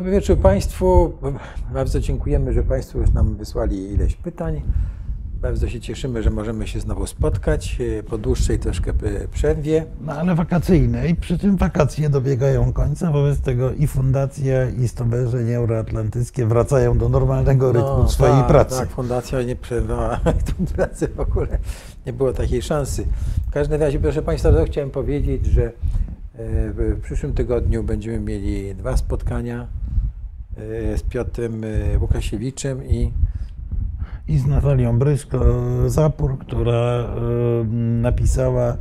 Dobry wieczór Państwu. Bardzo dziękujemy, że Państwo już nam wysłali ileś pytań. Bardzo się cieszymy, że możemy się znowu spotkać e, po dłuższej troszkę przerwie. No ale wakacyjnej, przy czym wakacje dobiegają końca, wobec tego i Fundacja, i Stowarzyszenie Euroatlantyckie wracają do normalnego rytmu No, swojej tak, pracy. Tak, Fundacja nie przerwała tą pracę w ogóle. Nie było takiej szansy. W każdym razie, proszę Państwa, to chciałem powiedzieć, że e, w przyszłym tygodniu będziemy mieli dwa spotkania z Piotrem e, Łukasiewiczem i I z Natalią Bryszko-Zapór, która e, napisała e,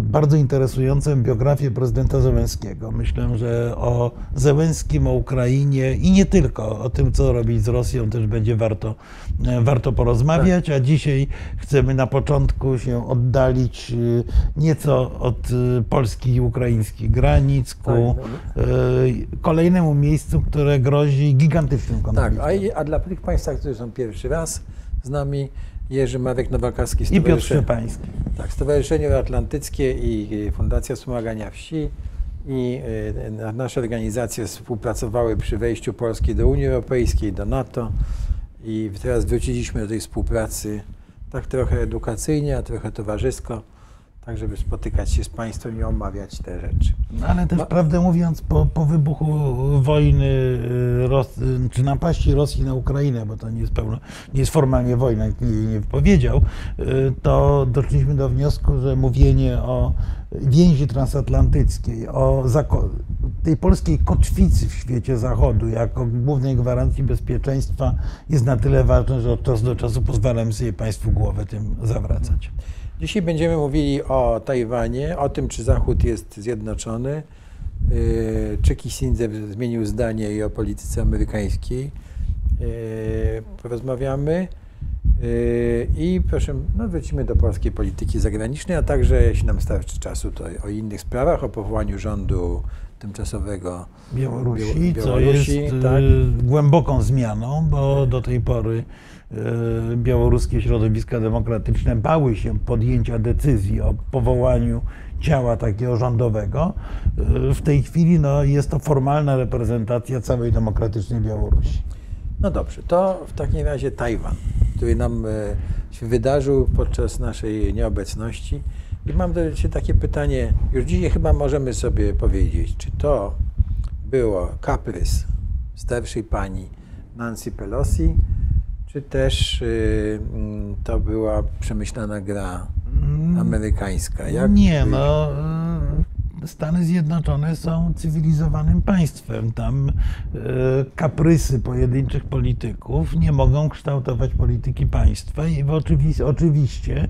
bardzo interesującą biografię prezydenta Zełenskiego. Myślę, że o Zełenskim, o Ukrainie i nie tylko, o tym, co robić z Rosją też będzie warto, e, warto porozmawiać, a dzisiaj chcemy na początku się oddalić e, nieco od e, polskich i ukraińskich granic ku Tak, e, kolejnemu miejscu, które grozi gigantycznym Tak, konfliktem. a, i- a dla tych Państwa, którzy są pierwszy raz z nami, Jerzy Marek Nowakowski, I Piotr Szczepański. tak, Stowarzyszenie Atlantyckie i Fundacja Wspomagania Wsi i na- nasze organizacje współpracowały przy wejściu Polski do Unii Europejskiej, do NATO i teraz wróciliśmy do tej współpracy tak trochę edukacyjnie, a trochę towarzysko, tak żeby spotykać się z Państwem i omawiać te rzeczy. No, ale też Ma- prawdę mówiąc, po, po wybuchu wojny, y, Ros, czy napaści Rosji na Ukrainę, bo to nie jest, pełno, nie jest formalnie wojna, nikt jej nie powiedział, y, to doszliśmy do wniosku, że mówienie o więzi transatlantyckiej, o tej polskiej kotwicy w świecie Zachodu jako głównej gwarancji bezpieczeństwa jest na tyle ważne, że od czasu do czasu pozwalamy sobie Państwu głowę tym zawracać. Dzisiaj będziemy mówili o Tajwanie, o tym, czy Zachód jest zjednoczony, yy, czy Kissinger zmienił zdanie i o polityce amerykańskiej. Porozmawiamy. Yy, I proszę, no wrócimy do polskiej polityki zagranicznej, a także, jeśli nam starczy czasu, to o innych sprawach, o powołaniu rządu tymczasowego Białorusi, Biał- co Białorusi, jest tak. y, głęboką zmianą, bo do tej pory y, białoruskie środowiska demokratyczne bały się podjęcia decyzji o powołaniu ciała takiego rządowego. Y, W tej chwili no, jest to formalna reprezentacja całej demokratycznej Białorusi. No dobrze, to w takim razie Tajwan, który nam e, się wydarzył podczas naszej nieobecności. I mam do Ciebie takie pytanie, już dzisiaj chyba możemy sobie powiedzieć, czy to było kaprys starszej pani Nancy Pelosi, czy też y, mm, to była przemyślana gra amerykańska? Jak Nie, no. Stany Zjednoczone są cywilizowanym państwem. Tam y, kaprysy pojedynczych polityków nie mogą kształtować polityki państwa i oczywiście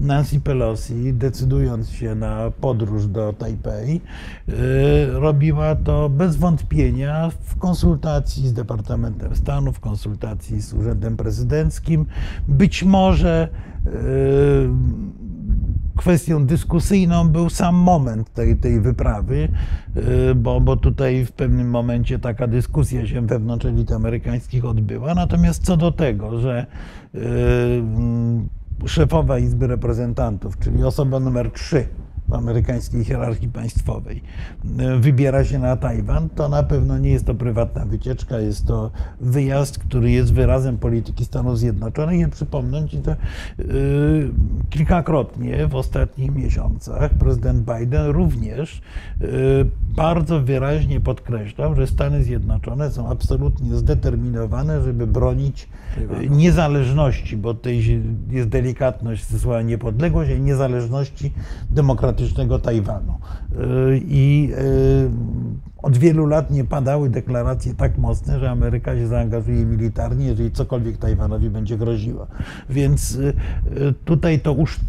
Nancy Pelosi, decydując się na podróż do Tajpej, y, robiła to bez wątpienia w konsultacji z Departamentem Stanu, w konsultacji z Urzędem Prezydenckim. Być może y, kwestią dyskusyjną był sam moment tej, tej wyprawy, y, bo, bo tutaj w pewnym momencie taka dyskusja się wewnątrz elit amerykańskich odbyła. Natomiast co do tego, że y, szefowa Izby Reprezentantów, czyli osoba numer 3 w amerykańskiej hierarchii państwowej wybiera się na Tajwan, to na pewno nie jest to prywatna wycieczka, jest to wyjazd, który jest wyrazem polityki Stanów Zjednoczonych. I przypomnę Ci, że y, kilkakrotnie w ostatnich miesiącach prezydent Biden również y, bardzo wyraźnie podkreślał, że Stany Zjednoczone są absolutnie zdeterminowane, żeby bronić y, niezależności, bo tutaj jest delikatność słowa niepodległość, i niezależności demokratycznego Tajwanu. Y, I y, od wielu lat nie padały deklaracje tak mocne, że Ameryka się zaangażuje militarnie, jeżeli cokolwiek Tajwanowi będzie groziło. Więc y, tutaj to usz,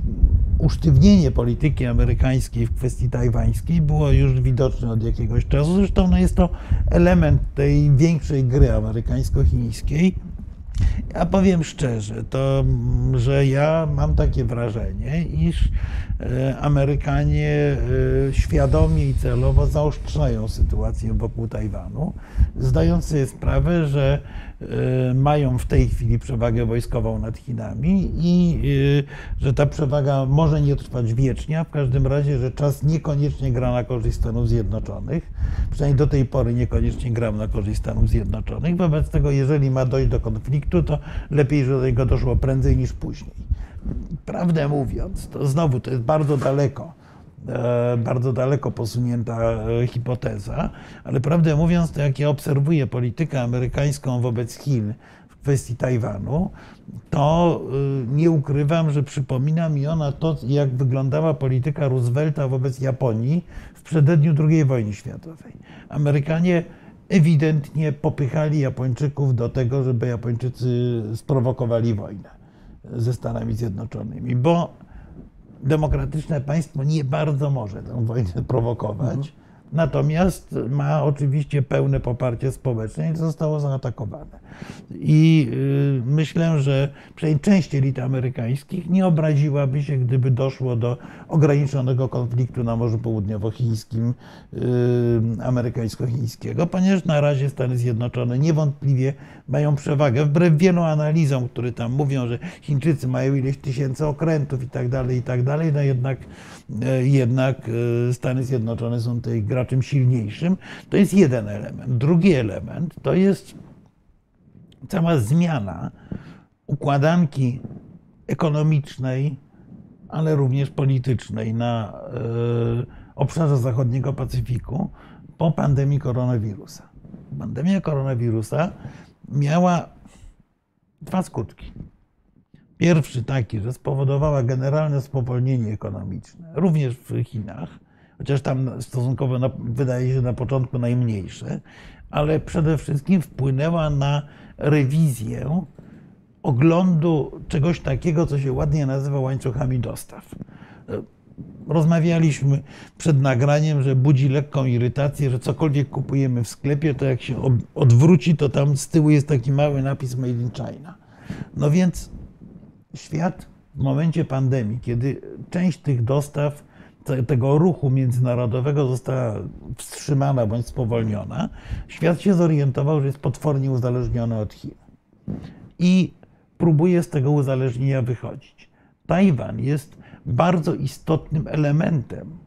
usztywnienie polityki amerykańskiej w kwestii tajwańskiej było już widoczne od jakiegoś czasu. Zresztą no, jest to element tej większej gry amerykańsko-chińskiej. Ja powiem szczerze, to, mm, że ja mam takie wrażenie, iż e, Amerykanie e, świadomie i celowo zaostrzają sytuację wokół Tajwanu, zdając sobie sprawę, że mają w tej chwili przewagę wojskową nad Chinami i e, że ta przewaga może nie trwać wiecznie, a w każdym razie, że czas niekoniecznie gra na korzyść Stanów Zjednoczonych. Przynajmniej do tej pory niekoniecznie grał na korzyść Stanów Zjednoczonych. Wobec tego, jeżeli ma dojść do konfliktu, to lepiej, żeby do niego doszło prędzej niż później. Prawdę mówiąc, to znowu to jest bardzo daleko bardzo daleko posunięta e, hipoteza, ale prawdę mówiąc, to jak ja obserwuję politykę amerykańską wobec Chin w kwestii Tajwanu, to e, nie ukrywam, że przypomina mi ona to, jak wyglądała polityka Roosevelta wobec Japonii w przededniu II wojny światowej. Amerykanie ewidentnie popychali Japończyków do tego, żeby Japończycy sprowokowali wojnę ze Stanami Zjednoczonymi, bo demokratyczne państwo nie bardzo może tę wojnę prowokować. Mhm. Natomiast ma oczywiście pełne poparcie społeczne i zostało zaatakowane. I y, myślę, że przynajmniej część elit amerykańskich nie obraziłaby się, gdyby doszło do ograniczonego konfliktu na Morzu Południowochińskim, y, amerykańsko-chińskiego, ponieważ na razie Stany Zjednoczone niewątpliwie mają przewagę, wbrew wielu analizom, które tam mówią, że Chińczycy mają ileś tysięcy okrętów i tak dalej, i tak dalej, no jednak, e, jednak e, Stany Zjednoczone są tutaj graczem silniejszym. To jest jeden element. Drugi element to jest cała zmiana układanki ekonomicznej, ale również politycznej na e, obszarze zachodniego Pacyfiku po pandemii koronawirusa. Pandemia koronawirusa miała dwa skutki. Pierwszy taki, że spowodowała generalne spowolnienie ekonomiczne, również w Chinach, chociaż tam stosunkowo na, wydaje się na początku najmniejsze, ale przede wszystkim wpłynęła na rewizję oglądu czegoś takiego, co się ładnie nazywa łańcuchami dostaw rozmawialiśmy przed nagraniem, że budzi lekką irytację, że cokolwiek kupujemy w sklepie, to jak się odwróci, to tam z tyłu jest taki mały napis Made in China. No więc świat w momencie pandemii, kiedy część tych dostaw, tego ruchu międzynarodowego została wstrzymana bądź spowolniona, świat się zorientował, że jest potwornie uzależniony od Chin. I próbuje z tego uzależnienia wychodzić. Tajwan jest bardzo istotnym elementem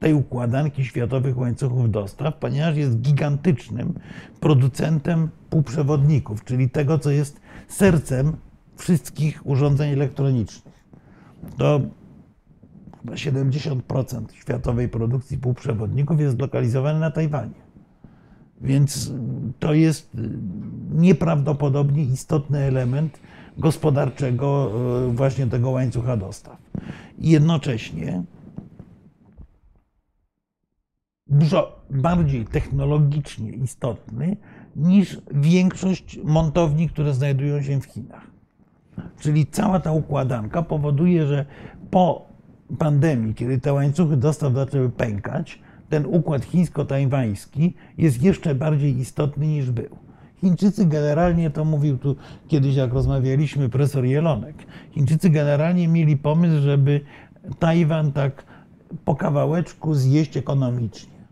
tej układanki światowych łańcuchów dostaw, ponieważ jest gigantycznym producentem półprzewodników, czyli tego, co jest sercem wszystkich urządzeń elektronicznych. To chyba 70% światowej produkcji półprzewodników jest zlokalizowane na Tajwanie. Więc to jest nieprawdopodobnie istotny element gospodarczego e, właśnie tego łańcucha dostaw. I jednocześnie dużo bardziej technologicznie istotny niż większość montowni, które znajdują się w Chinach. Czyli cała ta układanka powoduje, że po pandemii, kiedy te łańcuchy dostaw zaczęły pękać, ten układ chińsko-tajwański jest jeszcze bardziej istotny niż był. Chińczycy generalnie, to mówił tu kiedyś, jak rozmawialiśmy, profesor Jelonek, Chińczycy generalnie mieli pomysł, żeby Tajwan tak po kawałeczku zjeść ekonomicznie.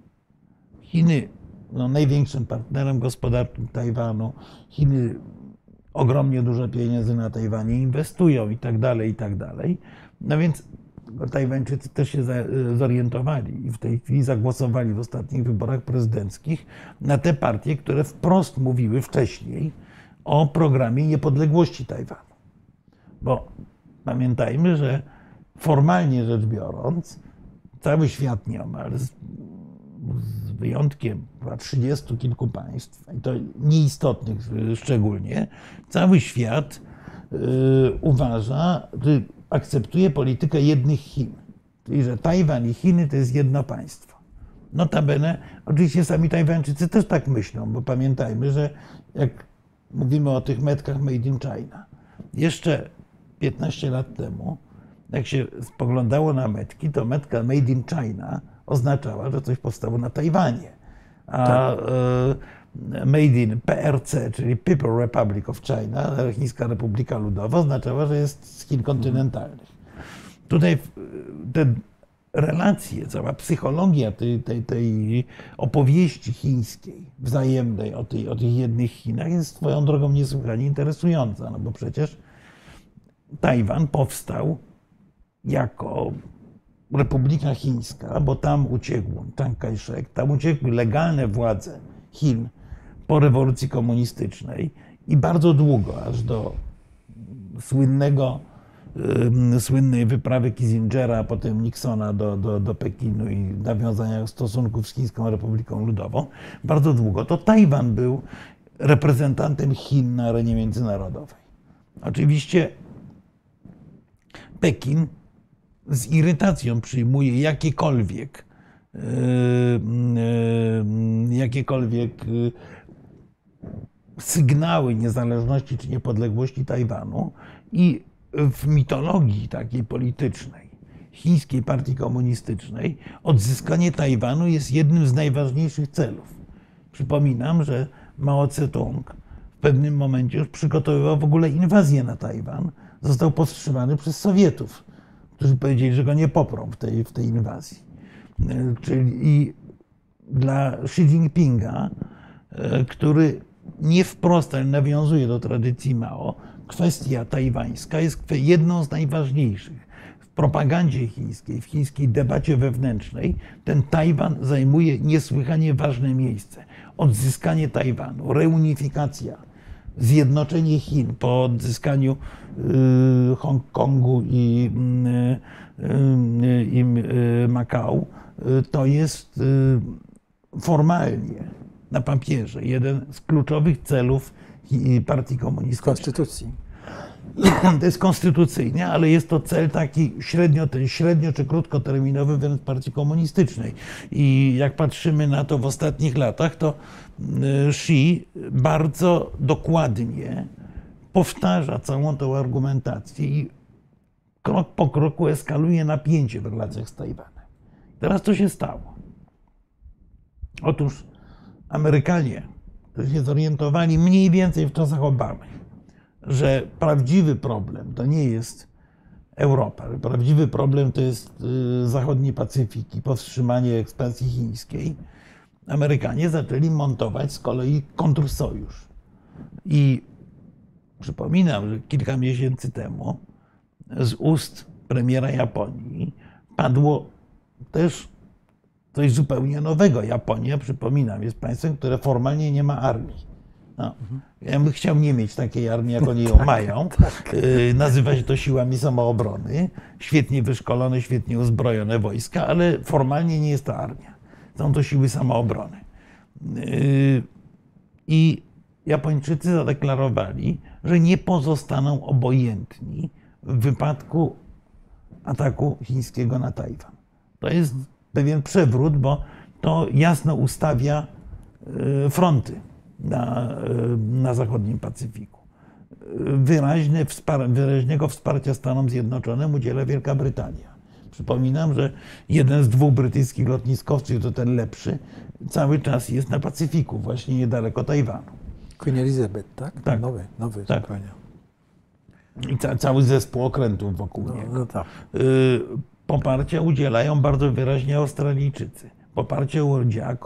Chiny, no, największym partnerem gospodarczym Tajwanu, Chiny ogromnie dużo pieniędzy na Tajwanie inwestują i tak dalej, i tak dalej. No więc Tajwańczycy też się zorientowali i w tej chwili zagłosowali w ostatnich wyborach prezydenckich na te partie, które wprost mówiły wcześniej o programie niepodległości Tajwanu. Bo pamiętajmy, że formalnie rzecz biorąc, cały świat nieomal, z, z wyjątkiem chyba trzydziestu kilku państw, i to nieistotnych szczególnie, cały świat y, uważa, akceptuje politykę jednych Chin. Czyli, że Tajwan i Chiny to jest jedno państwo. Notabene, oczywiście sami Tajwańczycy też tak myślą, bo pamiętajmy, że jak mówimy o tych metkach made in China, jeszcze 15 lat temu, jak się spoglądało na metki, to metka made in China oznaczała, że coś powstało na Tajwanie. A tak. E, made in PRC, czyli People Republic of China, Chińska Republika Ludowa, oznaczała, że jest z Chin kontynentalnych. Tutaj te relacje, cała psychologia tej, tej, tej opowieści chińskiej, wzajemnej o, tej, o tych jednych Chinach jest swoją drogą niesłychanie interesująca, no bo przecież Tajwan powstał jako Republika Chińska, bo tam uciekł Chiang Kai-shek, tam uciekły legalne władze Chin po rewolucji komunistycznej i bardzo długo, aż do słynnego, słynnej wyprawy Kissingera, a potem Nixona do, do, do Pekinu i nawiązania stosunków z Chińską Republiką Ludową, bardzo długo to Tajwan był reprezentantem Chin na arenie międzynarodowej. Oczywiście Pekin z irytacją przyjmuje jakiekolwiek, yy, yy, jakiekolwiek yy, sygnały niezależności czy niepodległości Tajwanu i w mitologii takiej politycznej chińskiej partii komunistycznej odzyskanie Tajwanu jest jednym z najważniejszych celów. Przypominam, że Mao Tse-tung w pewnym momencie już przygotowywał w ogóle inwazję na Tajwan. Został powstrzymany przez Sowietów, którzy powiedzieli, że go nie poprą w tej, w tej inwazji. Czyli i dla Xi Jinpinga, który nie wprost, ale nawiązuje do tradycji Mao, kwestia tajwańska jest jedną z najważniejszych. W propagandzie chińskiej, w chińskiej debacie wewnętrznej, ten Tajwan zajmuje niesłychanie ważne miejsce. Odzyskanie Tajwanu, reunifikacja, zjednoczenie Chin po odzyskaniu y, Hongkongu i, y, y, i Makao, to jest formalnie na papierze jeden z kluczowych celów partii komunistycznej. konstytucji. To jest konstytucyjnie, ale jest to cel taki średnio, średnio czy krótkoterminowy wręcz partii komunistycznej. I jak patrzymy na to w ostatnich latach, to Xi bardzo dokładnie powtarza całą tą argumentację i krok po kroku eskaluje napięcie w relacjach z Tajwanem. Teraz co się stało? Otóż Amerykanie, którzy się zorientowali mniej więcej w czasach Obamy, że prawdziwy problem to nie jest Europa. Prawdziwy problem to jest zachodni Pacyfik i powstrzymanie ekspansji chińskiej. Amerykanie zaczęli montować z kolei kontrsojusz. I przypominam, że kilka miesięcy temu z ust premiera Japonii padło też coś zupełnie nowego. Japonia, przypominam, jest państwem, które formalnie nie ma armii. No. Ja bym chciał nie mieć takiej armii, jak oni ją Tak, mają. Y, Nazywa się to siłami samoobrony. Świetnie wyszkolone, świetnie uzbrojone wojska, ale formalnie nie jest to armia. Są to siły samoobrony. Y, I Japończycy zadeklarowali, że nie pozostaną obojętni w wypadku ataku chińskiego na Tajwan. To jest pewien przewrót, bo to jasno ustawia y, fronty na, y, na zachodnim Pacyfiku. Wyraźne wspar wyraźnego wsparcia Stanom Zjednoczonym udziela Wielka Brytania. Przypominam, że jeden z dwóch brytyjskich lotniskowców, to ten lepszy, cały czas jest na Pacyfiku, właśnie niedaleko Tajwanu. Queen Elizabeth, tak? Tak. Nowy, nowy Tak. zupełnie. I ca cały zespół okrętów wokół No, niego. no tak. Poparcia udzielają bardzo wyraźnie Australijczycy. Poparcie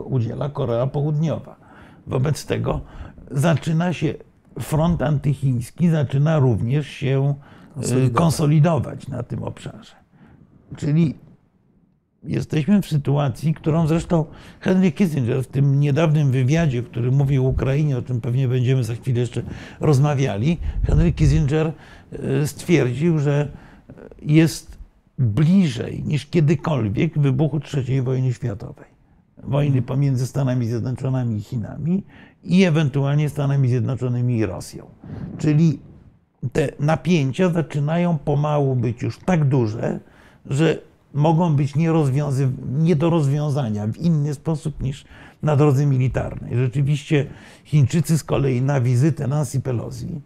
udziela, Korea Południowa. Wobec tego zaczyna się front antychiński, zaczyna również się y, Konsolidować. konsolidować na tym obszarze. Czyli jesteśmy w sytuacji, którą zresztą Henry Kissinger w tym niedawnym wywiadzie, który mówił o Ukrainie, o czym pewnie będziemy za chwilę jeszcze rozmawiali, Henry Kissinger y, stwierdził, że jest bliżej niż kiedykolwiek wybuchu III wojny światowej. Wojny pomiędzy Stanami Zjednoczonymi i Chinami i ewentualnie Stanami Zjednoczonymi i Rosją. Czyli te napięcia zaczynają pomału być już tak duże, że mogą być nie do rozwiązania w inny sposób niż na drodze militarnej. Rzeczywiście Chińczycy z kolei na wizytę Nancy Pelosi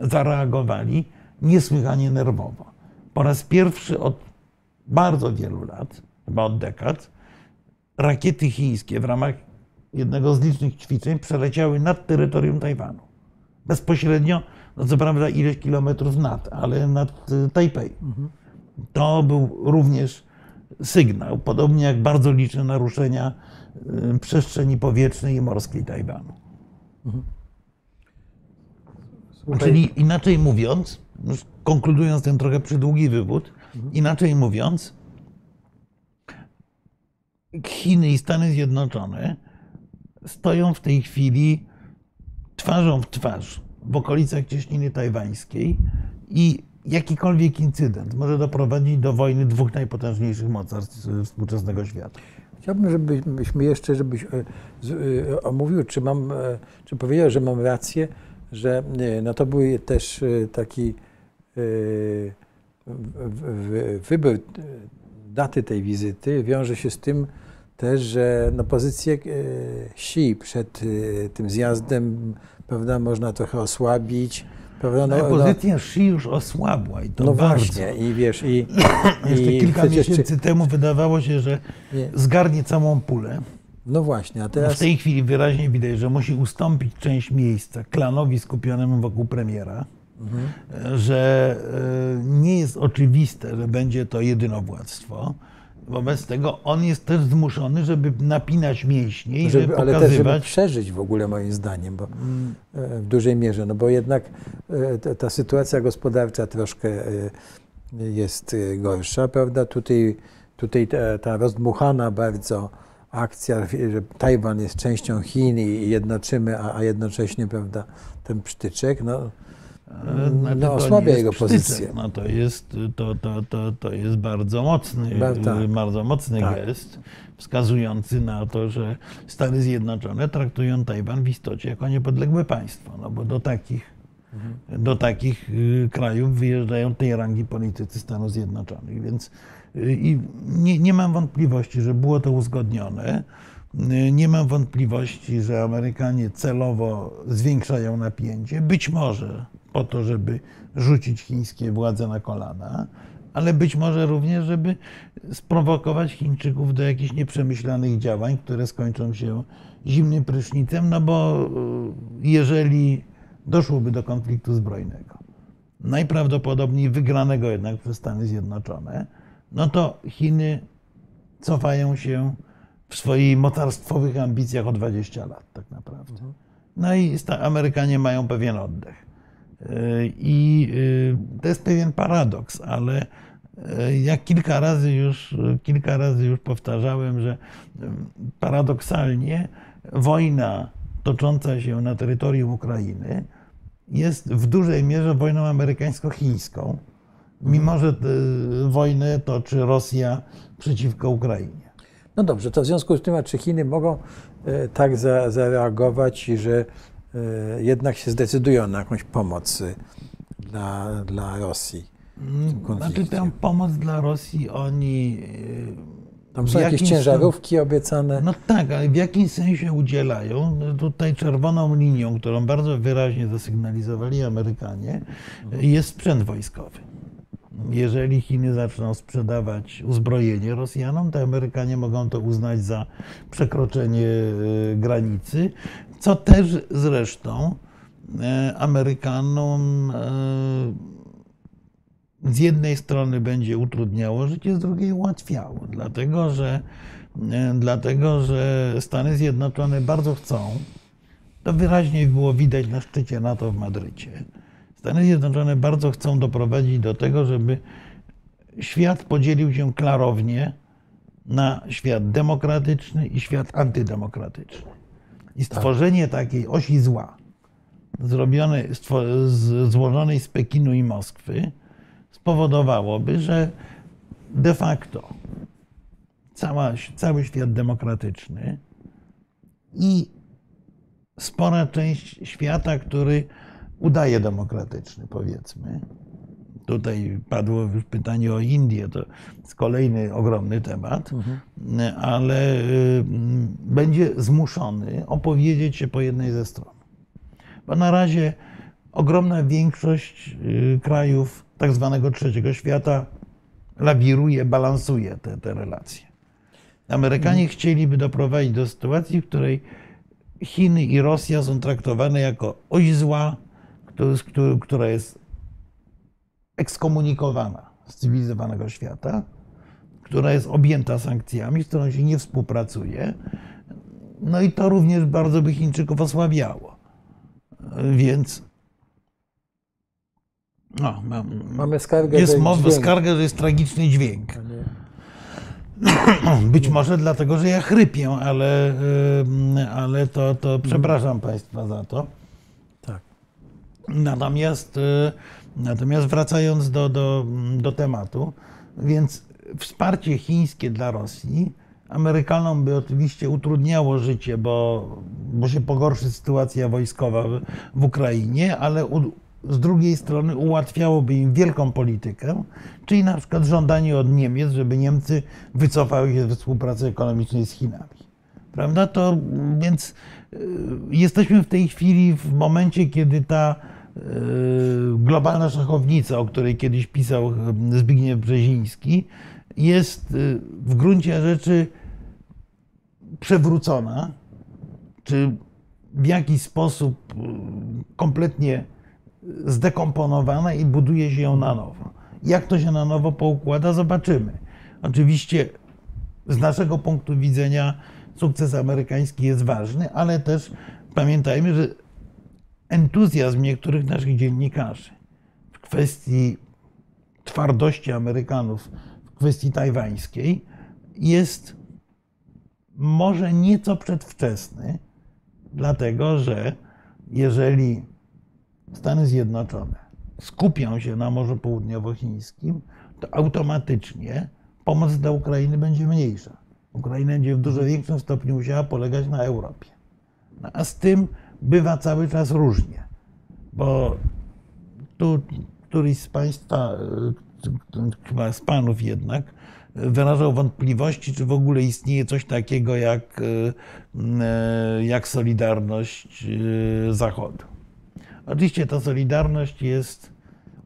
zareagowali niesłychanie nerwowo. Po raz pierwszy od bardzo wielu lat, chyba od dekad, rakiety chińskie w ramach jednego z licznych ćwiczeń przeleciały nad terytorium Tajwanu. Bezpośrednio, no co prawda ileś kilometrów nad, ale nad y, Tajpej. To był również sygnał, podobnie jak bardzo liczne naruszenia y, przestrzeni powietrznej i morskiej Tajwanu. Słuchaj, Czyli inaczej mówiąc, konkludując ten trochę przydługi wywód, inaczej mówiąc, Chiny i Stany Zjednoczone stoją w tej chwili twarzą w twarz w okolicach cieśniny tajwańskiej i jakikolwiek incydent może doprowadzić do wojny dwóch najpotężniejszych mocarstw współczesnego świata. Chciałbym, żebyśmy jeszcze, żebyś e, e, omówił, czy mam, e, czy powiedział, że mam rację, że no to był też taki wybór e, daty tej wizyty wiąże się z tym też, że no pozycję e, Xi przed e, tym zjazdem, prawda, można trochę osłabić, prawda, No, pozycja Xi już osłabła i to no bardzo. właśnie i wiesz, i, Jeszcze i kilka przecież czy- miesięcy temu wydawało się, że nie, zgarnie całą pulę. no właśnie, a W teraz tej chwili wyraźnie widać, że musi ustąpić część miejsca klanowi skupionemu wokół premiera, Mhm. że e, nie jest oczywiste, że będzie to jedynowładztwo. Wobec tego on jest też zmuszony, żeby napinać mięśnie i żeby, żeby, ale też żeby pokazywać. przeżyć w ogóle moim zdaniem, bo e, w dużej mierze, no bo jednak e, ta, sytuacja gospodarcza troszkę jest gorsza, prawda? Tutaj, tutaj ta, ta rozdmuchana bardzo akcja, że Tajwan jest częścią Chin i jednoczymy, a, a jednocześnie, prawda, ten psztyczek, no, znaczy no osłabia jest jego pozycję. No to jest, to, to, to, to jest bardzo mocny, tak. bardzo mocny Tak. gest, wskazujący na to, że Stany Zjednoczone traktują Tajwan w istocie jako niepodległe państwo. No bo do takich, Mhm. do takich y, krajów wyjeżdżają tej rangi politycy Stanów Zjednoczonych. Więc y, i nie, nie mam wątpliwości, że było to uzgodnione. Y, Nie mam wątpliwości, że Amerykanie celowo zwiększają napięcie, być może po to, żeby rzucić chińskie władze na kolana, ale być może również, żeby sprowokować Chińczyków do jakichś nieprzemyślanych działań, które skończą się zimnym prysznicem, no bo y, jeżeli doszłoby do konfliktu zbrojnego, najprawdopodobniej wygranego jednak przez Stany Zjednoczone, no to Chiny cofają się w swoich mocarstwowych ambicjach o 20 lat tak naprawdę. No i Amerykanie mają pewien oddech. Yy, I yy, to jest pewien paradoks, ale yy, jak kilka razy już, kilka razy już powtarzałem, że yy, paradoksalnie wojna tocząca się na terytorium Ukrainy jest w dużej mierze wojną amerykańsko-chińską, mimo że wojnę toczy Rosja przeciwko Ukrainie. No dobrze, to w związku z tym, a czy Chiny mogą e, tak za, zareagować, że e, jednak się zdecydują na jakąś pomoc e, dla, dla Rosji? Znaczy konflikcie. tę pomoc dla Rosji oni... yy, Tam są jakieś ciężarówki obiecane. No tak, ale w jakim sensie udzielają? No Tutaj czerwoną linią, którą bardzo wyraźnie zasygnalizowali Amerykanie, jest sprzęt wojskowy. Jeżeli Chiny zaczną sprzedawać uzbrojenie Rosjanom, to Amerykanie mogą to uznać za przekroczenie e, granicy, co też zresztą e, Amerykanom e, z jednej strony będzie utrudniało życie, z drugiej ułatwiało, dlatego że, e, dlatego, że Stany Zjednoczone bardzo chcą, to wyraźnie było widać na szczycie NATO w Madrycie. Stany Zjednoczone bardzo chcą doprowadzić do tego, żeby świat podzielił się klarownie na świat demokratyczny i świat antydemokratyczny. I stworzenie takiej osi zła, zrobione, złożonej z Pekinu i Moskwy, spowodowałoby, że de facto cała, cały świat demokratyczny i spora część świata, który udaje demokratyczny, powiedzmy. Tutaj padło już pytanie o Indię, to jest kolejny ogromny temat, ale y, będzie zmuszony opowiedzieć się po jednej ze stron. Bo na razie ogromna większość y, krajów tak zwanego trzeciego świata lawiruje, balansuje te, te relacje. Amerykanie chcieliby doprowadzić do sytuacji, w której Chiny i Rosja są traktowane jako oś zła, która jest ekskomunikowana z cywilizowanego świata, która jest objęta sankcjami, z którą się nie współpracuje. No i to również bardzo by Chińczyków osłabiało. Więc no, mam, Mamy skargę, jest mowa, skarga, że jest tragiczny dźwięk. Być może dlatego, że ja chrypię, ale, ale to, to przepraszam Państwa za to. Tak. Natomiast, y, natomiast wracając do, do, do tematu, więc wsparcie chińskie dla Rosji Amerykanom by oczywiście utrudniało życie, bo, bo się pogorszy sytuacja wojskowa w, w Ukrainie, ale u, z drugiej strony ułatwiałoby im wielką politykę, czyli na przykład żądanie od Niemiec, żeby Niemcy wycofały się ze współpracy ekonomicznej z Chinami. Prawda? To więc y, jesteśmy w tej chwili w momencie, kiedy ta globalna szachownica, o której kiedyś pisał y, Zbigniew Brzeziński, jest y, w gruncie rzeczy przewrócona, czy w jakiś sposób kompletnie zdekomponowana i buduje się ją na nowo. Jak to się na nowo poukłada, zobaczymy. Oczywiście z naszego punktu widzenia sukces amerykański jest ważny, ale też pamiętajmy, że entuzjazm niektórych naszych dziennikarzy w kwestii twardości Amerykanów w kwestii tajwańskiej jest może nieco przedwczesny, dlatego że jeżeli Stany Zjednoczone skupią się na Morzu Południowochińskim, to automatycznie pomoc dla Ukrainy będzie mniejsza. Ukraina będzie w dużo większym stopniu musiała polegać na Europie. No, a z tym bywa cały czas różnie, bo tu któryś z Państwa, y, chyba z Panów jednak, wyrażał wątpliwości, czy w ogóle istnieje coś takiego jak, y, y, jak solidarność Zachodu. Oczywiście ta solidarność jest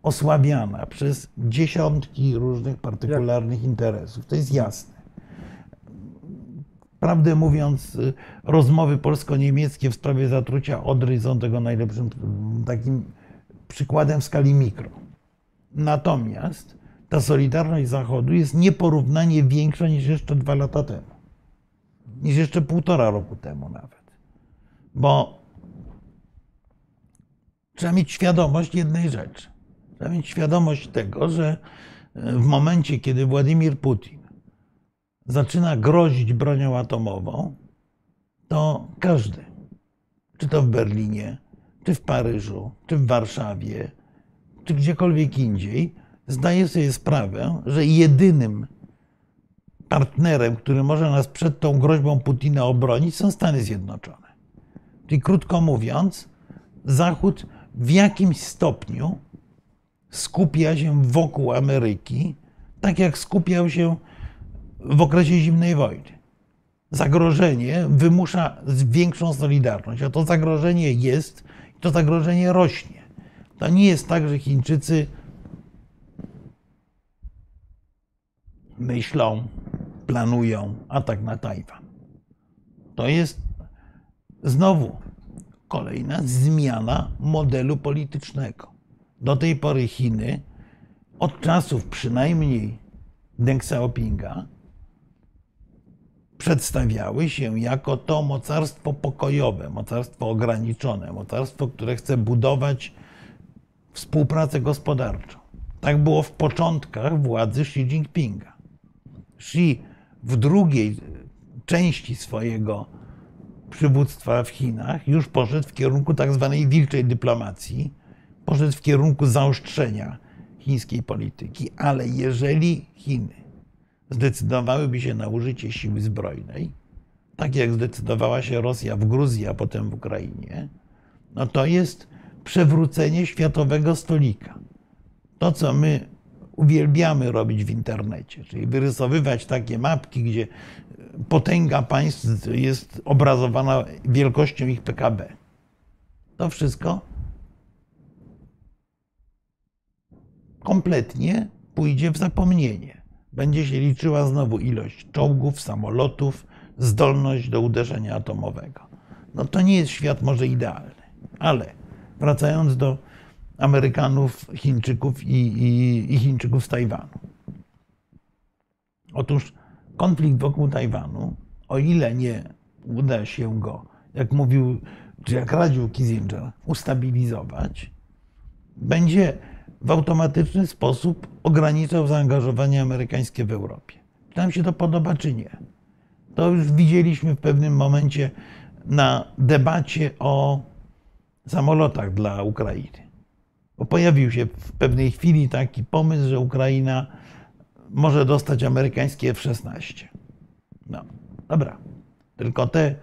osłabiana przez dziesiątki różnych partykularnych interesów. To jest jasne. Prawdę mówiąc, rozmowy polsko-niemieckie w sprawie zatrucia Odry są tego najlepszym takim przykładem w skali mikro. Natomiast ta solidarność Zachodu jest nieporównanie większa niż jeszcze dwa lata temu. Niż jeszcze półtora roku temu nawet. Bo trzeba mieć świadomość jednej rzeczy. Trzeba mieć świadomość tego, że w momencie, kiedy Władimir Putin zaczyna grozić bronią atomową, to każdy, czy to w Berlinie, czy w Paryżu, czy w Warszawie, czy gdziekolwiek indziej, zdaje sobie sprawę, że jedynym partnerem, który może nas przed tą groźbą Putina obronić, są Stany Zjednoczone. Czyli krótko mówiąc, Zachód w jakimś stopniu skupia się wokół Ameryki, tak jak skupiał się w okresie zimnej wojny. Zagrożenie wymusza większą solidarność, a to zagrożenie jest, to zagrożenie rośnie. To nie jest tak, że Chińczycy myślą, planują atak na Tajwan. To jest znowu kolejna zmiana modelu politycznego. Do tej pory Chiny, od czasów przynajmniej Deng Xiaopinga, przedstawiały się jako to mocarstwo pokojowe, mocarstwo ograniczone, mocarstwo, które chce budować współpracę gospodarczą. Tak było w początkach władzy Xi Jinpinga. Xi w drugiej części swojego przywództwa w Chinach już poszedł w kierunku tak zwanej wilczej dyplomacji, poszedł w kierunku zaostrzenia chińskiej polityki, ale jeżeli Chiny zdecydowałyby się na użycie siły zbrojnej, tak jak zdecydowała się Rosja w Gruzji, a potem w Ukrainie, no to jest przewrócenie światowego stolika. To, co my uwielbiamy robić w internecie, czyli wyrysowywać takie mapki, gdzie potęga państw jest obrazowana wielkością ich PKB. To wszystko kompletnie pójdzie w zapomnienie. Będzie się liczyła znowu ilość czołgów, samolotów, zdolność do uderzenia atomowego. No to nie jest świat może idealny, ale wracając do Amerykanów, Chińczyków i, i, i Chińczyków z Tajwanu. Otóż konflikt wokół Tajwanu, o ile nie uda się go, jak mówił, czy jak radził Kissinger, ustabilizować, będzie w automatyczny sposób ograniczał zaangażowanie amerykańskie w Europie. Czy nam się to podoba, czy nie? To już widzieliśmy w pewnym momencie na debacie o samolotach dla Ukrainy. Bo pojawił się w pewnej chwili taki pomysł, że Ukraina może dostać amerykańskie F-16. No, dobra. Tylko te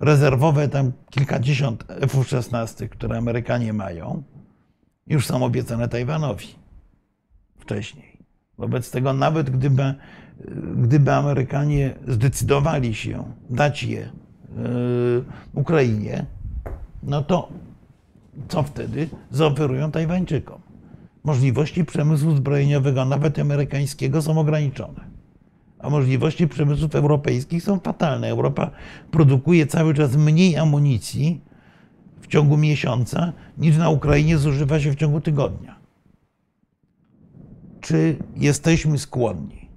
rezerwowe, tam kilkadziesiąt F-16, które Amerykanie mają, już są obiecane Tajwanowi wcześniej. Wobec tego, nawet gdyby, gdyby Amerykanie zdecydowali się dać je yy, Ukrainie, no to co wtedy zaoferują Tajwańczykom? Możliwości przemysłu zbrojeniowego, nawet amerykańskiego, są ograniczone. A możliwości przemysłów europejskich są fatalne. Europa produkuje cały czas mniej amunicji w ciągu miesiąca, niż na Ukrainie zużywa się w ciągu tygodnia. Czy jesteśmy skłonni,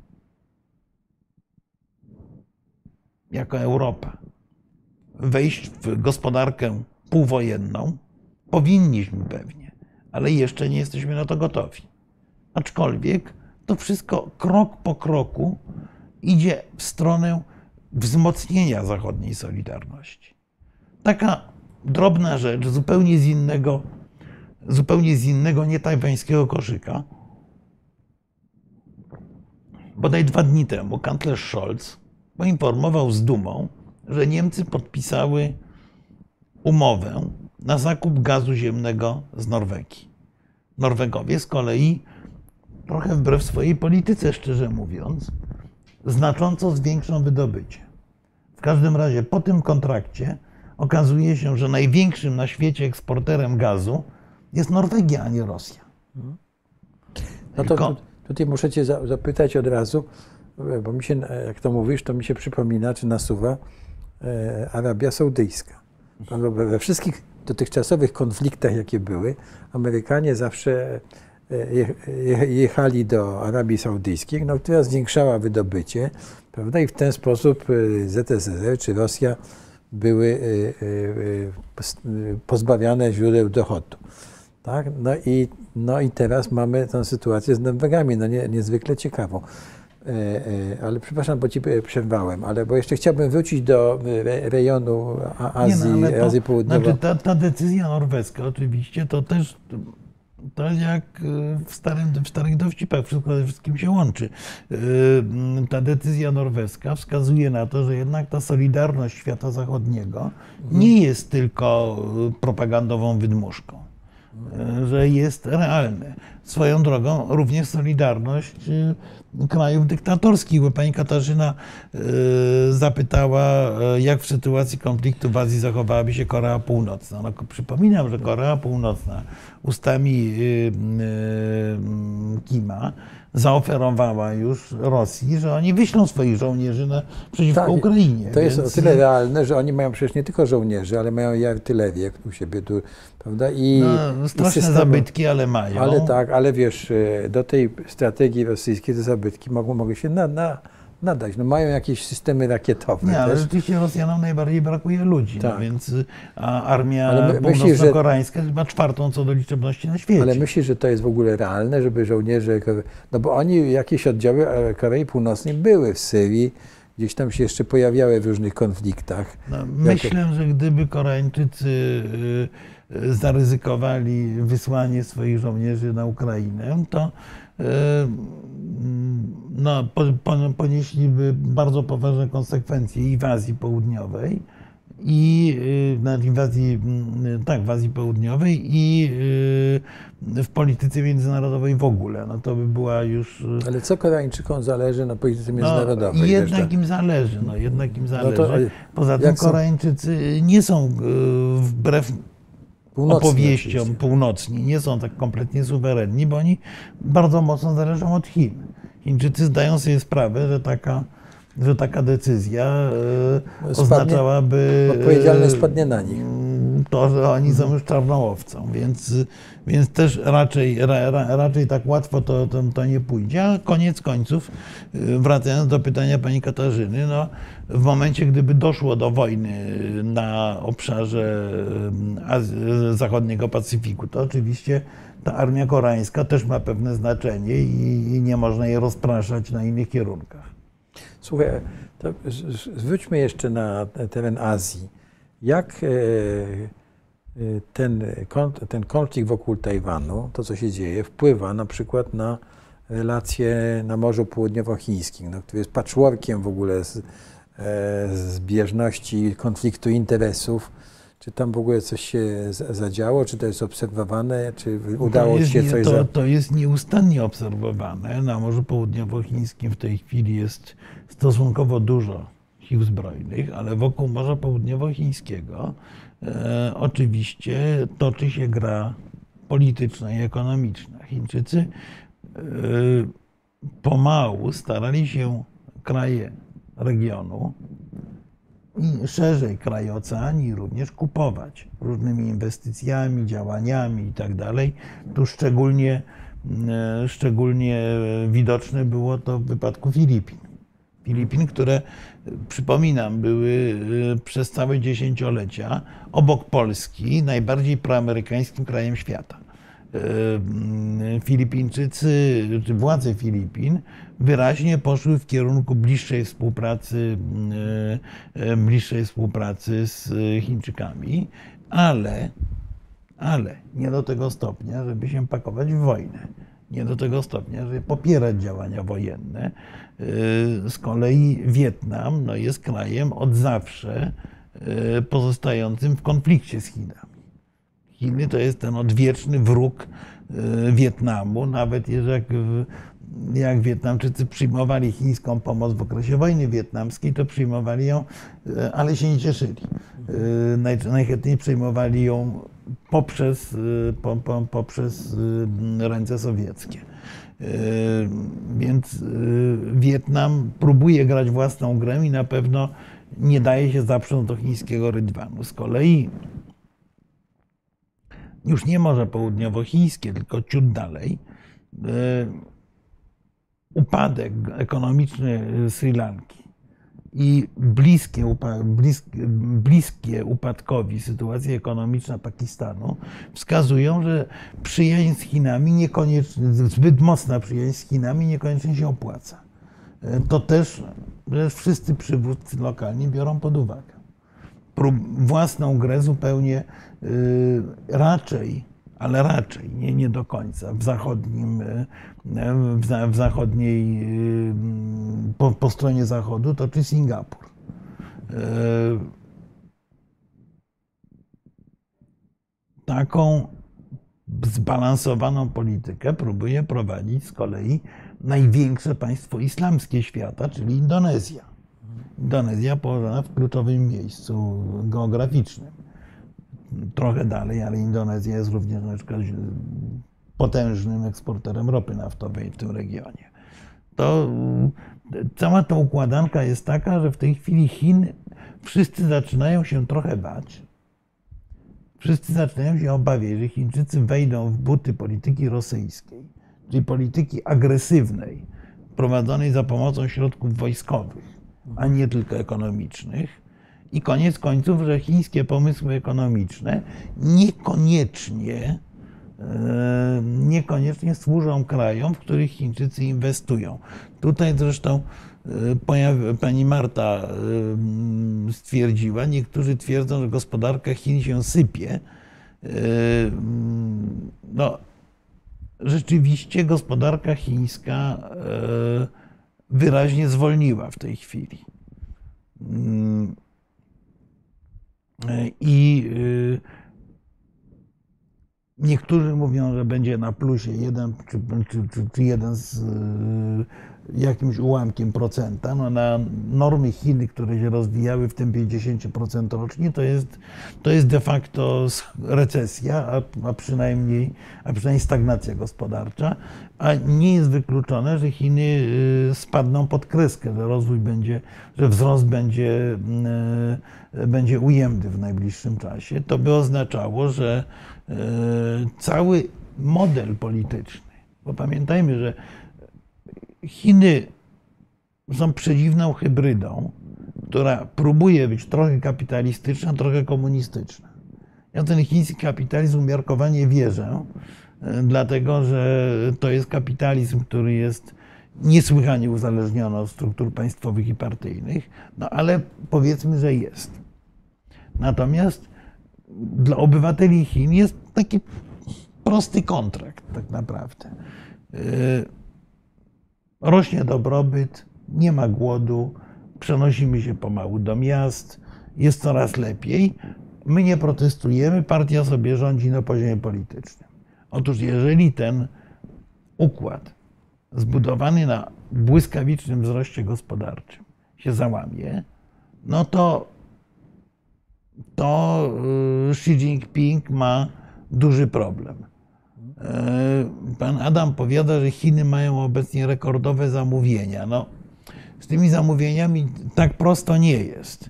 jako Europa, wejść w gospodarkę półwojenną? Powinniśmy pewnie, ale jeszcze nie jesteśmy na to gotowi. Aczkolwiek to wszystko krok po kroku idzie w stronę wzmocnienia zachodniej solidarności. Taka drobna rzecz, zupełnie z innego, zupełnie z innego nietajwańskiego koszyka. Bodaj dwa dni temu kanclerz Scholz poinformował z dumą, że Niemcy podpisały umowę na zakup gazu ziemnego z Norwegii. Norwegowie z kolei, trochę wbrew swojej polityce, szczerze mówiąc, znacząco zwiększą wydobycie. W każdym razie po tym kontrakcie okazuje się, że największym na świecie eksporterem gazu jest Norwegia, a nie Rosja. No to tutaj muszę Cię za- zapytać od razu, bo mi się, jak to mówisz, to mi się przypomina, czy nasuwa e, Arabia Saudyjska. We wszystkich dotychczasowych konfliktach, jakie były, Amerykanie zawsze e, je- je- jechali do Arabii Saudyjskiej, no, która zwiększała wydobycie, prawda? I w ten sposób e, ZSRR czy Rosja były e, pos- e, pozbawiane źródeł dochodu. Tak? No, i, no i teraz mamy tę sytuację z Norwegami, no nie, niezwykle ciekawą. Ale przepraszam, bo ci przerwałem, ale bo jeszcze chciałbym wrócić do re, rejonu Nie, Azji, no, to- Azji Południowej. Znaczy ta, ta decyzja norweska oczywiście to też to jak y, w, starym, w starych dowcipach wszystko ze wszystkim się łączy. Y, Ta decyzja norweska wskazuje na to, że jednak ta solidarność świata zachodniego nie jest tylko y, propagandową wydmuszką, że jest realne. Swoją drogą również solidarność y, krajów dyktatorskich, bo pani Katarzyna y, zapytała, y, jak w sytuacji konfliktu w Azji zachowałaby się Korea Północna. No, przypominam, że Korea Północna ustami y, Kima zaoferowała już Rosji, że oni wyślą swoich żołnierzy na, przeciwko Tak, Ukrainie. To jest Więc- o tyle realne, że oni mają przecież nie tylko żołnierzy, ale mają i artylerię u siebie tu, prawda? I, no, i straszne systemy- zabytki, ale mają. Ale tak, ale wiesz, e, do tej strategii rosyjskiej te zabytki mogą, mogą się na, na, nadać. No mają jakieś systemy rakietowe Nie, ale też. rzeczywiście Rosjanom najbardziej brakuje ludzi, no Tak. więc y, a armia my- że- północno-koreańska jest chyba czwartą co do liczebności na świecie. Ale myślisz, że to jest w ogóle realne, żeby żołnierze, no bo oni, jakieś oddziały e, Korei Północnej były w Syrii, gdzieś tam się jeszcze pojawiały w różnych konfliktach. No, myślę, że gdyby Koreańczycy y, zaryzykowali wysłanie swoich żołnierzy na Ukrainę, to mm, no, po, po, ponieśliby bardzo poważne konsekwencje i w Azji Południowej, i y, na inwazji, mm, tak, w Azji Południowej i y, w polityce międzynarodowej w ogóle. No to by była już. Ale co Koreańczykom zależy na polityce międzynarodowej? No, jednak im zależy, no, jednak im zależy. to, e, Poza tym jak są- Koreańczycy nie są wbrew Północni opowieściom oczywiście. północni, nie są tak kompletnie suwerenni, bo oni bardzo mocno zależą od Chin. Chińczycy zdają sobie sprawę, że taka, że taka decyzja y, Spadnie- oznaczałaby. odpowiedzialność spadnie na nich. mm, to, że oni są już czarną owcą, więc, więc też raczej, ra, ra, raczej tak łatwo to, to, to nie pójdzie. A koniec końców, y, wracając do pytania pani Katarzyny, no, w momencie, gdyby doszło do wojny na obszarze y, zachodniego Pacyfiku, to oczywiście ta armia koreańska też ma pewne znaczenie i, i nie można jej rozpraszać na innych kierunkach. Słuchaj, to zwróćmy jeszcze na teren Azji. Jak e, ten, kon- ten konflikt wokół Tajwanu, to co się dzieje, wpływa na przykład na relacje na Morzu Południowochińskim, no, który jest patchworkiem w ogóle z, e, zbieżności konfliktu interesów. Czy tam w ogóle coś się zadziało, czy to jest obserwowane, czy udało jest, się nie- coś to, za... to jest nieustannie obserwowane. Na Morzu Południowochińskim w tej chwili jest stosunkowo dużo sił zbrojnych, ale wokół Morza Południowochińskiego oczywiście toczy się gra polityczna i ekonomiczna. Chińczycy e, pomału starali się kraje regionu i szerzej kraje oceanii również kupować różnymi inwestycjami, działaniami i tak. Tu szczególnie, e, szczególnie widoczne było to w wypadku Filipin. Filipin, które, e, przypominam, były e, przez całe dziesięciolecia obok Polski najbardziej proamerykańskim krajem świata. E, mm, Filipińczycy, czy władze Filipin wyraźnie poszły w kierunku bliższej współpracy, bliższej współpracy z Chińczykami, ale, ale nie do tego stopnia, żeby się pakować w wojnę. Nie do tego stopnia, żeby popierać działania wojenne. E, Z kolei Wietnam no, jest krajem od zawsze e, pozostającym w konflikcie z Chinami. Chiny to jest ten odwieczny wróg e, Wietnamu, nawet jak, jak Wietnamczycy przyjmowali chińską pomoc w okresie wojny wietnamskiej, to przyjmowali ją, ale się nie cieszyli. Naj, najchętniej przyjmowali ją poprzez, e, po, po, poprzez e, ręce sowieckie. E, Więc Wietnam próbuje grać własną grę i na pewno nie daje się zaprząc do chińskiego rydwanu. Z kolei już nie Morze Południowochińskie, tylko ciut dalej, upadek ekonomiczny Sri Lanki i bliskie, bliskie, bliskie upadkowi sytuacja ekonomiczna Pakistanu wskazują, że przyjaźń z Chinami niekoniecznie, zbyt mocna przyjaźń z Chinami niekoniecznie się opłaca. E, To też że wszyscy przywódcy lokalni biorą pod uwagę prób, własną grę zupełnie y, raczej, ale raczej, nie, nie do końca, w zachodnim, y, w, za- w zachodniej, y, po, po stronie zachodu toczy Singapur. Y, Taką zbalansowaną politykę próbuje prowadzić z kolei największe państwo islamskie świata, czyli Indonezja. Indonezja położona w kluczowym miejscu geograficznym. Trochę dalej, ale Indonezja jest również na przykład potężnym eksporterem ropy naftowej w tym regionie. To cała ta układanka jest taka, że w tej chwili Chin wszyscy zaczynają się trochę bać. Wszyscy zaczynają się obawiać, że Chińczycy wejdą w buty polityki rosyjskiej, czyli polityki agresywnej, prowadzonej za pomocą środków wojskowych, a nie tylko ekonomicznych. I koniec końców, że chińskie pomysły ekonomiczne niekoniecznie, e, niekoniecznie służą krajom, w których Chińczycy inwestują. Tutaj zresztą e, pani Marta e, stwierdziła, niektórzy twierdzą, że gospodarka Chin się sypie. No, rzeczywiście gospodarka chińska wyraźnie zwolniła w tej chwili. E, I y, niektórzy mówią, że będzie na plusie jeden, czy, czy, czy, czy jeden z, jakimś ułamkiem procenta. No na normy Chiny, które się rozwijały w tempie 10% rocznie, to jest, to jest de facto recesja, a, a, przynajmniej, a przynajmniej stagnacja gospodarcza. A nie jest wykluczone, że Chiny y, spadną pod kreskę, że rozwój będzie, że wzrost będzie, y, będzie ujemny w najbliższym czasie. To by oznaczało, że y, cały model polityczny, bo pamiętajmy, że Chiny są przedziwną hybrydą, która próbuje być trochę kapitalistyczna, trochę komunistyczna. Ja ten chiński kapitalizm umiarkowanie wierzę, dlatego że to jest kapitalizm, który jest niesłychanie uzależniony od struktur państwowych i partyjnych, no ale powiedzmy, że jest. Natomiast dla obywateli Chin jest taki prosty kontrakt, tak naprawdę. Rośnie dobrobyt, nie ma głodu, przenosimy się pomału do miast, jest coraz lepiej. My nie protestujemy, partia sobie rządzi na poziomie politycznym. Otóż, jeżeli ten układ zbudowany na błyskawicznym wzroście gospodarczym się załamie, no to, to y, Xi Jinping ma duży problem. Pan Adam powiada, że Chiny mają obecnie rekordowe zamówienia. No, z tymi zamówieniami tak prosto nie jest.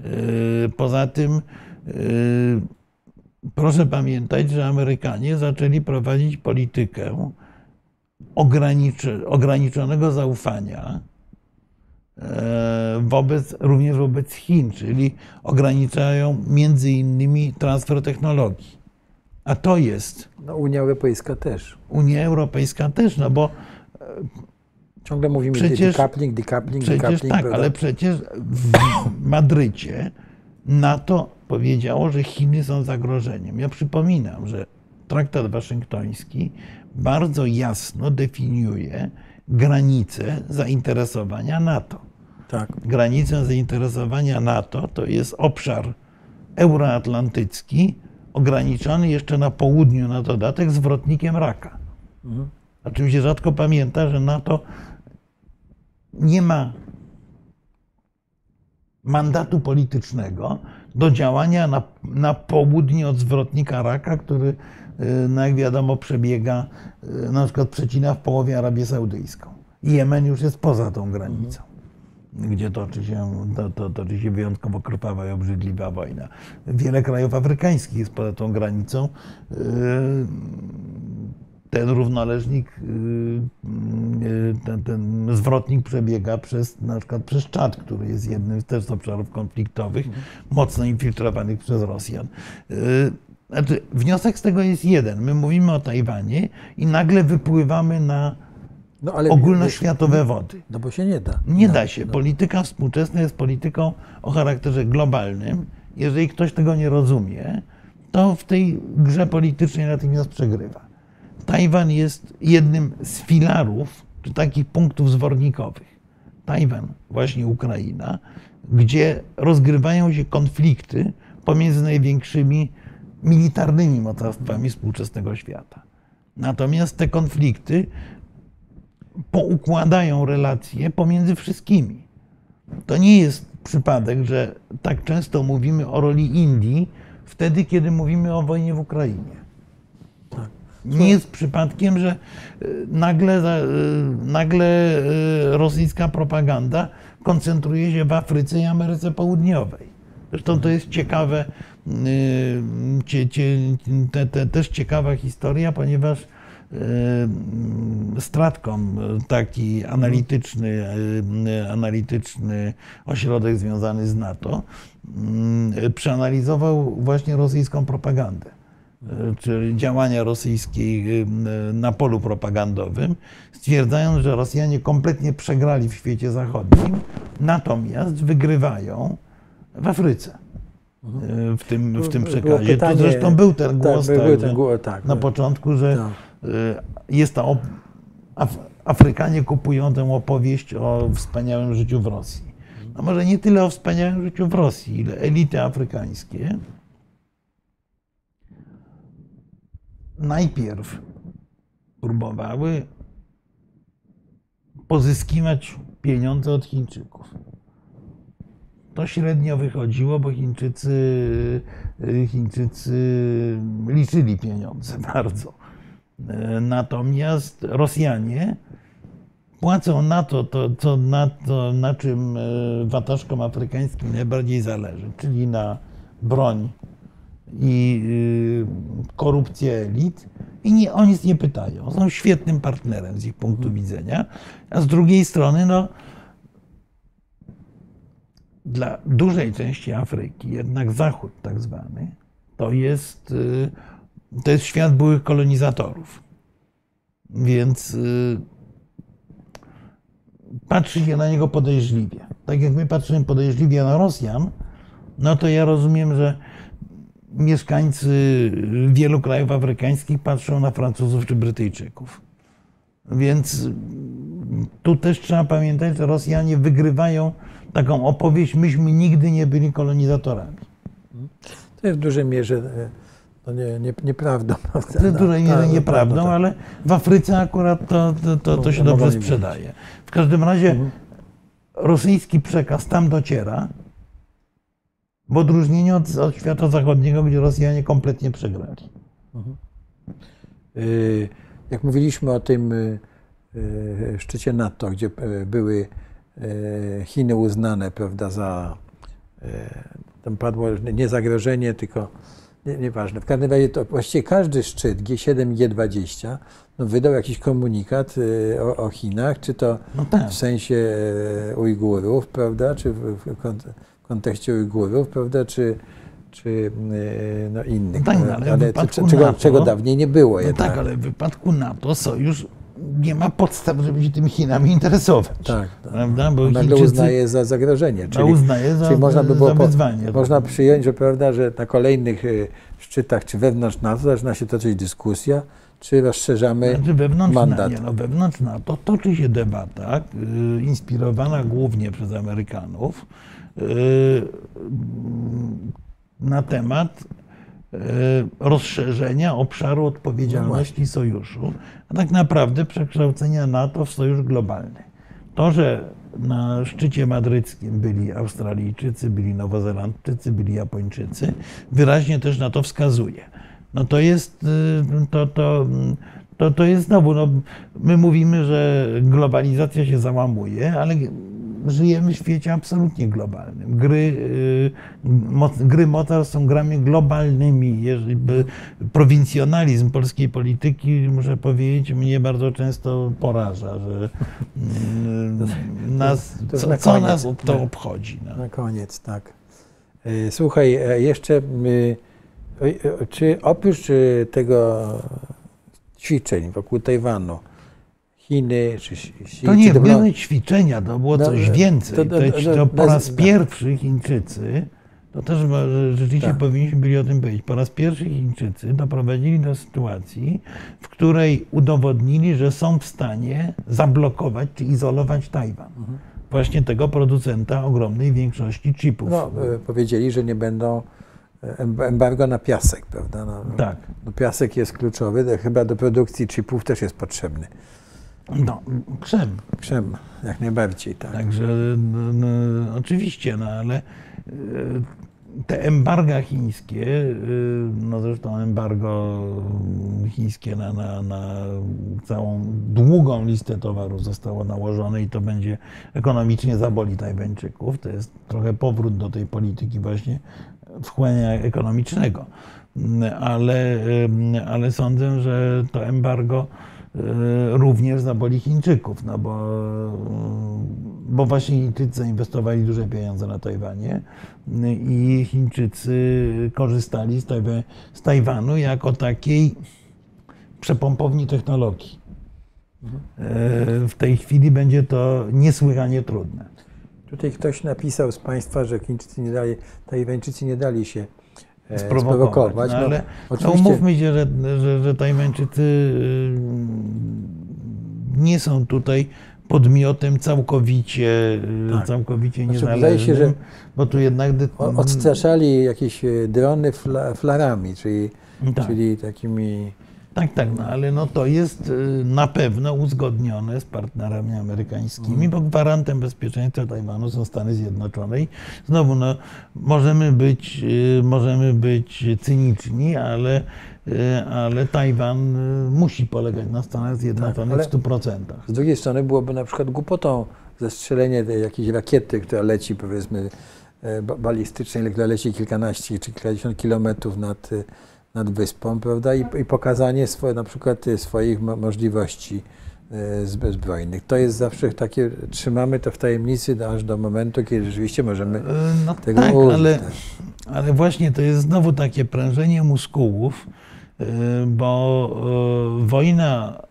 Y, poza tym proszę pamiętać, że Amerykanie zaczęli prowadzić politykę ograniczonego zaufania e, wobec, również wobec Chin, czyli ograniczają między innymi transfer technologii. A to jest. No, Unia Europejska też. Unia Europejska też, no bo. E, Ciągle mówimy przecież, decoupling, decoupling, przecież decoupling. Tak, prawda? ale przecież w Madrycie NATO powiedziało, że Chiny są zagrożeniem. Ja przypominam, że traktat waszyngtoński bardzo jasno definiuje granice zainteresowania NATO. Tak. Granicą zainteresowania NATO to jest obszar euroatlantycki, ograniczony jeszcze na południu na dodatek zwrotnikiem raka. Mhm. O czym się rzadko pamięta, że NATO nie ma mandatu politycznego do działania na, na południe od zwrotnika raka, który, y, no jak wiadomo, przebiega, y, na przykład przecina w połowie Arabię Saudyjską. Jemen już jest poza tą granicą, gdzie toczy się, to, to, toczy się wyjątkowo krwawa i obrzydliwa wojna. Wiele krajów afrykańskich jest poza tą granicą. Y, ten równoleżnik, y, y, ten, ten, zwrotnik przebiega przez na przykład przez Czad, który jest jednym też z obszarów konfliktowych, mocno infiltrowanych przez Rosjan. Znaczy, wniosek z tego jest jeden. My mówimy o Tajwanie i nagle wypływamy na no, ogólnoświatowe wody. No bo się nie da. Nie no, da się. No. Polityka współczesna jest polityką o charakterze globalnym. Jeżeli ktoś tego nie rozumie, to w tej grze politycznej natychmiast przegrywa. Tajwan jest jednym z filarów, czy takich punktów zwornikowych. Tajwan, właśnie Ukraina, gdzie rozgrywają się konflikty pomiędzy największymi militarnymi mocarstwami współczesnego świata. Natomiast te konflikty poukładają relacje pomiędzy wszystkimi. To nie jest przypadek, że tak często mówimy o roli Indii wtedy, kiedy mówimy o wojnie w Ukrainie. Nie jest przypadkiem, że e, nagle, e, nagle e, rosyjska propaganda koncentruje się w Afryce i Ameryce Południowej. Zresztą to jest ciekawe, te, te, też ciekawa historia, ponieważ Stratcom, taki analityczny, analityczny ośrodek związany z NATO, przeanalizował właśnie rosyjską propagandę. Czyli działania rosyjskiej na polu propagandowym, stwierdzają, że Rosjanie kompletnie przegrali w świecie zachodnim, natomiast wygrywają w Afryce. E, w tym, w tym przekazie. Pytanie, to zresztą był ten tak, głos, tak, był ten tak, na początku, że tak. Jest to Afrykanie kupują tę opowieść o wspaniałym życiu w Rosji. No może nie tyle o wspaniałym życiu w Rosji, ile elity afrykańskie najpierw próbowały pozyskiwać pieniądze od Chińczyków. To średnio wychodziło, bo Chińczycy, y, Chińczycy liczyli pieniądze bardzo. E, Natomiast Rosjanie płacą na to, to, co, na, to, na czym e, watażkom afrykańskim najbardziej zależy, czyli na broń i y, korupcję elit. I nie, o nic nie pytają. Są świetnym partnerem z ich punktu widzenia, a z drugiej strony no, dla dużej części Afryki jednak Zachód tak zwany to jest, y, to jest świat byłych kolonizatorów. Więc y, patrzy się na niego podejrzliwie. Tak jak my patrzymy podejrzliwie na Rosjan, no to ja rozumiem, że mieszkańcy wielu krajów afrykańskich patrzą na Francuzów czy Brytyjczyków. Więc tu też trzeba pamiętać, że Rosjanie wygrywają taką opowieść, myśmy nigdy nie byli kolonizatorami. To jest w dużej mierze e, no nie, nie, nieprawdą. prawda? W dużej mierze Tak, nieprawdą, tak. ale w Afryce akurat to, to, to, to się Mogą dobrze nie sprzedaje. W każdym razie Mhm. rosyjski przekaz tam dociera, w odróżnieniu od, od świata zachodniego, gdzie Rosjanie kompletnie przegrali. Y, Jak mówiliśmy o tym y, y, szczycie NATO, gdzie były Chiny uznane prawda, za, tam padło nie zagrożenie, tylko nie, nieważne. W każdym razie to właściwie każdy szczyt G7 i G20 no, wydał jakiś komunikat y, o, o Chinach, czy to No tak. w sensie e, Ujgurów, prawda, czy w, w kont- w kontekście Ujgurów, prawda, czy, czy e, no, innych. Tak, no, ale w ale wypadku c- czego, NATO- czego dawniej nie było No jednak. tak, ale w wypadku NATO sojusz nie ma podstaw, żeby się tymi Chinami interesować. Tak, tak. Prawda? Bo Nagle Chińczycy uznaje za zagrożenie. no, uznaje za, czyli można by było wyzwanie. Można przyjąć, że, prawda, że na kolejnych e, szczytach, czy wewnątrz NATO zaczyna się toczyć dyskusja, czy rozszerzamy Znaczy wewnątrz, mandat. Nie, no wewnątrz NATO toczy się debata, y, inspirowana głównie przez Amerykanów, y, na temat y, rozszerzenia obszaru odpowiedzialności sojuszu, tak naprawdę przekształcenia NATO w sojusz globalny. To, że na szczycie madryckim byli Australijczycy, byli Nowozelandczycy, byli Japończycy, wyraźnie też na to wskazuje. No to jest, y, to, to, to, to jest znowu, no, my mówimy, że globalizacja się załamuje, ale żyjemy w świecie absolutnie globalnym. Gry, y, gry mocarstw są grami globalnymi. Jeżeli prowincjonalizm polskiej polityki, muszę powiedzieć, mnie bardzo często poraża, że y, nas, to co, na co koniec. nas to obchodzi. No. Na koniec, tak. E, Słuchaj, e, jeszcze y, czy oprócz y, tego ćwiczeń wokół Tajwanu, Chiny, czy Xi- To nie czy były ćwiczenia, to było No, coś e, więcej. to- To, to- to, po raz pierwszy Chińczycy, to też rzeczywiście Tak. powinniśmy byli o tym powiedzieć, po raz pierwszy Chińczycy doprowadzili do sytuacji, w której udowodnili, że są w stanie zablokować czy izolować Tajwan. Mhm. Właśnie tego producenta ogromnej większości chipów. no, e, powiedzieli, że nie będą e, em- embargo na piasek, prawda? No, Tak. no, piasek jest kluczowy, chyba do produkcji chipów też jest potrzebny. No, krzem. Krzem, jak najbardziej, tak. Także no, no, oczywiście, no ale e, te embarga chińskie, e, no zresztą embargo chińskie na, na, na całą długą listę towarów zostało nałożone i to będzie ekonomicznie zaboli Tajwańczyków. To jest trochę powrót do tej polityki właśnie wchłaniania ekonomicznego. Ale, e, ale sądzę, że to embargo e, również zaboli Chińczyków, no bo, bo właśnie Chińczycy zainwestowali duże pieniądze na Tajwanie i Chińczycy korzystali z, Tajwa, z Tajwanu jako takiej przepompowni technologii. E, W tej chwili będzie to niesłychanie trudne. Tutaj ktoś napisał z Państwa, że Chińczycy nie dali, Tajwańczycy nie dali się Sprowokować. sprowokować. No, ale no, oczywiście, umówmy się, że, że, że Tajwańczycy y, nie są tutaj podmiotem całkowicie, y, Tak. całkowicie Znaczy, niezależnym, wydaje się, że bo tu jednak... odstraszali jakieś e, drony fla, flarami, czyli, Tak. czyli takimi Tak, tak, no ale no to jest y, na pewno uzgodnione z partnerami amerykańskimi, bo gwarantem bezpieczeństwa Tajwanu są Stany Zjednoczone. I znowu, no, możemy być, y, możemy być cyniczni, ale, y, ale Tajwan musi polegać na Stanach Zjednoczonych ale- w 100%. Z drugiej strony byłoby na przykład głupotą zestrzelenie tej jakiejś rakiety, która leci powiedzmy e, ba- balistycznej, która leci kilkanaście czy kilkadziesiąt kilometrów nad, nad wyspą, prawda? I, i pokazanie swoje, na przykład e, swoich mo- możliwości e, zb- zbrojnych. To jest zawsze takie, trzymamy to w tajemnicy aż do momentu, kiedy rzeczywiście możemy Y, No tego tak, użyć. ale, tak. ale właśnie to jest znowu takie prężenie muskułów, y, bo y, wojna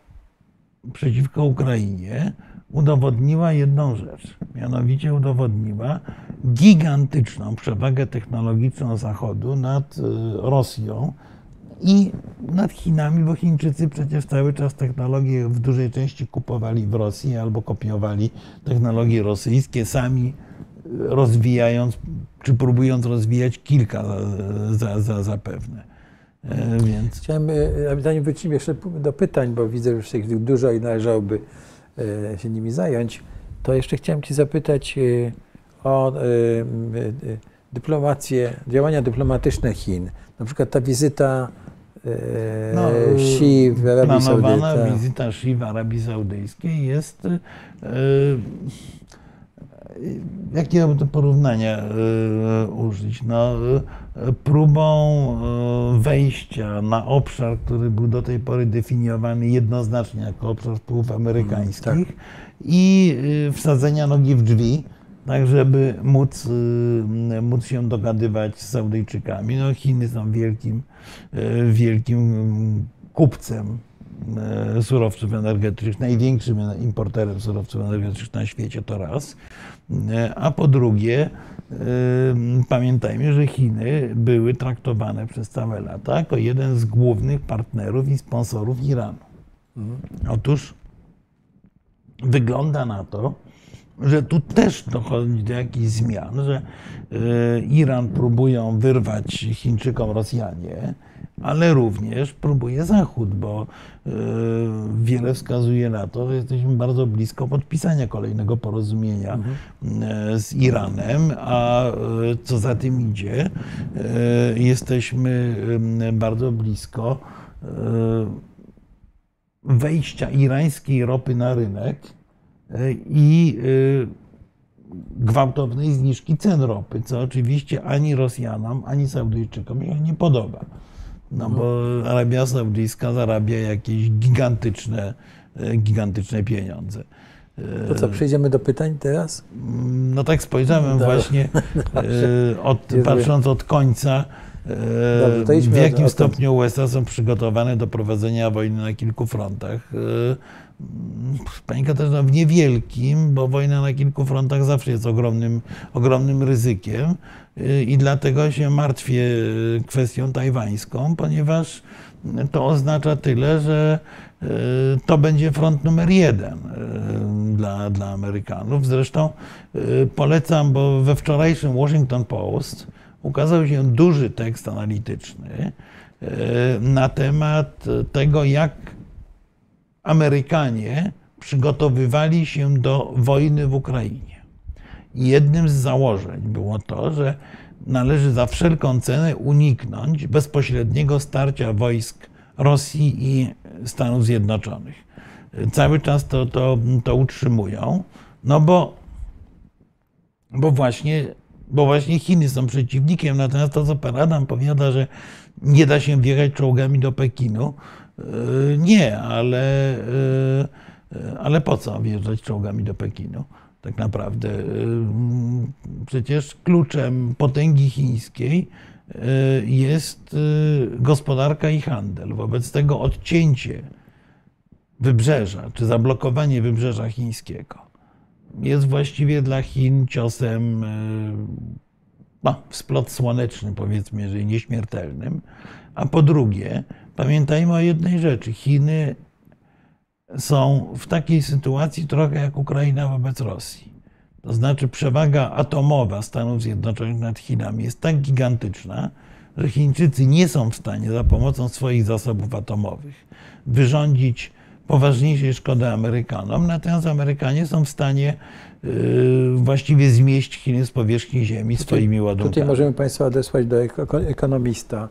przeciwko Ukrainie udowodniła jedną rzecz. Mianowicie udowodniła gigantyczną przewagę technologiczną Zachodu nad y, Rosją i nad Chinami, bo Chińczycy przecież cały czas technologie w dużej części kupowali w Rosji albo kopiowali technologie rosyjskie sami rozwijając, czy próbując rozwijać kilka za, za, zapewne. E, Więc Chciałem, e, zanim wrócimy jeszcze do pytań, bo widzę, że już ich dużo i należałoby e, się nimi zająć, to jeszcze chciałem Cię zapytać o dyplomację, działania dyplomatyczne Chin. Na przykład ta wizyta no, Xi w Arabii planowana Saudyjskiej. wizyta Xi w Arabii Saudyjskiej jest e, Jakiego to porównania e, użyć? No, e, próbą e, wejścia na obszar, który był do tej pory definiowany jednoznacznie jako obszar wpływów amerykańskich Mm, tak. i e, wsadzenia nogi w drzwi, tak żeby móc, e, móc się dogadywać z Saudyjczykami. No, Chiny są wielkim, e, wielkim kupcem e, surowców energetycznych, największym importerem surowców energetycznych na świecie to raz. A po drugie, pamiętajmy, że Chiny były traktowane przez całe lata jako jeden z głównych partnerów i sponsorów Iranu. Otóż wygląda na to, że tu też dochodzi do jakichś zmian, że e, Iran próbują wyrwać Chińczykom Rosjanie, ale również próbuje Zachód, bo e, wiele wskazuje na to, że jesteśmy bardzo blisko podpisania kolejnego porozumienia e, z Iranem, a co za tym idzie, jesteśmy bardzo blisko wejścia irańskiej ropy na rynek i e, gwałtownej zniżki cen ropy, co oczywiście ani Rosjanom, ani Saudyjczykom się nie podoba. No bo Arabia Saudyjska zarabia jakieś gigantyczne, e, gigantyczne pieniądze. E, To co, przejdziemy do pytań teraz? No tak spojrzałem Dobra. właśnie, e, od, patrząc od końca, Dobrze, w jakim stopniu USA są przygotowane do prowadzenia wojny na kilku frontach. Pani Katarzyna, w niewielkim, bo wojna na kilku frontach zawsze jest ogromnym, ogromnym ryzykiem e, i dlatego się martwię e, kwestią tajwańską, ponieważ to oznacza tyle, że e, to będzie front numer jeden dla, dla Amerykanów. Zresztą polecam, bo we wczorajszym Washington Post ukazał się duży tekst analityczny na temat tego, jak Amerykanie przygotowywali się do wojny w Ukrainie. Jednym z założeń było to, że należy za wszelką cenę uniknąć bezpośredniego starcia wojsk Rosji i Stanów Zjednoczonych. Cały czas to, to, to utrzymują, no bo, bo, właśnie, bo właśnie Chiny są przeciwnikiem. Natomiast to, co pan Adam powiada, że nie da się wjechać czołgami do Pekinu, nie, ale, yy, ale po co wjeżdżać czołgami do Pekinu? Tak naprawdę. Przecież kluczem potęgi chińskiej jest gospodarka i handel. Wobec tego odcięcie wybrzeża, czy zablokowanie wybrzeża chińskiego jest właściwie dla Chin ciosem no, w splot słoneczny, powiedzmy, jeżeli nieśmiertelnym. A po drugie, pamiętajmy o jednej rzeczy. Chiny są w takiej sytuacji trochę jak Ukraina wobec Rosji. To znaczy przewaga atomowa Stanów Zjednoczonych nad Chinami jest tak gigantyczna, że Chińczycy nie są w stanie za pomocą swoich zasobów atomowych wyrządzić poważniejszej szkody Amerykanom, natomiast Amerykanie są w stanie yy, właściwie zmieść Chiny z powierzchni Ziemi swoimi ładunkami. Tutaj możemy Państwa odesłać do eko- ekonomista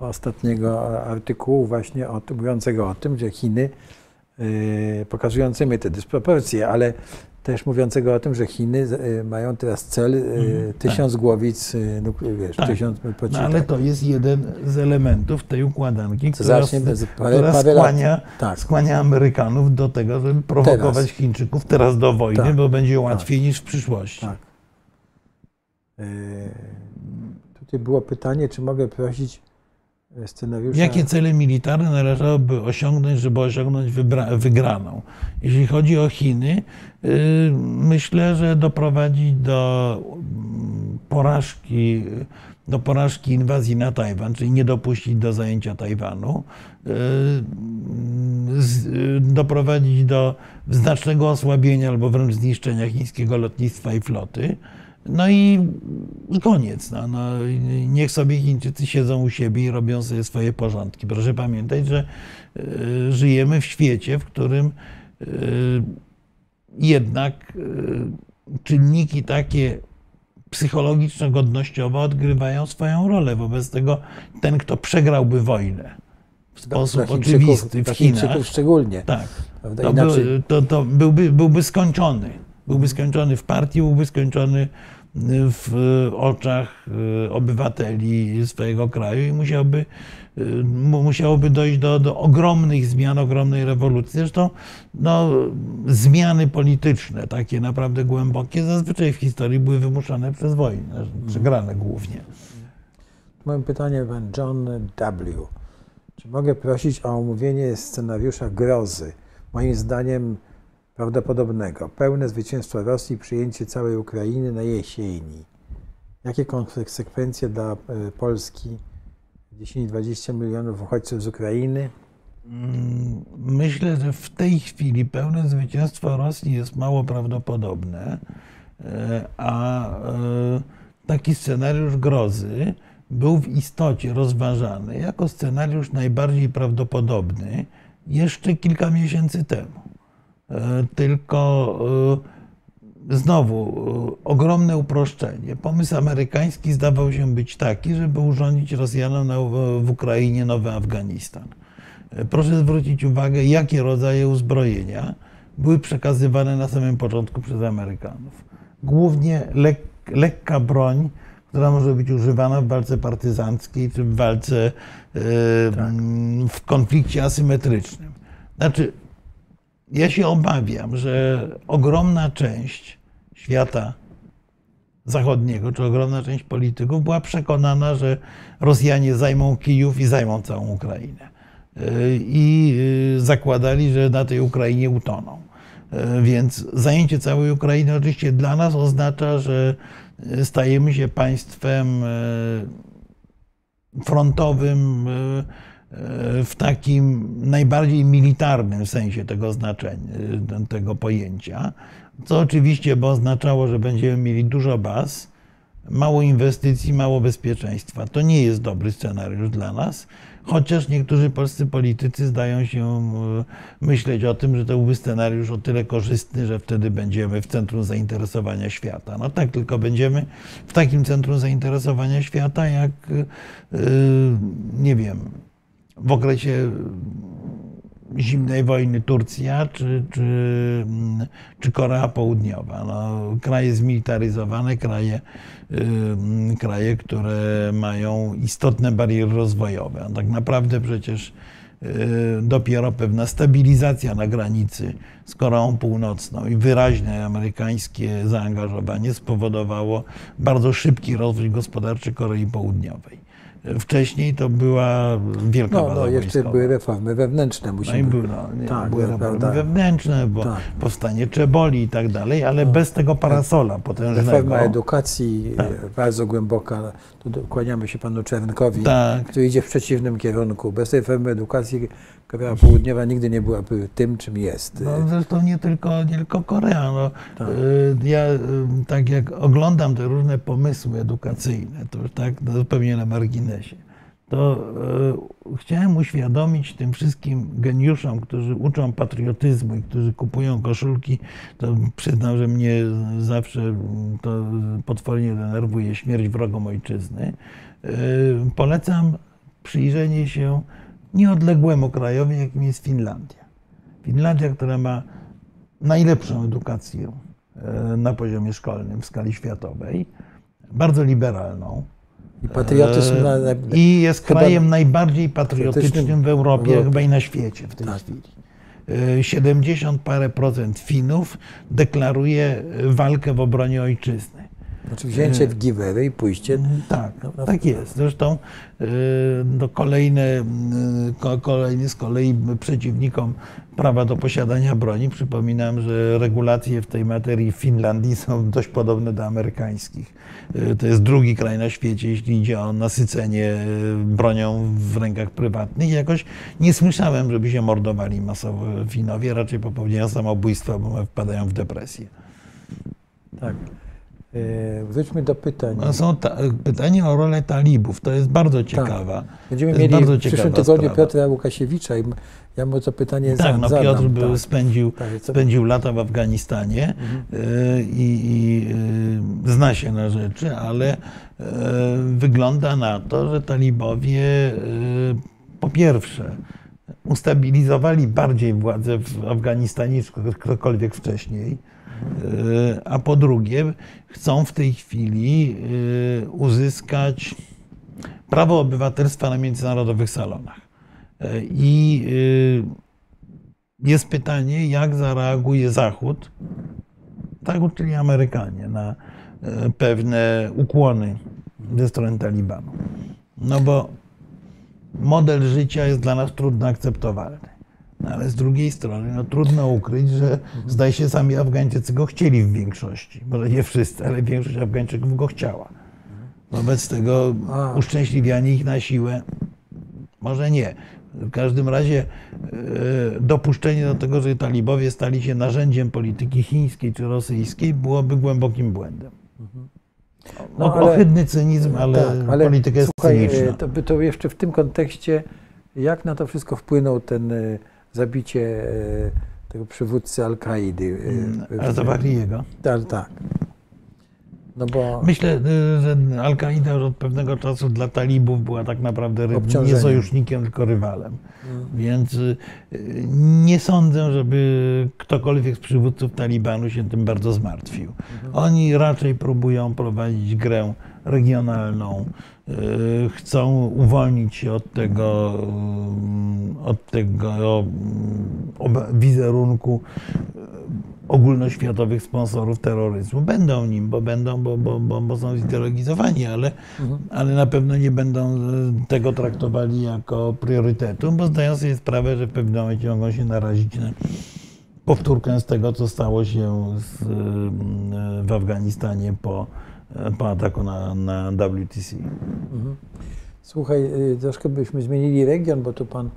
ostatniego artykułu właśnie o tym, mówiącego o tym, że Chiny, yy, pokazującymi te dysproporcje, ale też mówiącego o tym, że Chiny yy, mają teraz cel yy, tysiąc głowic, yy, nuk- wiesz, Tak. tysiąc No, ale to jest jeden z elementów tej układanki, Co która, zacznie parę- która parę skłania, Tak. skłania Amerykanów do tego, żeby prowokować Teraz. Chińczyków teraz do wojny, Tak. bo będzie łatwiej niż w przyszłości. Tak. Yy, Tutaj było pytanie, czy mogę prosić e, scenariusza. Jakie cele militarne należałoby osiągnąć, żeby osiągnąć wygraną? Jeśli chodzi o Chiny, yy, myślę, że doprowadzić do mm, porażki, do porażki inwazji na Tajwan, czyli nie dopuścić do zajęcia Tajwanu, z- yy, doprowadzić do znacznego osłabienia albo wręcz zniszczenia chińskiego lotnictwa i floty. No i, i koniec. No, no, niech sobie Chińczycy siedzą u siebie i robią sobie swoje porządki. Proszę pamiętać, że y, żyjemy w świecie, w którym y, jednak y, czynniki takie psychologiczno-godnościowe odgrywają swoją rolę. Wobec tego ten, kto przegrałby wojnę w Dla sposób Chińczyków- oczywisty w dla Chinach, szczególnie. tak, to, Inaczej, był, to, to byłby, byłby skończony. Byłby skończony w partii, byłby skończony w oczach y, obywateli swojego kraju i musiałby, y, mu- musiałoby dojść do, do ogromnych zmian, ogromnej rewolucji. Zresztą no, zmiany polityczne, takie naprawdę głębokie, zazwyczaj w historii były wymuszane przez wojnę, przegrane głównie. Mam pytanie pan John W. Czy mogę prosić o omówienie scenariusza grozy? Moim zdaniem prawdopodobnego. Pełne zwycięstwo Rosji, przyjęcie całej Ukrainy na jesieni. Jakie konsekwencje dla e, Polski 10-20 milionów uchodźców z Ukrainy? Mm, Myślę, że w tej chwili pełne zwycięstwo Rosji jest mało prawdopodobne, e, a e, taki scenariusz grozy był w istocie rozważany jako scenariusz najbardziej prawdopodobny jeszcze kilka miesięcy temu. E, Tylko e, znowu e, ogromne uproszczenie. Pomysł amerykański zdawał się być taki, żeby urządzić Rosjanom w Ukrainie nowy Afganistan. Proszę zwrócić uwagę, jakie rodzaje uzbrojenia były przekazywane na samym początku przez Amerykanów. Głównie lek, lekka broń, która może być używana w walce partyzanckiej czy w walce e, mm, w konflikcie asymetrycznym. Znaczy, ja się obawiam, że ogromna część świata zachodniego, czy ogromna część polityków była przekonana, że Rosjanie zajmą Kijów i zajmą całą Ukrainę. Yy, I yy, zakładali, że na tej Ukrainie utoną. Yy, Więc zajęcie całej Ukrainy oczywiście dla nas oznacza, że stajemy się państwem frontowym w takim najbardziej militarnym sensie tego znaczenia, tego pojęcia, co oczywiście by oznaczało, że będziemy mieli dużo baz, mało inwestycji, mało bezpieczeństwa. To nie jest dobry scenariusz dla nas, chociaż niektórzy polscy politycy zdają się e, myśleć o tym, że to byłby scenariusz o tyle korzystny, że wtedy będziemy w centrum zainteresowania świata. No tak, tylko będziemy w takim centrum zainteresowania świata, jak e, nie wiem, w okresie zimnej wojny Turcja czy, czy, czy Korea Południowa. No, kraje zmilitaryzowane, kraje, ym, kraje, które mają istotne bariery rozwojowe. A tak naprawdę przecież y, dopiero pewna stabilizacja na granicy z Koreą Północną i wyraźne amerykańskie zaangażowanie spowodowało bardzo szybki rozwój gospodarczy Korei Południowej. Wcześniej to była wielka No, no jeszcze wojskowa. były reformy wewnętrzne. No i Musimy... były, no, Tak, były no, reformy prawda. wewnętrzne, bo Tak. powstanie Czeboli i tak dalej, ale bez tego parasola potężnego. Reforma edukacji Tak. bardzo głęboka. Tu kłaniamy się panu Czernkowi, Tak. który idzie w przeciwnym kierunku. Bez tej reformy edukacji Korea Południowa nigdy nie byłaby tym, czym jest. No, zresztą nie tylko, nie tylko Korea. No, Tak. y, Ja y, tak jak oglądam te różne pomysły edukacyjne, to już tak no, zupełnie na marginesie, to e, chciałem uświadomić tym wszystkim geniuszom, którzy uczą patriotyzmu i którzy kupują koszulki, to przyznam, że mnie zawsze to potwornie denerwuje śmierć wrogom ojczyzny. E, polecam przyjrzenie się nieodległemu krajowi, jakim jest Finlandia. Finlandia, która ma najlepszą edukację e, na poziomie szkolnym w skali światowej, bardzo liberalną. I patriotyzm E, na, na, I jest krajem najbardziej patriotycznym w Europie, Europie. chyba i na świecie w tej Tak. chwili. E, 70 parę procent Finów deklaruje walkę w obronie ojczyzny. Znaczy wzięcie w giveaway i pójście. Tak, No, no, tak jest. Zresztą y, no, kolejne, y, ko- kolejny z kolei przeciwnikom prawa do posiadania broni. Przypominam, że regulacje w tej materii w Finlandii są dość podobne do amerykańskich. Y, To jest drugi kraj na świecie, jeśli idzie o nasycenie bronią w rękach prywatnych. Jakoś nie słyszałem, żeby się mordowali masowo Finowie, raczej popełniają samobójstwa, bo wpadają w depresję. Tak. E, Wróćmy do pytań. No, Są ta, pytanie o rolę talibów. To jest bardzo ciekawa. Będziemy to jest mieli w przyszłym ciekawa tygodniu sprawa. Piotra Łukasiewicza i ja mu to pytanie Tak, za- no zadam. Piotr był, tak. spędził, Tak, spędził lata w Afganistanie Mhm. y, i, i y, zna się na rzeczy, ale y, wygląda na to, że talibowie po pierwsze ustabilizowali bardziej władzę w Afganistanie niż ktokolwiek wcześniej, a po drugie chcą w tej chwili y, uzyskać prawo obywatelstwa na międzynarodowych salonach. Y, I jest pytanie, jak zareaguje Zachód, Zachód, czyli Amerykanie, na e, pewne ukłony ze strony Talibanu. No bo model życia jest dla nas trudno akceptowalny. No ale z drugiej strony no, trudno ukryć, że zdaje się sami Afgańczycy go chcieli w większości. Może nie wszyscy, ale większość Afgańczyków go chciała. Wobec tego uszczęśliwianie ich na siłę może nie. W każdym razie e, dopuszczenie do tego, że talibowie stali się narzędziem polityki chińskiej czy rosyjskiej, byłoby głębokim błędem. No, No, ale- Ohydny cynizm, ale, tak, ale polityka jest słuchaj, cyniczna. e, To, by to jeszcze w tym kontekście, jak na to wszystko wpłynął ten e, zabicie e, tego przywódcy Al-Kaidy? e, A Zawahriego. Tak, tak. No bo Myślę, y, że Al-Kaida już od pewnego czasu dla talibów była tak naprawdę nie sojusznikiem, tylko rywalem. Mm. Więc y, nie sądzę, żeby ktokolwiek z przywódców Talibanu się tym bardzo zmartwił. Oni raczej próbują prowadzić grę regionalną, y, chcą uwolnić się od tego, y, od tego y, wizerunku ogólnoświatowych sponsorów terroryzmu. Będą nim, bo będą, bo, bo, bo, bo są zideologizowani, ale, ale na pewno nie będą tego traktowali jako priorytetu, bo zdają sobie sprawę, że w pewnym momencie mogą się narazić na powtórkę z tego, co stało się z, w Afganistanie po, po ataku na, na WTC. Mhm. Słuchaj, y, troszkę byśmy zmienili region, bo tu pan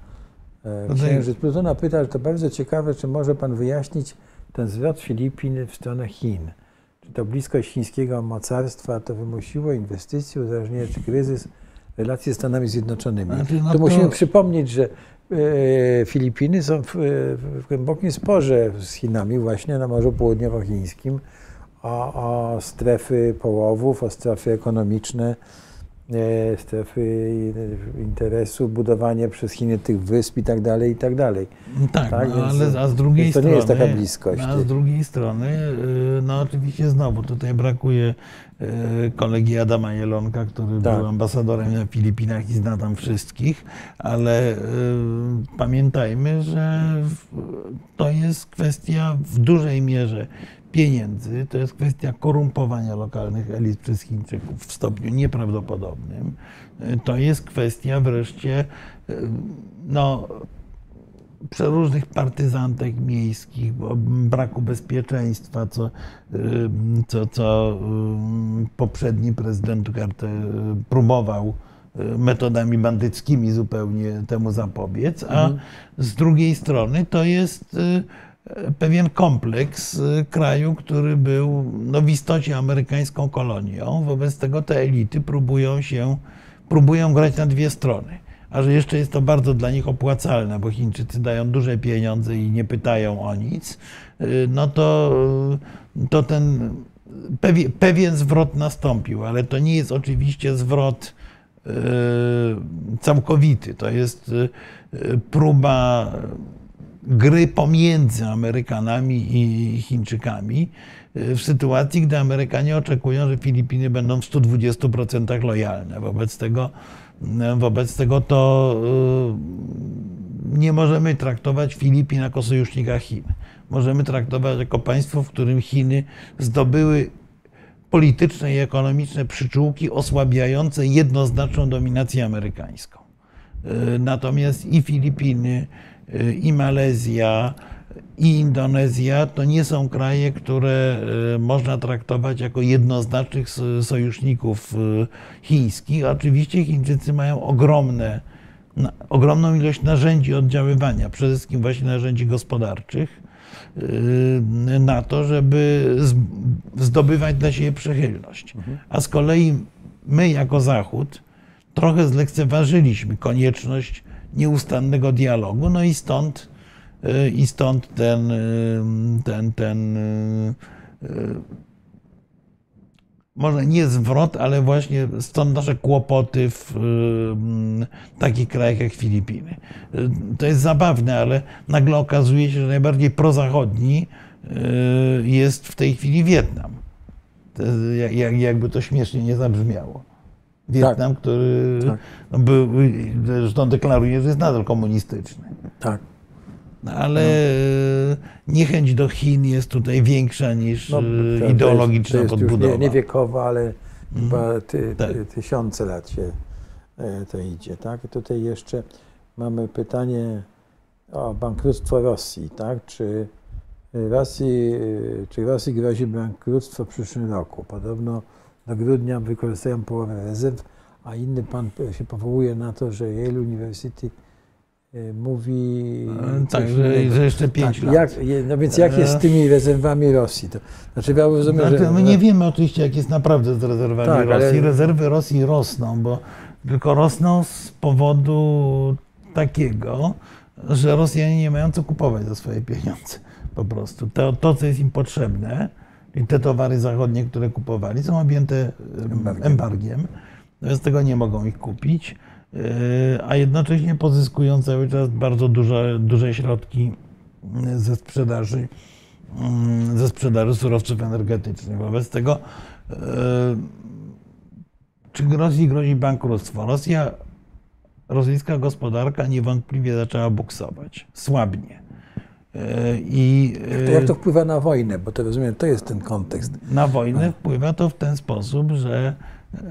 e, No księżyc Plutona pyta, że to bardzo ciekawe, czy może pan wyjaśnić ten zwrot Filipin w stronę Chin? Czy to bliskość chińskiego mocarstwa to wymusiło inwestycje, uzależnienie czy kryzys relacji ze Stanami Zjednoczonymi? No to musimy przypomnieć, że e, Filipiny są w, w głębokim sporze z Chinami właśnie na Morzu Południowochińskim o, o strefy połowów, o strefy ekonomiczne, e, strefy interesu, budowanie przez Chiny tych wysp i tak dalej, i tak dalej. Tak, Tak, no, ale a z drugiej więc to nie strony. jest taka bliskość. A z drugiej strony, y, no oczywiście znowu tutaj brakuje y, kolegi Adama Jelonka, który Tak. był ambasadorem na Filipinach i zna tam wszystkich, ale y, pamiętajmy, że to jest kwestia w dużej mierze pieniędzy, to jest kwestia korumpowania lokalnych elit przez Chińczyków w stopniu nieprawdopodobnym. To jest kwestia wreszcie y, no, przeróżnych partyzantek miejskich, braku bezpieczeństwa, co, y, co, co y, poprzedni prezydent Duterte próbował metodami bandyckimi zupełnie temu zapobiec, a z drugiej strony to jest pewien kompleks y, kraju, który był no, w istocie amerykańską kolonią. Wobec tego te elity próbują się próbują grać na dwie strony. A że jeszcze jest to bardzo dla nich opłacalne, bo Chińczycy dają duże pieniądze i nie pytają o nic, y, no to, y, to ten pewien, zwrot nastąpił, ale to nie jest oczywiście zwrot całkowity. To jest próba gry pomiędzy Amerykanami i Chińczykami y, w sytuacji, gdy Amerykanie oczekują, że Filipiny będą w 120% lojalne. Wobec tego, y, wobec tego to y, nie możemy traktować Filipin jako sojusznika Chin. Możemy traktować jako państwo, w którym Chiny zdobyły polityczne i ekonomiczne przyczółki osłabiające jednoznaczną dominację amerykańską. Natomiast i Filipiny, i Malezja, i Indonezja to nie są kraje, które y, można traktować jako jednoznacznych so- sojuszników y, chińskich. Oczywiście Chińczycy mają ogromne, ogromną ilość narzędzi oddziaływania, przede wszystkim właśnie narzędzi gospodarczych, y, na to, żeby zdobywać dla siebie przychylność. A z kolei my jako Zachód trochę zlekceważyliśmy konieczność nieustannego dialogu, no i stąd, y, i stąd ten, y, ten, ten y, może nie zwrot, ale właśnie stąd nasze kłopoty w takich krajach jak Filipiny. To jest zabawne, ale nagle okazuje się, że najbardziej prozachodni jest w tej chwili Wietnam. Jakby to śmiesznie nie zabrzmiało. Wietnam, który Tak. no, był, zresztą deklaruje, że jest nadal komunistyczny. Tak. No, ale y, niechęć do Chin jest tutaj większa niż No, to- ideologiczna to jest, to jest podbudowa. już nie, nie wiekowa, ale chyba ty, Tak. ty, tysiące lat się e, to idzie. Tak? I tutaj jeszcze mamy pytanie o bankructwo Rosji. Tak? Czy Rosji, e, czy Rosji grozi bankructwo w przyszłym roku? Podobno do grudnia wykorzystają połowę rezerw, a inny pan się powołuje na to, że Yale University e, mówi... E, Tak, że, jeszcze 5 Tak, lat. jak, no więc jak jest z tymi rezerwami Rosji? To, znaczy ja rozumiem, Znaczy, że... my nie wiemy oczywiście, jak jest naprawdę z rezerwami Tak, ale- Rosji. Rezerwy Rosji rosną, bo tylko rosną z powodu takiego, że Rosjanie nie mają co kupować za swoje pieniądze. Po prostu. To, to co jest im potrzebne, i te towary zachodnie, które kupowali, są objęte em, Embargiem. embargiem. Z tego nie mogą ich kupić, yy, a jednocześnie pozyskują cały czas bardzo duże, duże środki yy, ze sprzedaży mm, ze sprzedaży surowców energetycznych. Wobec tego, e, czy Rosji grozi bankructwo? Rosja, rosyjska gospodarka niewątpliwie zaczęła buksować, słabnie. I To jak to wpływa na wojnę? Bo to rozumiem, to jest ten kontekst. na wojnę wpływa to w ten sposób, że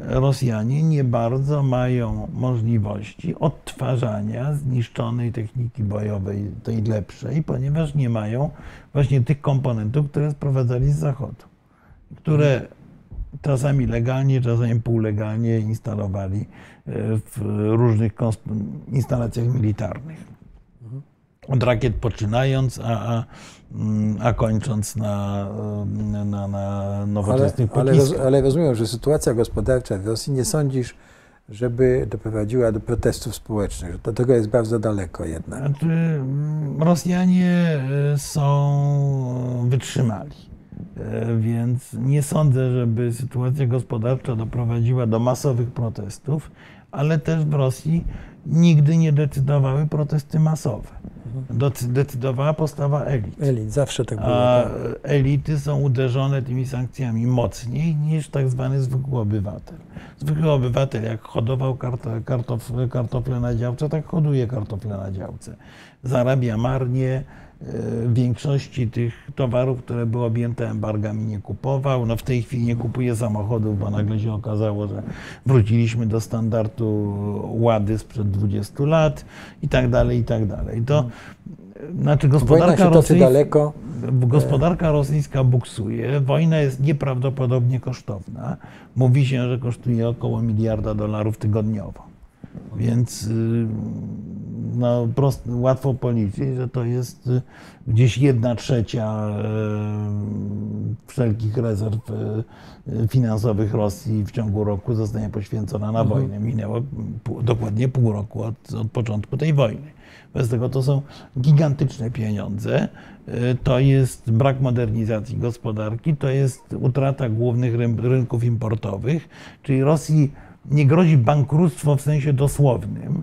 Rosjanie nie bardzo mają możliwości odtwarzania zniszczonej techniki bojowej, tej lepszej, ponieważ nie mają właśnie tych komponentów, które sprowadzali z Zachodu, które czasami legalnie, czasami półlegalnie instalowali e, w różnych instalacjach militarnych. Od rakiet poczynając, a, a, mm, a kończąc na, na, na Ale, nowoczesnych ale, roz, pociskach. ale rozumiem, że sytuacja gospodarcza w Rosji nie sądzisz, żeby doprowadziła do protestów społecznych. Do tego jest bardzo daleko jednak. Znaczy, mm, Rosjanie e, są wytrzymali, E, więc nie sądzę, żeby sytuacja gospodarcza doprowadziła do masowych protestów, ale też w Rosji nigdy nie decydowały protesty masowe. Decydowała postawa elit. Elit, zawsze tak było. A tak. elity są uderzone tymi sankcjami mocniej niż tak zwany zwykły obywatel. Zwykły obywatel, jak hodował karto, kartof, kartofle na działce, tak hoduje kartofle na działce. Zarabia marnie, większości tych towarów, które były objęte embargami, nie kupował. No w tej chwili nie kupuje samochodów, bo nagle się okazało, że wróciliśmy do standardu łady sprzed 20 lat i tak dalej, i tak dalej. To znaczy Wojna gospodarka rosyjska, daleko. gospodarka rosyjska buksuje, wojna jest nieprawdopodobnie kosztowna. Mówi się, że kosztuje około miliarda dolarów tygodniowo. Więc y, no, prost, łatwo policzyć, że to jest y, gdzieś jedna trzecia y, wszelkich rezerw y, finansowych Rosji w ciągu roku zostanie poświęcona na wojnę. Minęło dokładnie pół roku od, od początku tej wojny. Bez tego to są gigantyczne pieniądze. To jest brak modernizacji gospodarki, to jest utrata głównych rynków importowych, czyli Rosji nie grozi bankructwo w sensie dosłownym,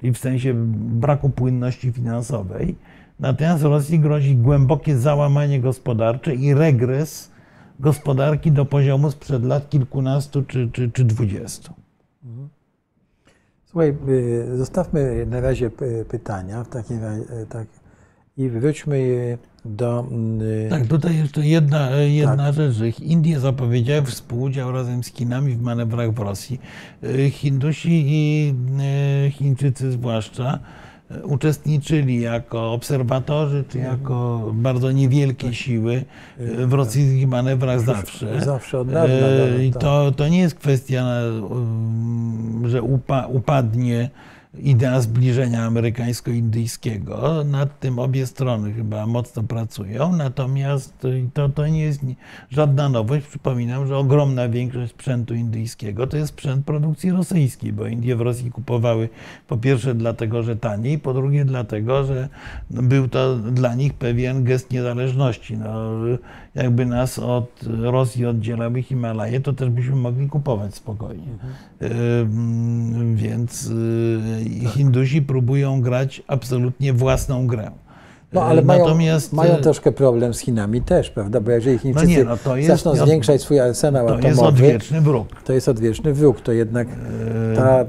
czyli w sensie braku płynności finansowej, natomiast Rosji grozi głębokie załamanie gospodarcze i regres gospodarki do poziomu sprzed lat kilkunastu czy, czy, czy dwudziestu. Słuchaj, y, zostawmy na razie pytania w takim razie, tak, i wróćmy do. Mm, tak, tutaj jeszcze jedna, jedna tak. rzecz, Indie zapowiedziały współudział razem z Chinami w manewrach w Rosji. Y, Hindusi i y, Chińczycy zwłaszcza uczestniczyli jako obserwatorzy, czy mhm. jako bardzo niewielkie tak. siły w rosyjskich manewrach zawsze. Zawsze od dawna. I tak. to, to nie jest kwestia, że upa, upadnie idea zbliżenia amerykańsko-indyjskiego. Nad tym obie strony chyba mocno pracują, natomiast to, to nie jest żadna nowość. Przypominam, że ogromna większość sprzętu indyjskiego to jest sprzęt produkcji rosyjskiej, bo Indie w Rosji kupowały po pierwsze dlatego, że taniej, po drugie dlatego, że był to dla nich pewien gest niezależności. No, jakby nas od Rosji oddzielały Himalaje, to też byśmy mogli kupować spokojnie. Mhm. Więc tak. Hindusi próbują grać absolutnie własną grę. No ale Natomiast, mają, mają troszkę problem z Chinami też, prawda? Bo jeżeli Chińczycy no nie, no to jest, zaczną zwiększać swój arsenał to atomowy, jest odwieczny wróg. To jest odwieczny wróg. To jednak ta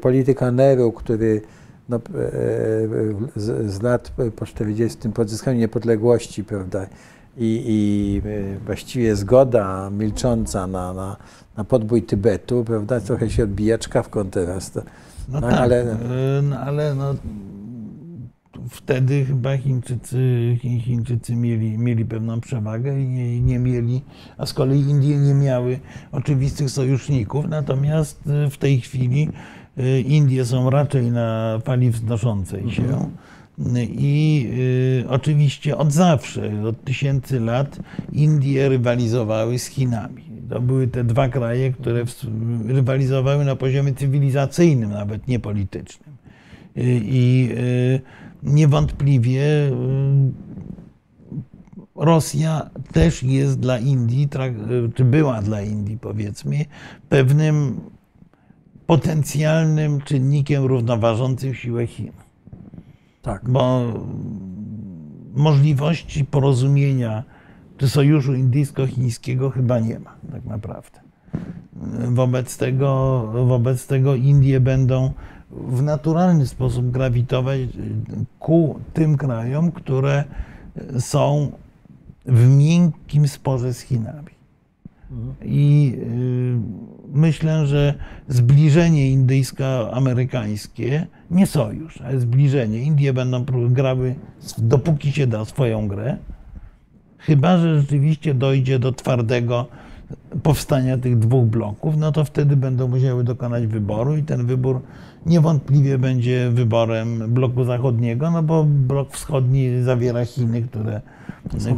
polityka Neru, który no, z, z, lat po 40 po odzyskaniu niepodległości, prawda, i, i e, właściwie zgoda milcząca na, na, na podbój Tybetu, prawda, trochę się odbija czkawką teraz. No, no tak, ale, e, no, ale no, wtedy chyba Chińczycy, Chińczycy mieli, mieli pewną przewagę i nie, nie, mieli, a z kolei Indie nie miały oczywistych sojuszników, natomiast e, w tej chwili Indie są raczej na fali wznoszącej się. Mhm. I y, oczywiście od zawsze, od tysięcy lat, Indie rywalizowały z Chinami. To były te dwa kraje, które rywalizowały na poziomie cywilizacyjnym, nawet nie politycznym. Y, I y, niewątpliwie Rosja też jest dla Indii, czy była dla Indii, powiedzmy, pewnym potencjalnym czynnikiem równoważącym siłę Chin. Tak. Bo możliwości porozumienia czy sojuszu indyjsko-chińskiego chyba nie ma, tak naprawdę. Wobec tego, wobec tego Indie będą w naturalny sposób grawitować ku tym krajom, które są w miękkim sporze z Chinami. I y, myślę, że zbliżenie indyjsko-amerykańskie, nie sojusz, ale zbliżenie. Indie będą grały, dopóki się da, swoją grę. Chyba, że rzeczywiście dojdzie do twardego powstania tych dwóch bloków, no to wtedy będą musiały dokonać wyboru i ten wybór niewątpliwie będzie wyborem bloku zachodniego, no bo blok wschodni zawiera Chiny, które,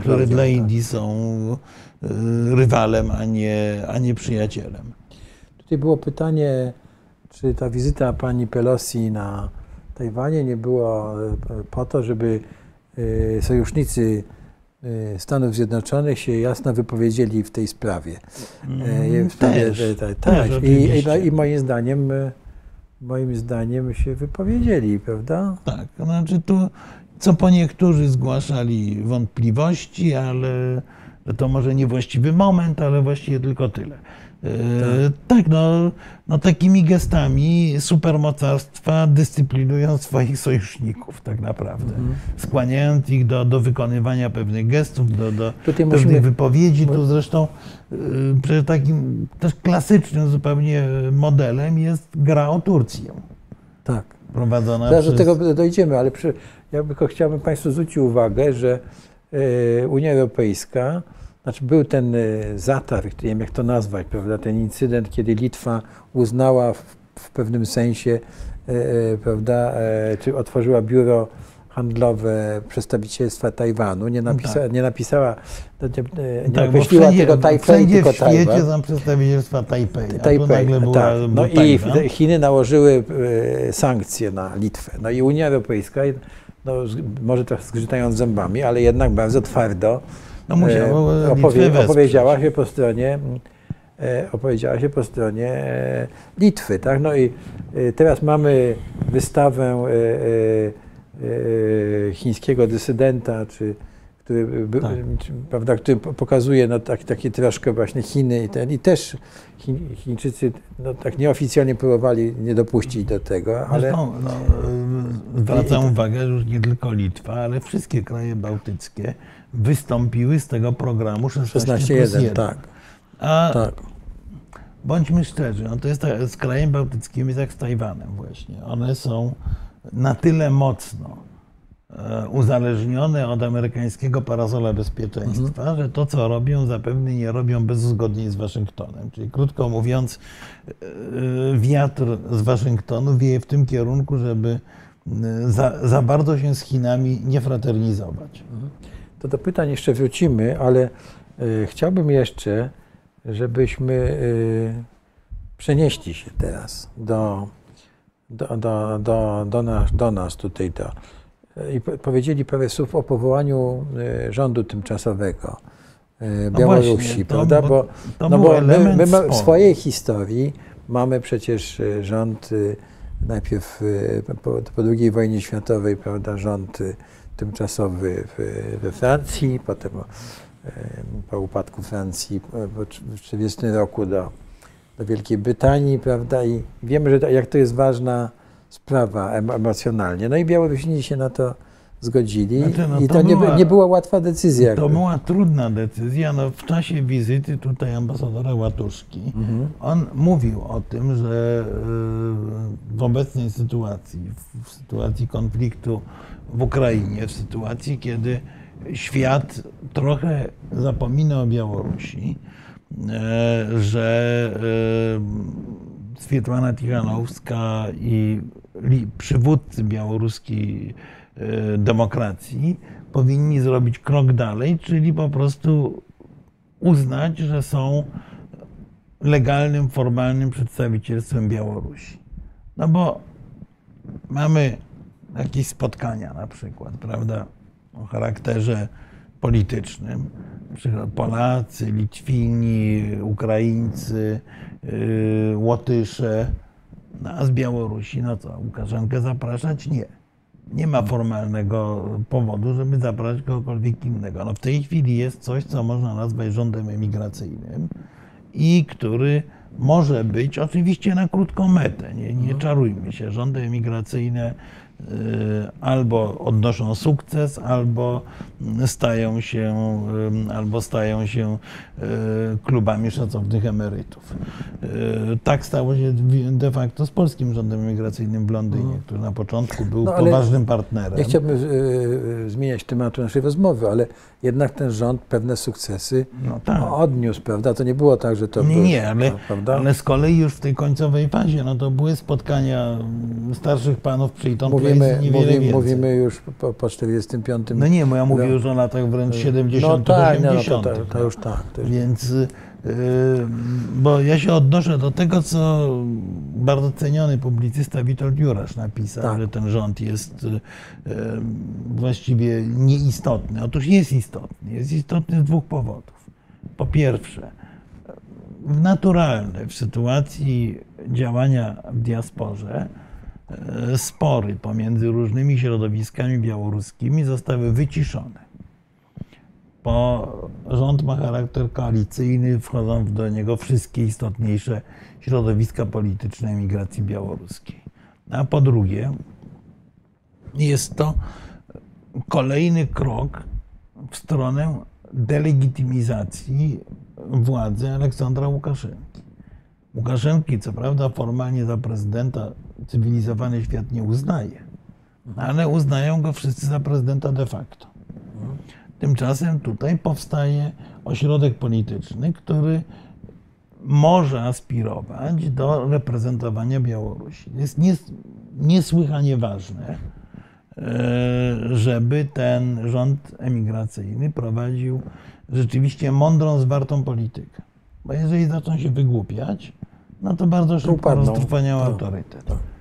które dla tak. Indii są y, rywalem, a nie, a nie przyjacielem. Tutaj było pytanie, czy ta wizyta pani Pelosi na Tajwanie nie była y, po to, żeby y, sojusznicy Stanów Zjednoczonych się jasno wypowiedzieli w tej sprawie. Mm, w sprawie też, tak, tak. I, i, I moim zdaniem moim zdaniem się wypowiedzieli, prawda? Tak, znaczy tu co po niektórzy zgłaszali wątpliwości, ale to może niewłaściwy moment, ale właściwie tylko tyle. E, tak, tak no, no takimi gestami supermocarstwa dyscyplinują swoich sojuszników tak naprawdę. Mhm. Skłaniając ich do, do wykonywania pewnych gestów, do, do pewnych musimy... wypowiedzi. Tu zresztą przecież takim też klasycznym zupełnie modelem jest gra o Turcję. Tak. Prowadzona Zaraz przez... do tego dojdziemy, ale przy, ja tylko chciałbym Państwu zwrócić uwagę, że e, Unia Europejska znaczy był ten y, zatarg, nie wiem jak to nazwać, prawda, ten incydent, kiedy Litwa uznała w w pewnym sensie, e, e, prawda, e, czy otworzyła biuro handlowe przedstawicielstwa Tajwanu, nie, napisa, Tak. nie napisała, no, nie, Tak, określiła wszędzie, tego Tajpej, tylko w świecie Tajwan. są przedstawicielstwa Tajpej, Tajpej, nagle była, tak. No i Tajwan. Chiny nałożyły e, sankcje na Litwę. No i Unia Europejska, no, może trochę zgrzytając zębami, ale jednak bardzo twardo No musiało e, Litwę wesprzeć. opowiedziała się po stronie e, opowiedziała się po stronie e, Litwy, tak? No i e, teraz mamy wystawę e, e, e, chińskiego dysydenta, czy który, Tak. prawda, który po- pokazuje no, tak, takie troszkę właśnie Chiny i ten, i też Chiń, Chińczycy no, tak nieoficjalnie próbowali nie dopuścić do tego, ale Zresztą, no, zwracam uwagę, że już nie tylko Litwa, ale wszystkie kraje bałtyckie wystąpiły z tego programu 16 plus 16.1, 1. tak, A tak. bądźmy szczerzy, no to jest tak, z krajem bałtyckimi jest jak z Tajwanem właśnie. One są na tyle mocno e, uzależnione od amerykańskiego parasola bezpieczeństwa, Mhm. że to, co robią, zapewne nie robią bezuzgodnie z Waszyngtonem. Czyli krótko mówiąc, e, wiatr z Waszyngtonu wieje w tym kierunku, żeby e, za, za bardzo się z Chinami nie fraternizować. To do pytań jeszcze wrócimy, ale y, chciałbym jeszcze, żebyśmy y, przenieśli się teraz do, do, do, do, do, nas, do nas tutaj do, i po- powiedzieli parę słów o powołaniu y, rządu tymczasowego No Białorusi, właśnie, to- prawda? bo to no bo my, my ma, w swojej historii mamy przecież rząd najpierw po, po II wojnie światowej, prawda, rząd tymczasowy we Francji, potem po upadku Francji trz- w 1940 roku do, do Wielkiej Brytanii, prawda, i wiemy, że to, jak to jest ważna sprawa em- emocjonalnie. No i Białorusini się na to zgodzili Znaczy, no i to to, nie, była- by- nie była łatwa decyzja. To była trudna decyzja. No, w czasie wizyty tutaj ambasadora Łatuszki Mhm. on mówił o tym, że y, w obecnej sytuacji, w- sytuacji konfliktu w Ukrainie, w sytuacji, kiedy świat trochę zapomina o Białorusi, e, że e, Swietłana Tichanowska i przywódcy białoruskiej e, demokracji powinni zrobić krok dalej, czyli po prostu uznać, że są legalnym, formalnym przedstawicielstwem Białorusi. No bo mamy jakieś spotkania na przykład, prawda, o charakterze politycznym. Polacy, Litwini, Ukraińcy, yy, Łotysze, no a z Białorusi, no co, Łukaszenkę zapraszać? Nie. Nie ma formalnego powodu, żeby zabrać kogokolwiek innego. No w tej chwili jest coś, co można nazwać rządem emigracyjnym i który może być oczywiście na krótką metę. Nie, nie czarujmy się. Rządy emigracyjne albo odnoszą sukces, albo stają się, y, albo stają się y, klubami szacownych emerytów. Y, Tak stało się de facto z polskim rządem emigracyjnym w Londynie, który na początku był No, poważnym partnerem. Nie chciałbym y, y, zmieniać tematu naszej rozmowy, ale jednak ten rząd pewne sukcesy No tak. odniósł, prawda? To nie było tak, że to Nie, było, nie, ale, prawda? ale z kolei już w tej końcowej fazie, no to były spotkania starszych panów przy Eton mówimy, mówimy, mówimy już po, po 45. No nie, bo ja mówię No. już o latach wręcz 70 no tak, no, 80 to, to, to już tak. To już, Więc, y, bo ja się odnoszę do tego, co bardzo ceniony publicysta Witold Jurasz napisał, Tak. że ten rząd jest y, y, właściwie nieistotny. Otóż jest istotny. Jest istotny z dwóch powodów. Po pierwsze, w naturalne w sytuacji działania w diasporze spory pomiędzy różnymi środowiskami białoruskimi zostały wyciszone. Bo rząd ma charakter koalicyjny, wchodzą do niego wszystkie istotniejsze środowiska polityczne emigracji białoruskiej. A po drugie, jest to kolejny krok w stronę delegitymizacji władzy Aleksandra Łukaszenki. Łukaszenki, co prawda, formalnie za prezydenta cywilizowany świat nie uznaje, ale uznają go wszyscy za prezydenta de facto. Tymczasem tutaj powstaje ośrodek polityczny, który może aspirować do reprezentowania Białorusi. Jest nies, niesłychanie ważne, e, żeby ten rząd emigracyjny prowadził rzeczywiście mądrą, zwartą politykę. Bo jeżeli zaczną się wygłupiać, no to bardzo szybko upadną. roztrwaniał Tak, autorytet.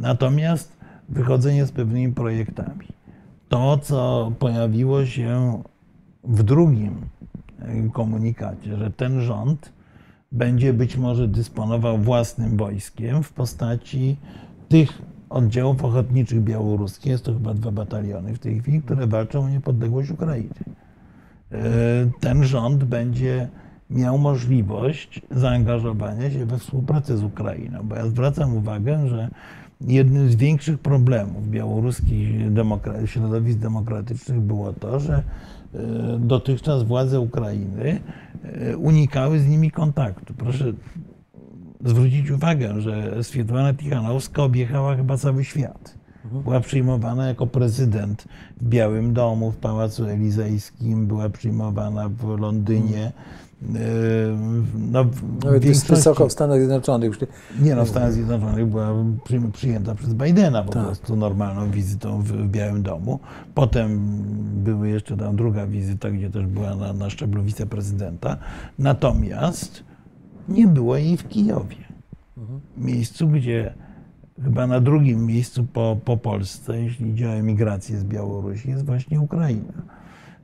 Natomiast wychodzenie z pewnymi projektami, to co pojawiło się w drugim e, komunikacie, że ten rząd będzie być może dysponował własnym wojskiem w postaci tych oddziałów ochotniczych białoruskich, jest to chyba dwa bataliony w tej chwili, które walczą o niepodległość Ukrainy. E, Ten rząd będzie miał możliwość zaangażowania się we współpracę z Ukrainą, bo ja zwracam uwagę, że jednym z większych problemów białoruskich demokra- środowisk demokratycznych było to, że e, dotychczas władze Ukrainy e, unikały z nimi kontaktu. Proszę zwrócić uwagę, że Swietłana Tichanowska objechała chyba cały świat. Była przyjmowana jako prezydent w Białym Domu, w Pałacu Elizejskim, była przyjmowana w Londynie. E, No, Nawet większości- wysoko w Stanach Zjednoczonych. Nie no, w Stanach Zjednoczonych była przy, przyjęta przez Bidena po Tak. prostu normalną wizytą w, Białym Domu. Potem były jeszcze tam druga wizyta, gdzie też była na, na szczeblu wiceprezydenta. Natomiast nie było jej w Kijowie. Miejscu, gdzie chyba na drugim miejscu po, po Polsce, jeśli idzie o emigrację z Białorusi, jest właśnie Ukraina.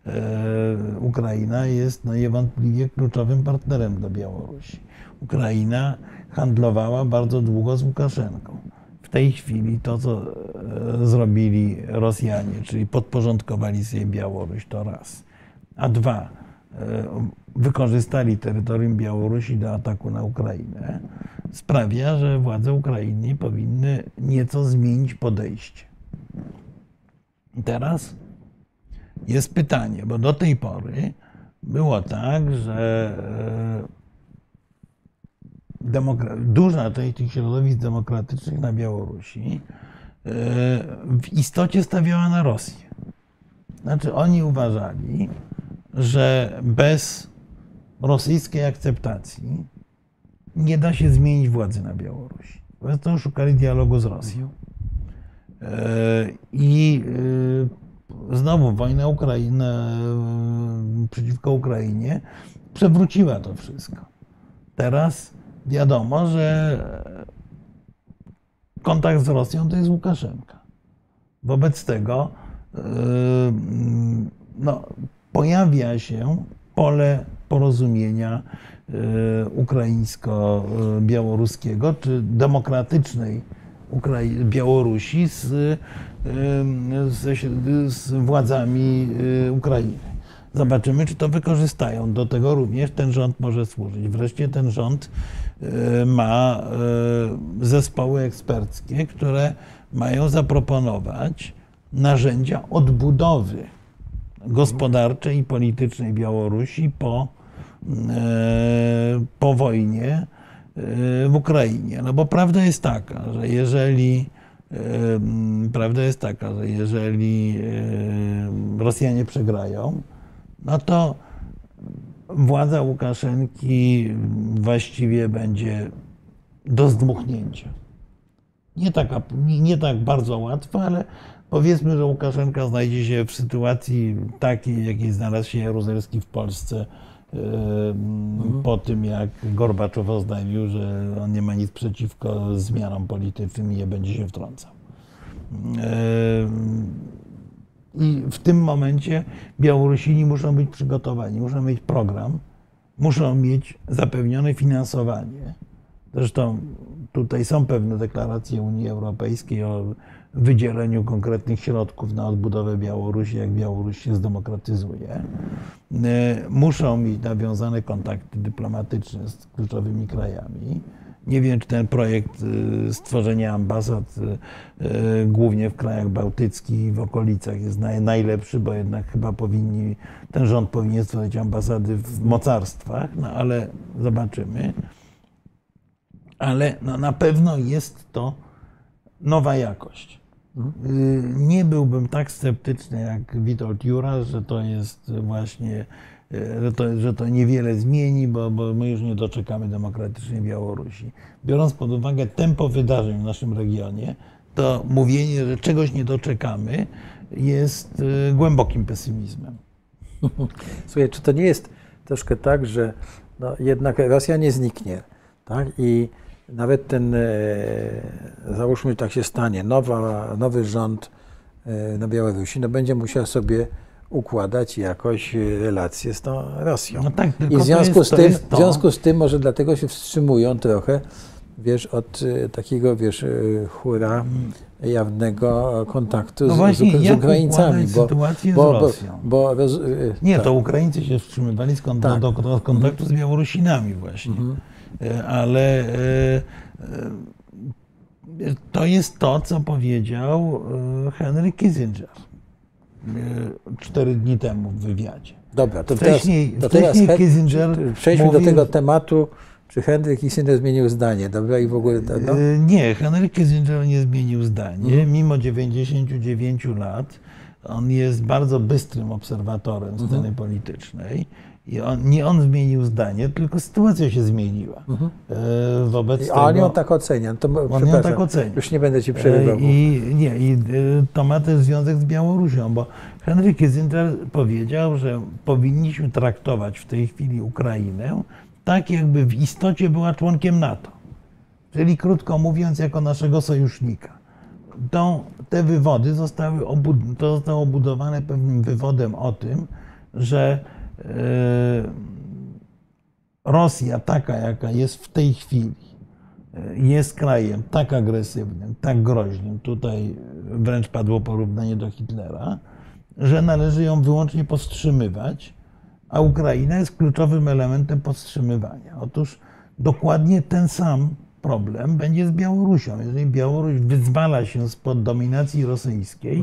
E, Ukraina jest niewątpliwie kluczowym partnerem dla Białorusi. Ukraina handlowała bardzo długo z Łukaszenką. W tej chwili to, co e, zrobili Rosjanie, czyli podporządkowali sobie Białoruś, to raz. A dwa, e, wykorzystali terytorium Białorusi do ataku na Ukrainę, sprawia, że władze Ukrainy powinny nieco zmienić podejście. Teraz jest pytanie, bo do tej pory było tak, że e, duża część tych środowisk demokratycznych na Białorusi e, w istocie stawiała na Rosję. Znaczy oni uważali, że bez rosyjskiej akceptacji nie da się zmienić władzy na Białorusi. Tego szukali dialogu z Rosją. E, I znowu wojna Ukrainy przeciwko Ukrainie przewróciła to wszystko. Teraz wiadomo, że kontakt z Rosją to jest Łukaszenka. Wobec tego e, no, pojawia się pole porozumienia e, ukraińsko-białoruskiego czy demokratycznej Białorusi z, ze, z władzami e, Ukrainy. Zobaczymy, czy to wykorzystają. Do tego również ten rząd może służyć. Wreszcie ten rząd e, ma e, zespoły eksperckie, które mają zaproponować narzędzia odbudowy gospodarczej i politycznej Białorusi po, po wojnie w Ukrainie. No bo prawda jest taka, że jeżeli prawda jest taka, że jeżeli Rosjanie przegrają, no to władza Łukaszenki właściwie będzie do zdmuchnięcia. Nie, taka, nie, tak bardzo łatwa, ale powiedzmy, że Łukaszenka znajdzie się w sytuacji takiej, jakiej znalazł się Jaruzelski w Polsce po tym, jak Gorbaczow oznajmił, że on nie ma nic przeciwko zmianom politycznym i nie będzie się wtrącał. I w tym momencie Białorusini muszą być przygotowani, muszą mieć program, muszą mieć zapewnione finansowanie. Zresztą tutaj są pewne deklaracje Unii Europejskiej o wydzieleniu konkretnych środków na odbudowę Białorusi, jak Białoruś się zdemokratyzuje. E, Muszą mieć nawiązane kontakty dyplomatyczne z kluczowymi krajami. Nie wiem, czy ten projekt y, stworzenia ambasad y, głównie w krajach bałtyckich i w okolicach jest naj, najlepszy, bo jednak chyba powinni, ten rząd powinien stworzyć ambasady w mocarstwach, no ale zobaczymy. Ale no, na pewno jest to nowa jakość. Y, Nie byłbym tak sceptyczny jak Witold Jura, że to jest właśnie e, że to, że to niewiele zmieni, bo, bo my już nie doczekamy demokratycznej Białorusi. Biorąc pod uwagę tempo wydarzeń w naszym regionie, to mówienie, że czegoś nie doczekamy, jest e, głębokim pesymizmem. Słuchaj, czy to nie jest troszkę tak, że no, jednak Rosja nie zniknie, tak? I nawet ten, e, załóżmy, tak się stanie, nowa, nowy rząd e, na Białorusi, no będzie musiał sobie układać jakoś relacje z tą Rosją. No tak, I w związku, jest- z tym, w związku z tym może dlatego się wstrzymują trochę, wiesz, od e, takiego, wiesz, e, hura jawnego kontaktu No z, właśnie, z, z Ukraińcami. układać sytuację z bo, bo, Rosją? bo roz, e, Nie, tak. to Ukraińcy się wstrzymywali z kont- Tak. kontaktu z Białorusinami właśnie. E, Ale e, e, to jest to, co powiedział e, Henry Kissinger e, cztery dni temu w wywiadzie. Dobra, to Wcześniej, teraz, to teraz wcześniej he- Kissinger przejdźmy mówił, do tego tematu, czy Henry Kissinger zmienił zdanie, dobra, i w ogóle to, no, E, Nie, Henry Kissinger nie zmienił zdanie. Mhm. Mimo 99 lat on jest bardzo bystrym obserwatorem Mhm. sceny politycznej. I on, nie on zmienił zdanie, tylko sytuacja się zmieniła. E, Wobec a tego, on ją tak ocenia. To, mo- ją tak ocenia. Już nie będę ci E, przerywał. I nie, i e, to ma też związek z Białorusią, bo Henry Kissinger powiedział, że powinniśmy traktować w tej chwili Ukrainę tak, jakby w istocie była członkiem NATO. Czyli krótko mówiąc, jako naszego sojusznika. To, te wywody zostały, obud- to zostało obudowane pewnym wywodem o tym, że Rosja taka, jaka jest w tej chwili, e, jest krajem tak agresywnym, tak groźnym, tutaj wręcz padło porównanie do Hitlera, że należy ją wyłącznie powstrzymywać, a Ukraina jest kluczowym elementem powstrzymywania. Otóż dokładnie ten sam problem będzie z Białorusią. Jeżeli Białoruś wyzwala się spod dominacji rosyjskiej,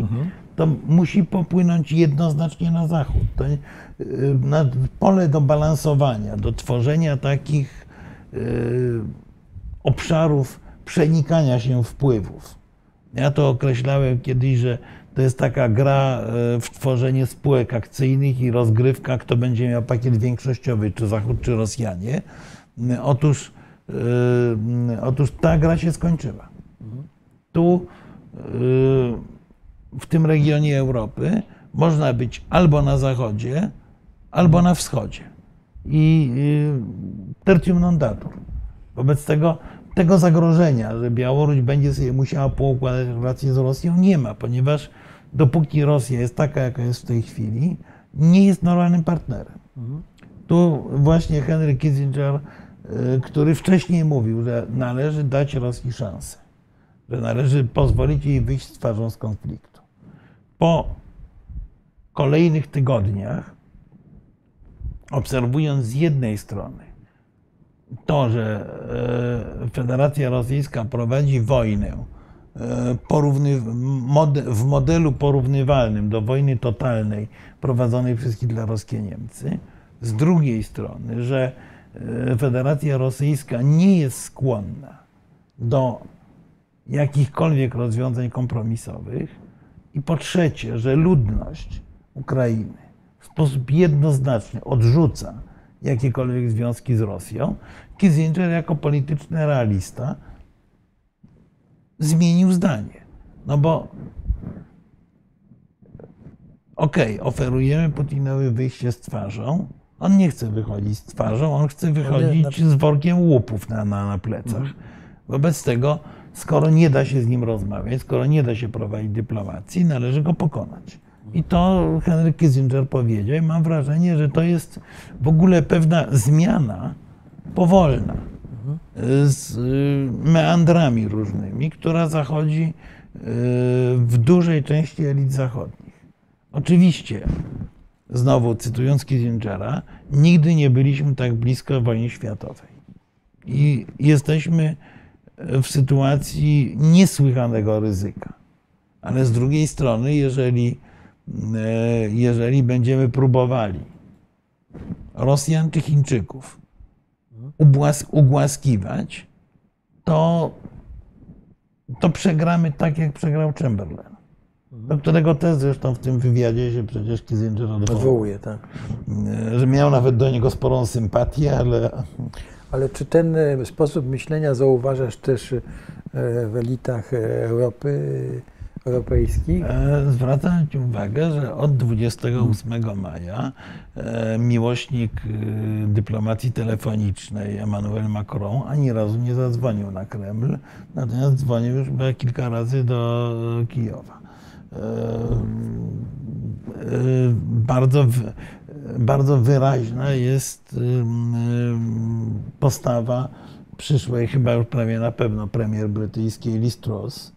to musi popłynąć jednoznacznie na zachód. To, y, na pole do balansowania, do tworzenia takich y, obszarów przenikania się wpływów. Ja to określałem kiedyś, że to jest taka gra e, w tworzenie spółek akcyjnych i rozgrywka, kto będzie miał pakiet większościowy, czy Zachód, czy Rosjanie. Otóż, otóż ta gra się skończyła. Tu w tym regionie Europy można być albo na zachodzie, albo na wschodzie. I y, tertium non datur. Wobec tego, tego zagrożenia, że Białoruś będzie sobie musiała poukładać relacje z Rosją, nie ma, ponieważ dopóki Rosja jest taka, jaka jest w tej chwili, nie jest normalnym partnerem. Tu właśnie Henry Kissinger, y, który wcześniej mówił, że należy dać Rosji szansę, że należy pozwolić jej wyjść z twarzą z konfliktu. Po kolejnych tygodniach, obserwując z jednej strony to, że e, Federacja Rosyjska prowadzi wojnę e, w modelu porównywalnym do wojny totalnej prowadzonej przez hitlerowskie Niemcy, z drugiej strony, że e, Federacja Rosyjska nie jest skłonna do jakichkolwiek rozwiązań kompromisowych i po trzecie, że ludność Ukrainy w sposób jednoznaczny odrzuca jakiekolwiek związki z Rosją, Kissinger jako polityczny realista zmienił zdanie. No bo okej, oferujemy Putinowi wyjście z twarzą, on nie chce wychodzić z twarzą, on chce wychodzić z workiem łupów na, na, na plecach. Wobec tego, skoro nie da się z nim rozmawiać, skoro nie da się prowadzić dyplomacji, należy go pokonać. I to Henry Kissinger powiedział i mam wrażenie, że to jest w ogóle pewna zmiana powolna z y, meandrami różnymi, która zachodzi y, w dużej części elit zachodnich. Oczywiście, znowu cytując Kissingera, nigdy nie byliśmy tak blisko wojny światowej. I jesteśmy w sytuacji niesłychanego ryzyka. Ale z drugiej strony, jeżeli, e, jeżeli będziemy próbowali Rosjan czy Chińczyków ugłaskiwać, to, to przegramy tak, jak przegrał Chamberlain. do którego też zresztą w tym wywiadzie się przecież Kissinger. Odwołuje, tak. Że miał nawet do niego sporą sympatię, ale Ale czy ten e, sposób myślenia zauważasz też e, w elitach e, Europy, europejskich? Zwracam Ci uwagę, że od 28 maja e, miłośnik dyplomacji telefonicznej Emmanuel Macron ani razu nie zadzwonił na Kreml, natomiast dzwonił już kilka razy do Kijowa. Bardzo, bardzo wyraźna jest em, em, postawa przyszłej, chyba już prawie na pewno premier brytyjskiej Liz Truss,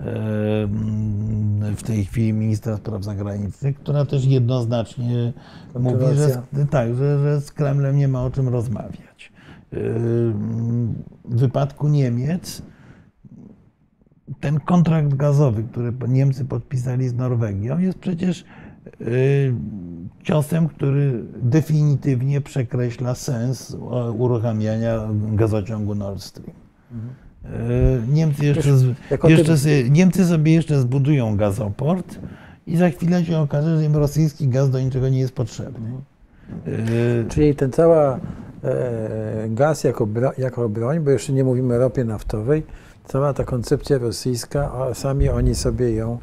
em, w tej chwili ministra spraw zagranicznych, która też jednoznacznie mówi, że, tak, że, że z Kremlem nie ma o czym rozmawiać. W wypadku Niemiec ten kontrakt gazowy, który Niemcy podpisali z Norwegią, jest przecież y, ciosem, który definitywnie przekreśla sens e, uruchamiania gazociągu Nord Stream. Y, Niemcy, jeszcze, jeszcze Niemcy sobie jeszcze zbudują gazoport i za chwilę się okaże, że im rosyjski gaz do niczego nie jest potrzebny. Y, Czyli ten cała e, gaz jako, bro, jako broń, bo jeszcze nie mówimy o ropie naftowej, cała ta koncepcja rosyjska, a sami oni sobie ją,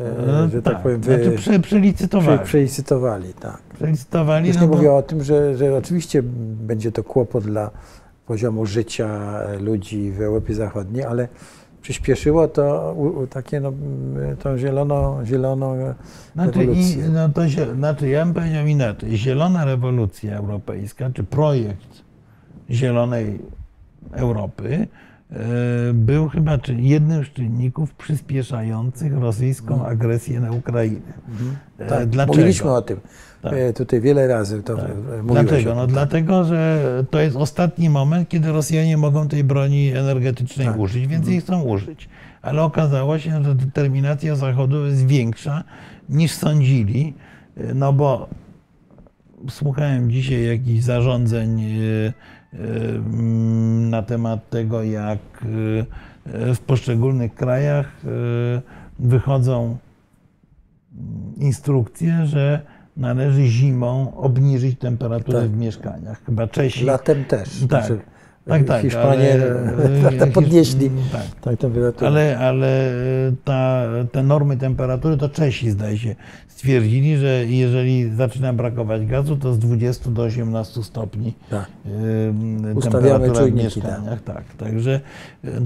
e, że tak, powiem, wy, znaczy prze, prze, przelicytowali. przelicytowali. Tak. przelicytowali Już no nie bo- mówię o tym, że, że oczywiście będzie to kłopot dla poziomu życia ludzi w Europie Zachodniej, ale przyspieszyło to u, u, takie no, tą zieloną, zieloną Znaczy, i, rewolucję. no to znaczy, ja bym powiedział inaczej. Zielona rewolucja europejska, czy projekt Zielonej Europy był chyba jednym z czynników przyspieszających rosyjską agresję na Ukrainę. E, Mhm. Tak, Dlaczego? mówiliśmy o tym Tak. e, tutaj wiele razy. To Tak. e, Dlaczego? No dlatego, że to jest ostatni moment, kiedy Rosjanie mogą tej broni energetycznej Tak. użyć, więc jej chcą użyć. Ale okazało się, że determinacja Zachodu jest większa niż sądzili, no bo słuchałem dzisiaj jakichś zarządzeń e, e, na temat tego, jak e, w poszczególnych krajach e, wychodzą instrukcje, że należy zimą obniżyć temperaturę Tak. w mieszkaniach. Chyba Czesi. Latem też. Tak. Znaczy, tak, tak. Hiszpanie ale- lata podnieśli Tak. tak. Ale, ale ta, te normy temperatury to Czesi, zdaje się, stwierdzili, że jeżeli zaczyna brakować gazu, to z 20 do 18 stopni Tak. Ustawiamy temperatura w czujniki, mieszkaniach. Tak. Także,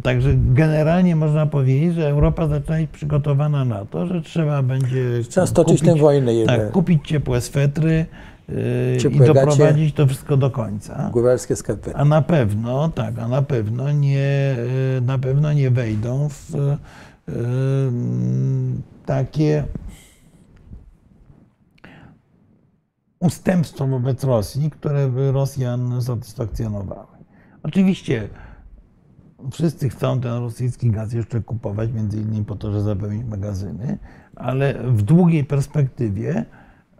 także generalnie można powiedzieć, że Europa zaczyna być przygotowana na to, że trzeba będzie Trzeba stoczyć tę wojnę jednak. tak, kupić ciepłe swetry y, i gacie. doprowadzić to wszystko do końca. Skarpety. A na pewno, tak, a na pewno nie, y, na pewno nie wejdą w y, takie ustępstwo wobec Rosji, które by Rosjan satysfakcjonowały. Oczywiście wszyscy chcą ten rosyjski gaz jeszcze kupować, między innymi po to, żeby zapełnić magazyny, ale w długiej perspektywie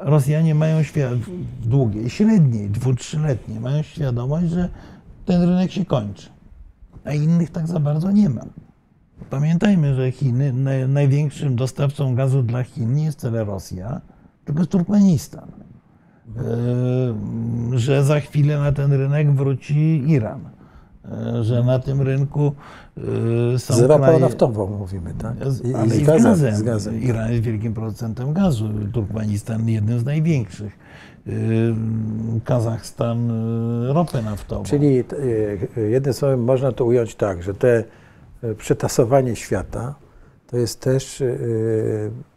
Rosjanie mają długiej, średniej, dwu, trzyletniej, mają świadomość, że ten rynek się kończy, a innych tak za bardzo nie ma. Pamiętajmy, że Chiny, naj, największym dostawcą gazu dla Chin nie jest wcale Rosja, tylko Turkmenistan. E, Że za chwilę na ten rynek wróci Iran. E, Że na tym rynku e, są Z ropą kraje- naftową mówimy, tak? I, ale i i z gazem. gazem. Z gazem. Iran jest wielkim producentem gazu. Turkmenistan jednym z największych. Yy, Kazachstan ropę naftową. Czyli e, jednym słowem można to ująć tak, że te e, przetasowanie świata to jest też e,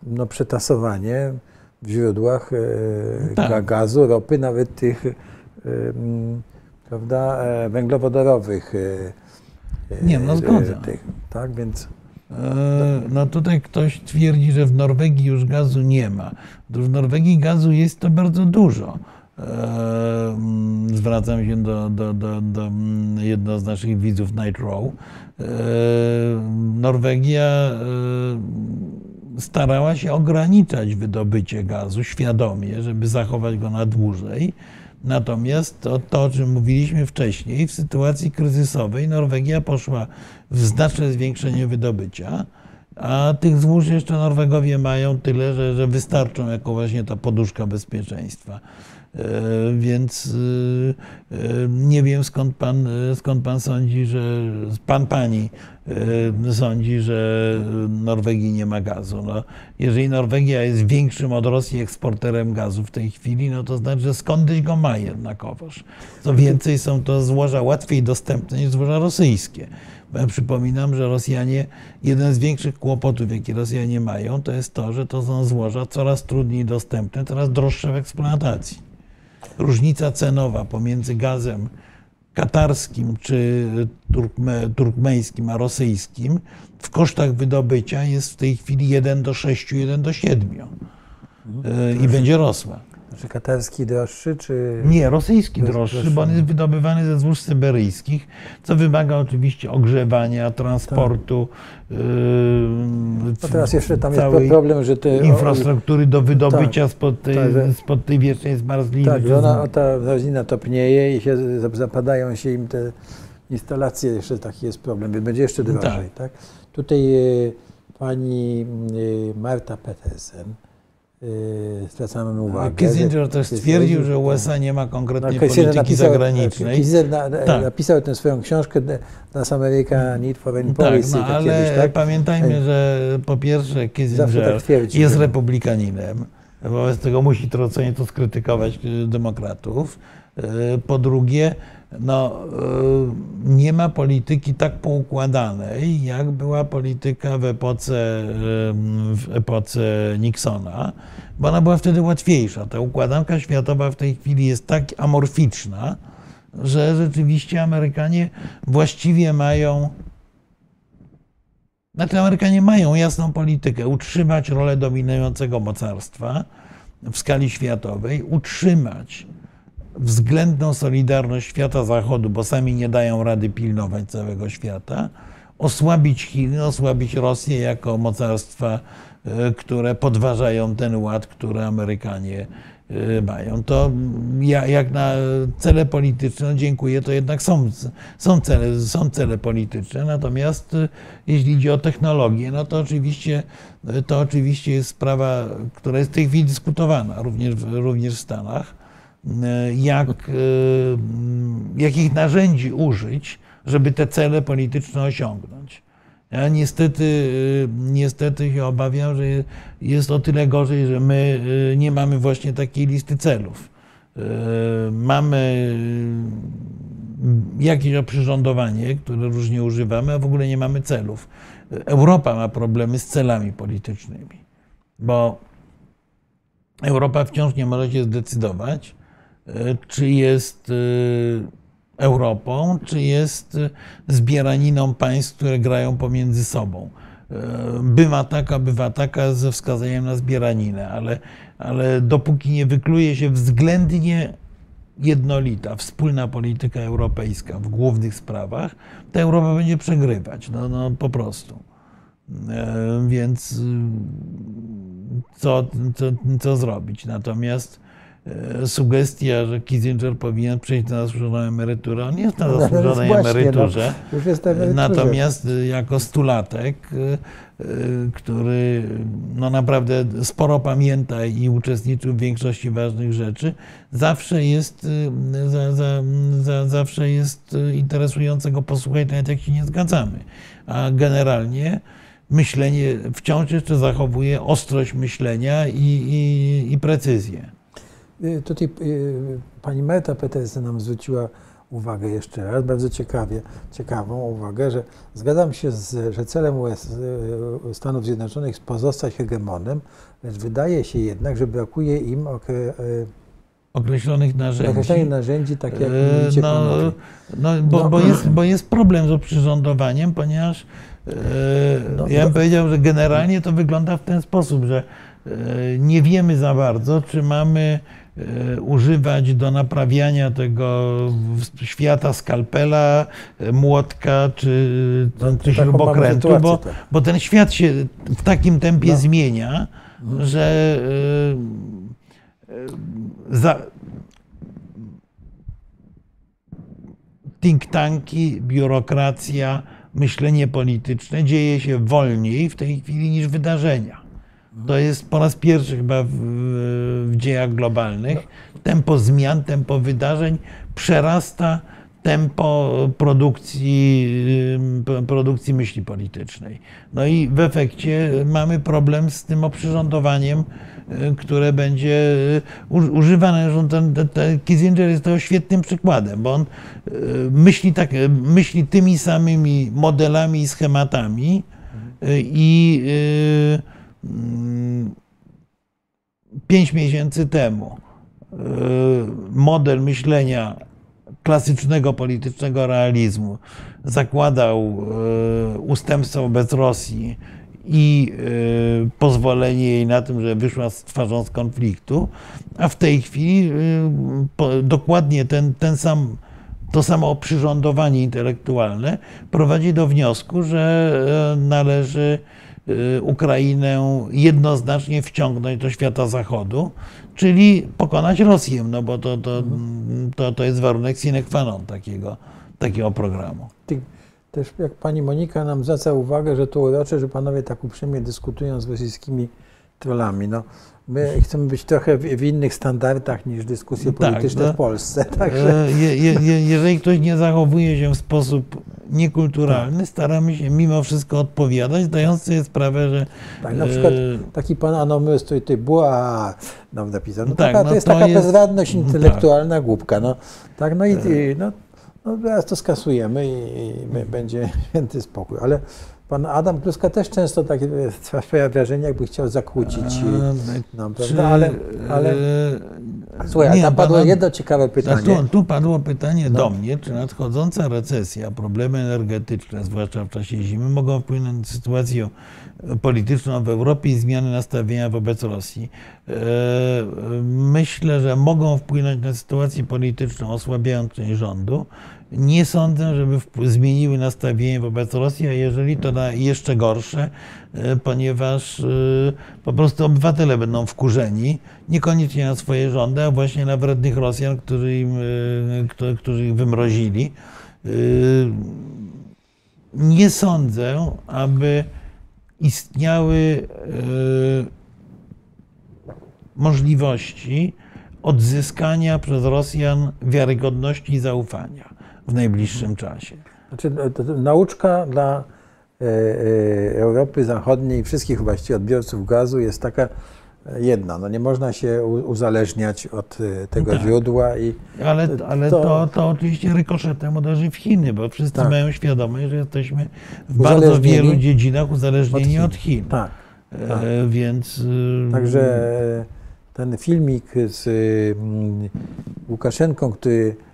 no, przetasowanie w źródłach e, Tak. ga- gazu, ropy, nawet tych e, prawda, e, węglowodorowych. e, e, Nie, no zgoda. Tych, tak, więc No tutaj ktoś twierdzi, że w Norwegii już gazu nie ma. W Norwegii gazu jest to bardzo dużo. Mm, Zwracam się do, do, do, do mm, jednego z naszych widzów, Night Row. Norwegia starała się ograniczać wydobycie gazu świadomie, żeby zachować go na dłużej. Natomiast to, to, o czym mówiliśmy wcześniej, w sytuacji kryzysowej Norwegia poszła w znaczne zwiększenie wydobycia A tych złóż jeszcze Norwegowie mają tyle, że, że wystarczą jako właśnie ta poduszka bezpieczeństwa. E, Więc e, e, nie wiem skąd pan, skąd pan sądzi, że pan pani sądzi, że Norwegii nie ma gazu. No, jeżeli Norwegia jest większym od Rosji eksporterem gazu w tej chwili, no to znaczy, że skądś go ma jednakowoż. Co więcej, są to złoża łatwiej dostępne niż złoża rosyjskie. Bo ja przypominam, że Rosjanie, jeden z większych kłopotów, jakie Rosjanie mają, to jest to, że to są złoża coraz trudniej dostępne, coraz droższe w eksploatacji. Różnica cenowa pomiędzy gazem katarskim czy turkme, turkmeńskim a rosyjskim w kosztach wydobycia jest w tej chwili 1 do 6, 1 do 7 i będzie rosła. Znaczy katarski droższy, czy... Nie, rosyjski droższy, droższy. bo on jest wydobywany ze złóż syberyjskich, co wymaga oczywiście ogrzewania, transportu, yy, No teraz jeszcze tam jest problem, że te... infrastruktury do wydobycia Tak, spod, tej, tak, że- spod tej wiecznej zmarzliny. Tak, że ona, ta roślina topnieje i się zap- zapadają się im te instalacje, jeszcze taki jest problem, więc będzie jeszcze drożej. Tak. Tutaj e, pani e, Marta Petersen zwracamy uwagę. Kissinger też stwierdził, że USA nie ma konkretnej Kissinger polityki zagranicznej. Kissinger na, Tak. napisał tę swoją książkę Does America Need Foreign Tak, Policy? no, tak ale kiedyś, tak? pamiętajmy, że po pierwsze Zawsze Kissinger tak jest republikaninem, wobec tego musi to co nieco skrytykować demokratów. Po drugie, no, y, nie ma polityki tak poukładanej, jak była polityka w epoce, w epoce Nixona, bo ona była wtedy łatwiejsza. Ta układanka światowa w tej chwili jest tak amorficzna, że rzeczywiście Amerykanie właściwie mają znaczy Amerykanie mają jasną politykę utrzymać rolę dominującego mocarstwa w skali światowej, utrzymać względną solidarność świata zachodu, bo sami nie dają rady pilnować całego świata, osłabić Chiny, osłabić Rosję jako mocarstwa, e, które podważają ten ład, który Amerykanie e, mają. To ja, jak na cele polityczne, no dziękuję, to jednak są, są, cele, są cele polityczne, natomiast e, jeśli idzie o technologię, no to oczywiście, to oczywiście jest sprawa, która jest w tej chwili dyskutowana również, również w Stanach jak, e, jakich narzędzi użyć, żeby te cele polityczne osiągnąć. Ja niestety, e, niestety się obawiam, że jest o tyle gorzej, że my e, nie mamy właśnie takiej listy celów. E, Mamy e, jakieś oprzyrządowanie, które różnie używamy, a w ogóle nie mamy celów. Europa ma problemy z celami politycznymi, bo Europa wciąż nie może się zdecydować, e, czy jest e, Europą, czy jest e, zbieraniną państw, które grają pomiędzy sobą. E, Bywa taka, bywa taka ze wskazaniem na zbieraninę, ale, ale dopóki nie wykluje się względnie jednolita, wspólna polityka europejska w głównych sprawach, to Europa będzie przegrywać. No, no po prostu. E, Więc y, co, co, co zrobić? Natomiast sugestia, że Kissinger powinien przejść na zasłużoną emeryturę, on jest na No, zasłużonej właśnie, emeryturze. No, już jest na emeryturze. Natomiast y, jako stulatek, y, który no naprawdę sporo pamięta i uczestniczył w większości ważnych rzeczy, zawsze jest, za, za, za, zawsze jest interesujące go posłuchać, nawet jak się nie zgadzamy. A generalnie myślenie wciąż jeszcze zachowuje ostrość myślenia i, i, i precyzję. Y, Tutaj y, pani Marta Petersen nam zwróciła uwagę jeszcze raz, bardzo ciekawie, ciekawą uwagę, że zgadzam się, z, że celem US, y, Stanów Zjednoczonych jest pozostać hegemonem, lecz wydaje się jednak, że brakuje im okre, Określonych narzędzi. określonych narzędzi, tak jak mówicie No, no, bo, No. Bo, jest, bo jest problem z oprzyrządowaniem, ponieważ No, ja bym no. powiedział, że generalnie to wygląda w ten sposób, że nie wiemy za bardzo, czy mamy używać do naprawiania tego świata skalpela, e, młotka czy, No, śrubokrętu, bo, tak. bo ten świat się w takim tempie No. zmienia, że e, e, za, think tanki, biurokracja, myślenie polityczne dzieje się wolniej w tej chwili niż wydarzenia. To jest po raz pierwszy chyba w, w dziejach globalnych. Tempo zmian, tempo wydarzeń przerasta tempo produkcji, produkcji myśli politycznej. No i w efekcie mamy problem z tym oprzyrządowaniem, y, które będzie y, używane. Ten, ten, ten Kissinger jest tego świetnym przykładem, bo on y, myśli, tak, myśli tymi samymi modelami i schematami y, i y, mm, pięć miesięcy temu. Y, model myślenia klasycznego politycznego realizmu zakładał y, ustępstwo wobec Rosji i y, pozwolenie jej na tym, że wyszła z twarzą z konfliktu, a w tej chwili dokładnie ten, ten sam, to samo oprzyrządowanie intelektualne prowadzi do wniosku, że należy Ukrainę jednoznacznie wciągnąć do świata zachodu, czyli pokonać Rosję, no bo to, to, to, to jest warunek sine qua non takiego, takiego programu. Też jak pani Monika nam zwraca uwagę, że to urocze, że panowie tak uprzejmie dyskutują z rosyjskimi trollami. No, my chcemy być trochę w, w innych standardach niż dyskusje Tak, polityczne no. w Polsce. Także E, Je, je, je, jeżeli ktoś nie zachowuje się w sposób niekulturalny, staramy się mimo wszystko odpowiadać, zdając sobie sprawę, że tak, na przykład e, taki pan Anomys tutaj ty była nam napisał. No, Tak, taka, no to jest to taka jest- bezradność no tak. intelektualna głupka. No, tak, no i i- no, no, teraz to skasujemy i, i my- będzie święty spokój. Ale pan Adam Kluska też często takie e, sprawia wrażenie, jakby chciał zakłócić e, nam, czy, prawda? Ale, ale e, Słuchaj, a nie, tam padło pana- jedno ciekawe pytanie. tu, tu padło pytanie No. do mnie, czy nadchodząca recesja, problemy energetyczne, zwłaszcza w czasie zimy, mogą wpłynąć na sytuację polityczną w Europie i zmiany nastawienia wobec Rosji. Myślę, że mogą wpłynąć na sytuację polityczną, osłabiając część rządu. Nie sądzę, żeby zmieniły nastawienie wobec Rosji, a jeżeli to na jeszcze gorsze, e, ponieważ e, po prostu obywatele będą wkurzeni, niekoniecznie na swoje rządy, a właśnie na wrednych Rosjan, którzy, im, e, którzy ich wymrozili. Nie sądzę, aby istniały możliwości odzyskania przez Rosjan wiarygodności i zaufania w najbliższym czasie. Znaczy, to nauczka dla e, e, Europy Zachodniej i wszystkich właściwie odbiorców gazu jest taka e, jedna. No nie można się uzależniać od e, tego Tak. źródła i Ale, ale To- to, to oczywiście rykoszetem uderzy w Chiny, bo wszyscy Tak. mają świadomość, że jesteśmy w bardzo wielu dziedzinach uzależnieni od od Chin. Chin. tak. tak. E, więc. Także e, ten filmik z mm, Łukaszenką, który e,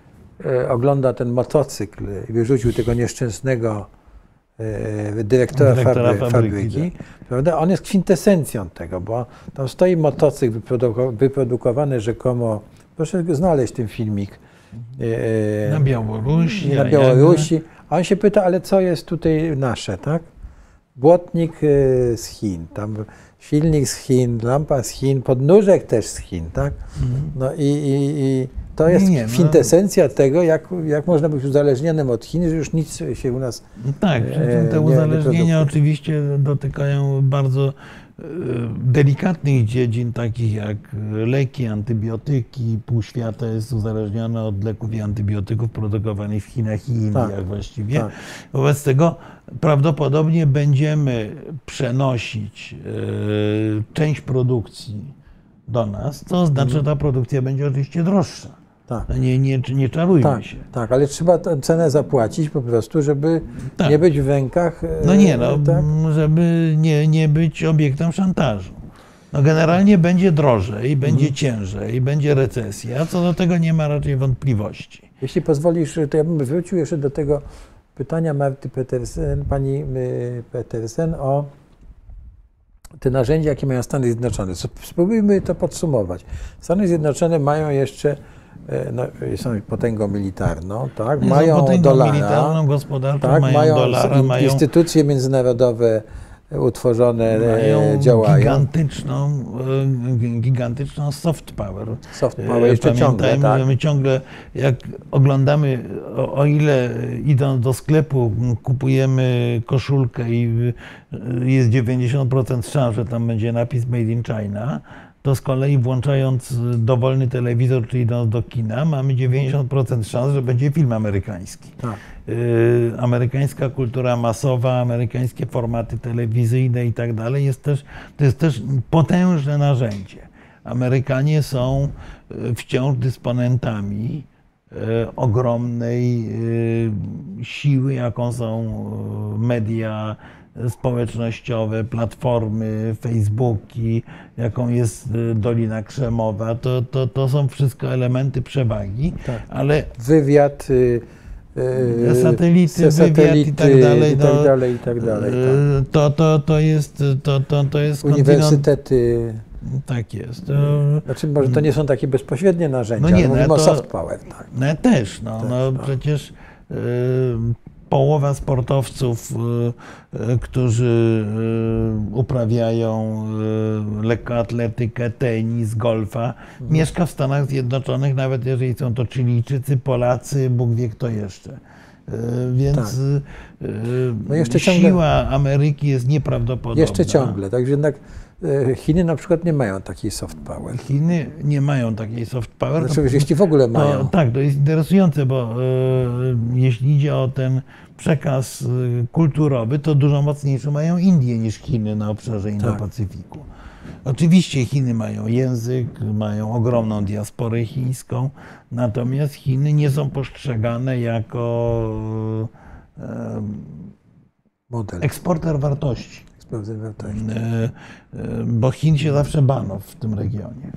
ogląda ten motocykl i wyrzucił tego nieszczęsnego e, dyrektora, Dyrektora fabry, fabryki, fabryki, prawda? On jest kwintesencją tego, bo tam stoi motocykl wyproduko- wyprodukowany rzekomo, proszę znaleźć ten filmik, e, Na Białorusi. na Białorusi, a on się pyta, ale co jest tutaj nasze, tak? Błotnik e, z Chin, tam silnik z Chin, lampa z Chin, podnóżek też z Chin, tak? No i, i, i to jest nie, no. kwintesencja tego, jak, jak można być uzależnionym od Chin, że już nic się u nas... No Tak, przy e, czym te nie- nie uzależnienia oczywiście dotykają bardzo e, delikatnych dziedzin, takich jak leki, antybiotyki. Pół świata jest uzależnione od leków i antybiotyków produkowanych w Chinach i Indiach Tak, właściwie. tak. Wobec tego prawdopodobnie będziemy przenosić e, część produkcji do nas, to znaczy, że ta produkcja będzie oczywiście droższa. Tak. No Nie, nie, nie czarujmy Tak, się. tak, ale trzeba tę cenę zapłacić po prostu, żeby Tak. nie być w rękach... e, No nie, no, tak? żeby nie, nie być obiektem szantażu. No generalnie będzie drożej, będzie Mhm. ciężej, będzie recesja, co do tego nie ma raczej wątpliwości. Jeśli pozwolisz, to ja bym wrócił jeszcze do tego pytania Marty Petersen, pani y, Petersen o te narzędzia, jakie mają Stany Zjednoczone. Spróbujmy to podsumować. Stany Zjednoczone mają jeszcze, no, są potęgą militarną, tak? Mają potęgą dolara, militarną, gospodarczą, tak? mają, mają dolara, mają instytucje międzynarodowe utworzone e, mają działają. gigantyczną, e, gigantyczną soft power. Soft E, power jeszcze ciągle, tak? my ciągle, jak oglądamy, o, o ile idąc do sklepu kupujemy koszulkę i jest 90% szans, że tam będzie napis Made in China, to z kolei włączając y, dowolny telewizor, czy idąc do kina, mamy 90% szans, że będzie film amerykański. Tak. Y, amerykańska kultura masowa, amerykańskie formaty telewizyjne i tak dalej, jest też, to jest też potężne narzędzie. Amerykanie są y, wciąż dysponentami ogromnej siły, jaką są media społecznościowe, platformy, Facebooki, jaką jest y, Dolina Krzemowa. To, to, to są wszystko elementy przewagi, Tak. ale Wywiad, y, y, Satelity, se- wywiad i tak dalej, i tak no, dalej, i tak dalej. Tak. to, to, to jest, to, to, to jest Uniwersytety, tak jest. Y, znaczy może to nie są takie bezpośrednie narzędzia, No nie, ale no mówimy o to- soft power. Tak. No też, no, Też, no tak. przecież połowa sportowców, y, y, którzy y, uprawiają lekkoatletykę, tenis, golfa, Mhm. mieszka w Stanach Zjednoczonych, nawet jeżeli są to Chilijczycy, Polacy, Bóg wie kto jeszcze. Więc Tak. No jeszcze siła Ameryki jest nieprawdopodobna. Jeszcze ciągle, także jednak Chiny na przykład nie mają takiej soft power. Chiny nie mają takiej soft power. Znaczy, jeśli w ogóle To, mają. tak, to jest interesujące, bo e, jeśli idzie o ten przekaz e, kulturowy, to dużo mocniejszy mają Indie niż Chiny na obszarze Indo-Pacyfiku. Oczywiście Chiny mają język, mają ogromną diasporę chińską, natomiast Chiny nie są postrzegane jako e, Model eksporter wartości. Sprawdzenia wartości. E, e, bo Chin się zawsze bano w tym regionie,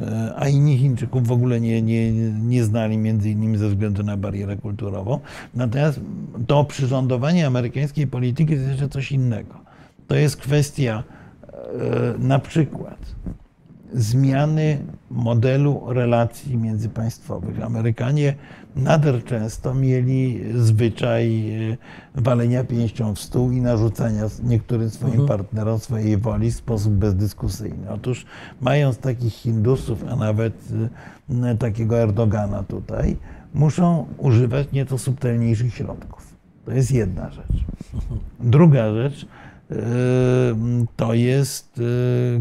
E, a inni Chińczyków w ogóle nie, nie, nie znali, między innymi ze względu na barierę kulturową. Natomiast to przyrządowanie amerykańskiej polityki to jest jeszcze coś innego. To jest kwestia na przykład zmiany modelu relacji międzypaństwowych. Amerykanie nader często mieli zwyczaj e, walenia pięścią w stół i narzucania niektórym swoim partnerom swojej woli w sposób bezdyskusyjny. Otóż mając takich Hindusów, a nawet e, takiego Erdogana tutaj, muszą używać nieco subtelniejszych środków. To jest jedna rzecz. Druga rzecz to jest e,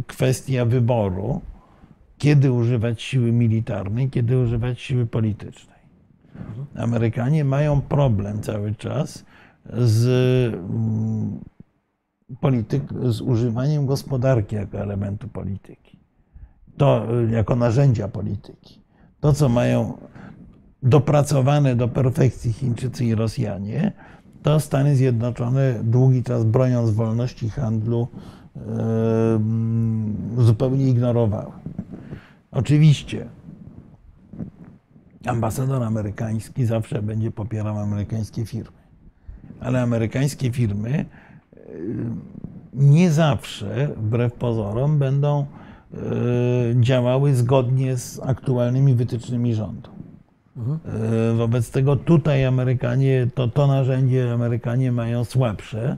kwestia wyboru, kiedy używać siły militarnej, kiedy używać siły politycznej. Amerykanie mają problem cały czas z, mm, polityk, z używaniem gospodarki jako elementu polityki. To y, jako narzędzia polityki. To, co mają dopracowane do perfekcji Chińczycy i Rosjanie, to Stany Zjednoczone długi czas broniąc wolności handlu zupełnie ignorowały. Oczywiście ambasador amerykański zawsze będzie popierał amerykańskie firmy. Ale amerykańskie firmy nie zawsze, wbrew pozorom, będą y, działały zgodnie z aktualnymi wytycznymi rządu. Y, Wobec tego tutaj Amerykanie, to, to narzędzie Amerykanie mają słabsze.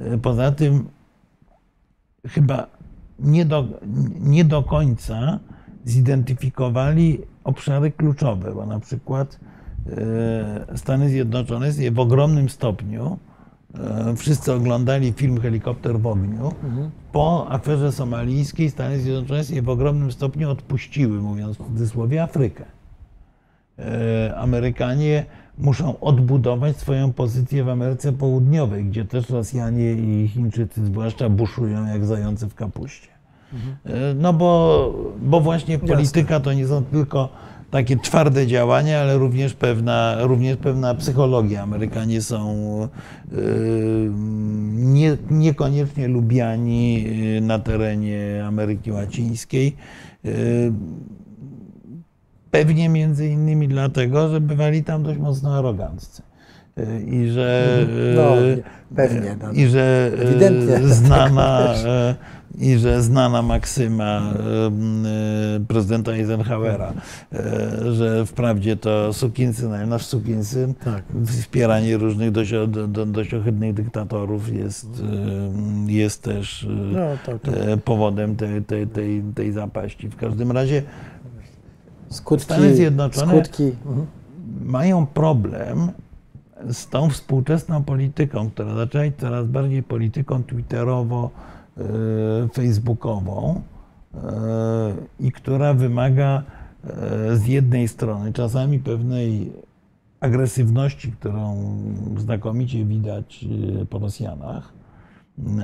Y, Poza tym chyba nie do, nie do końca zidentyfikowali obszary kluczowe, bo na przykład e, Stany Zjednoczone je w ogromnym stopniu, e, wszyscy oglądali film Helikopter w ogniu, po aferze somalijskiej Stany Zjednoczone je w ogromnym stopniu odpuściły, mówiąc w cudzysłowie, Afrykę. E, Amerykanie muszą odbudować swoją pozycję w Ameryce Południowej, gdzie też Rosjanie i Chińczycy zwłaszcza buszują jak zające w kapuście. E, No bo, bo właśnie polityka to nie są tylko takie twarde działania, ale również pewna, również pewna psychologia. Amerykanie są e, nie, niekoniecznie lubiani na terenie Ameryki Łacińskiej. Pewnie między innymi dlatego, że bywali tam dość mocno aroganccy. E, I że, No, e, pewnie, no. i że Ewidentnie. znana, e, i że znana maksyma prezydenta Eisenhowera, że wprawdzie to sukinsyn, ale nasz sukinsyn, Tak. wspieranie różnych dość, do, do, dość ohydnych dyktatorów jest, jest też No, to e, powodem tej, tej, tej, tej zapaści. W każdym razie skutki, Stany Zjednoczone- skutki mhm. mają problem z tą współczesną polityką, która zaczęła być coraz bardziej polityką twitterowo-facebookową i która wymaga e, z jednej strony czasami pewnej agresywności, którą znakomicie widać e, po Rosjanach,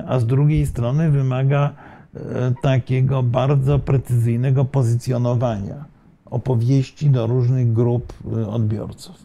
a z drugiej strony wymaga e, takiego bardzo precyzyjnego pozycjonowania opowieści do różnych grup e, odbiorców.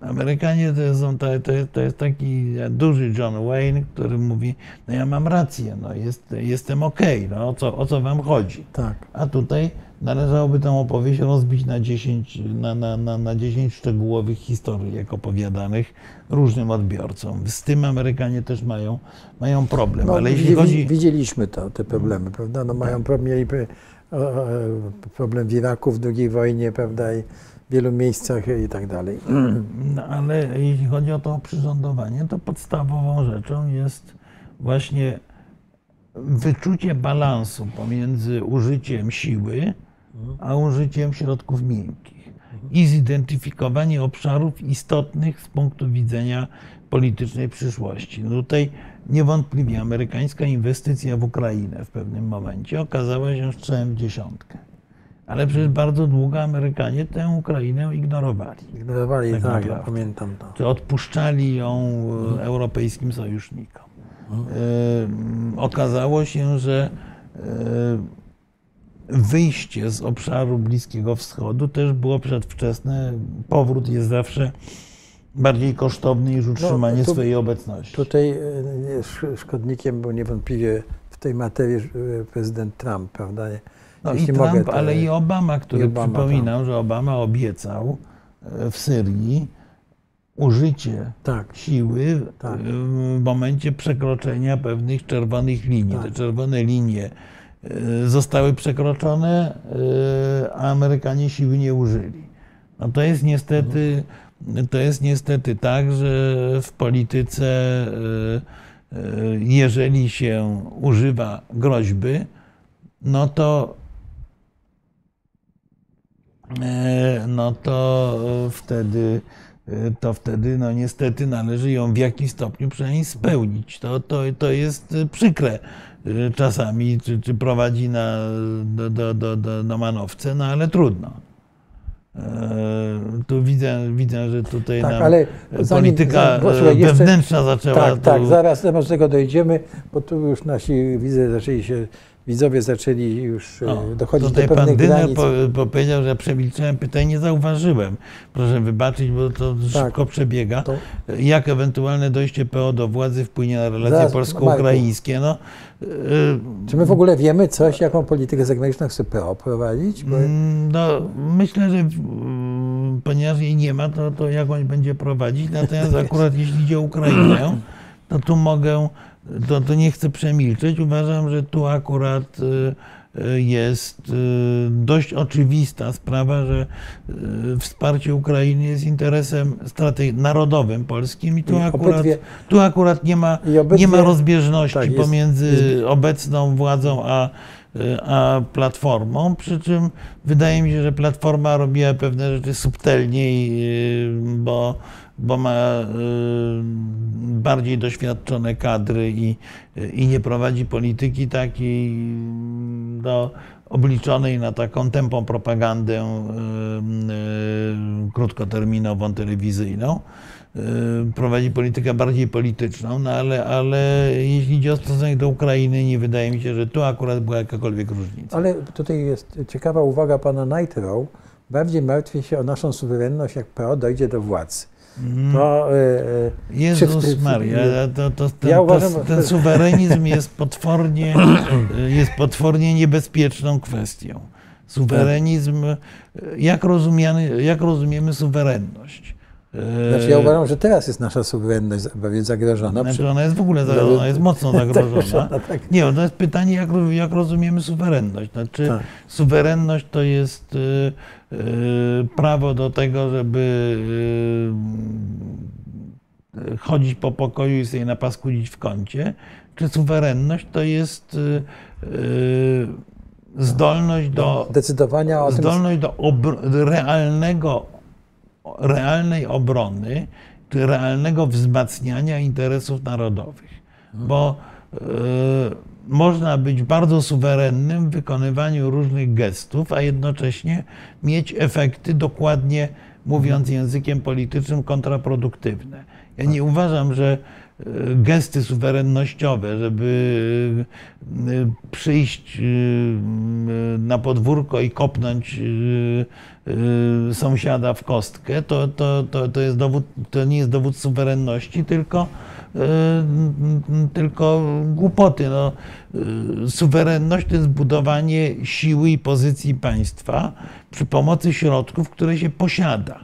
Amerykanie to, są, to, to, jest, to jest taki duży John Wayne, który mówi, no ja mam rację, no jest, jestem okej, no o co, o co wam chodzi? tak. A tutaj należałoby tę opowieść rozbić na 10, na, na, na, na 10 szczegółowych historyjek opowiadanych różnym odbiorcom. Z tym Amerykanie też mają, mają problem, No, ale jeśli chodzi... Widzieliśmy to, te problemy, prawda? No, mają pro- mieli problem w Iraku w II wojnie, prawda? I w wielu miejscach i tak dalej. No, ale jeśli chodzi o to oprzyrządowanie, to podstawową rzeczą jest właśnie wyczucie balansu pomiędzy użyciem siły a użyciem środków miękkich i zidentyfikowanie obszarów istotnych z punktu widzenia politycznej przyszłości. No tutaj niewątpliwie amerykańska inwestycja w Ukrainę w pewnym momencie okazała się strzałem w dziesiątkę. Ale przez bardzo długo Amerykanie tę Ukrainę ignorowali. Ignorowali, Tak tak, ja pamiętam to. Czy odpuszczali ją e, europejskim sojusznikom. E, Okazało się, że e, wyjście z obszaru Bliskiego Wschodu też było przedwczesne. Powrót jest zawsze bardziej kosztowny niż utrzymanie tu- swojej obecności. Tutaj e, szkodnikiem był niewątpliwie w tej materii e, prezydent Trump, prawda? No i Jeśli Trump, mogę, to- ale i Obama, który i Obama, przypominam, że Obama obiecał e, w Syrii użycie Tak, siły Tak. w momencie przekroczenia pewnych czerwonych linii. Tak. Te czerwone linie zostały przekroczone, a Amerykanie siły nie użyli. No to jest niestety, to jest niestety tak, że w polityce, e, e, jeżeli się używa groźby, no to E, no to wtedy, to wtedy no niestety należy ją w jakimś stopniu przynajmniej spełnić. To, to, to jest przykre czasami, czy, czy prowadzi na, do, do, do, do, manowce, no ale trudno. Tu widzę, widzę, że tutaj tak, nam ale zanim- polityka zanim- e, słuchaj, jeszcze- wewnętrzna zaczęła tak, tu, tak, zaraz do tego dojdziemy, bo tu już nasi widzę, zaczęli się, widzowie zaczęli już e, O, dochodzić tutaj do pan pewnych Dyner granic. po, po powiedział, że ja przemilczałem pytanie, nie zauważyłem. Proszę wybaczyć, bo to Tak. szybko przebiega. To- Jak ewentualne dojście PO do władzy wpłynie na relacje polsko-ukraińskie? No, y, Czy my w ogóle wiemy coś, jaką politykę zagraniczną chce PO prowadzić? Bo, mm, no, myślę, że ponieważ jej nie ma, to, to jak on będzie prowadzić. Natomiast akurat jeśli idzie o Ukrainę, to tu mogę, to, to nie chcę przemilczeć. Uważam, że tu akurat y, y, jest y, dość oczywista sprawa, że wsparcie Ukrainy jest interesem narodowym polskim i tu I akurat, obydwie- tu akurat nie ma, obydwie- nie ma rozbieżności tak, jest- pomiędzy obecną władzą a, a Platformą, przy czym wydaje mi się, że Platforma robiła pewne rzeczy subtelniej, bo, bo ma y, bardziej doświadczone kadry i, i nie prowadzi polityki takiej no, obliczonej na taką tępą propagandę y, y, krótkoterminową, telewizyjną. Prowadzi politykę bardziej polityczną, no ale, ale jeśli idzie o stosunek do Ukrainy, nie wydaje mi się, że tu akurat była jakakolwiek różnica. ale tutaj jest ciekawa uwaga pana Nightrow. Bardziej martwię się o naszą suwerenność, jak PO dojdzie do władzy. To, e, e, Jezus Maria, to, to, ten, Ja uważam, to, ten suwerenizm jest potwornie, jest potwornie niebezpieczną kwestią. Suwerenizm, jak, rozumiany, jak rozumiemy suwerenność? Znaczy ja uważam, że teraz jest nasza suwerenność pewnie zagrożona. Znaczy ona jest w ogóle za- ona jest mocno zagrożona. tak. Nie, to jest pytanie, jak, jak rozumiemy suwerenność. Znaczy, Tak. suwerenność to jest y, y, prawo do tego, żeby y, chodzić po pokoju i sobie napaskudzić w kącie, czy suwerenność to jest zdolność do Decydowania o tym, zdolność do obr- realnego, realnej obrony, czy realnego wzmacniania interesów narodowych. Bo e, można być bardzo suwerennym w wykonywaniu różnych gestów, a jednocześnie mieć efekty dokładnie, mówiąc językiem politycznym, kontraproduktywne. Ja nie uważam, że e, gesty suwerennościowe, żeby e, przyjść na podwórko i kopnąć sąsiada w kostkę, to, to, to, to, jest dowód, to nie jest dowód suwerenności, tylko, e, tylko głupoty. No, e, suwerenność to jest budowanie siły i pozycji państwa przy pomocy środków, które się posiada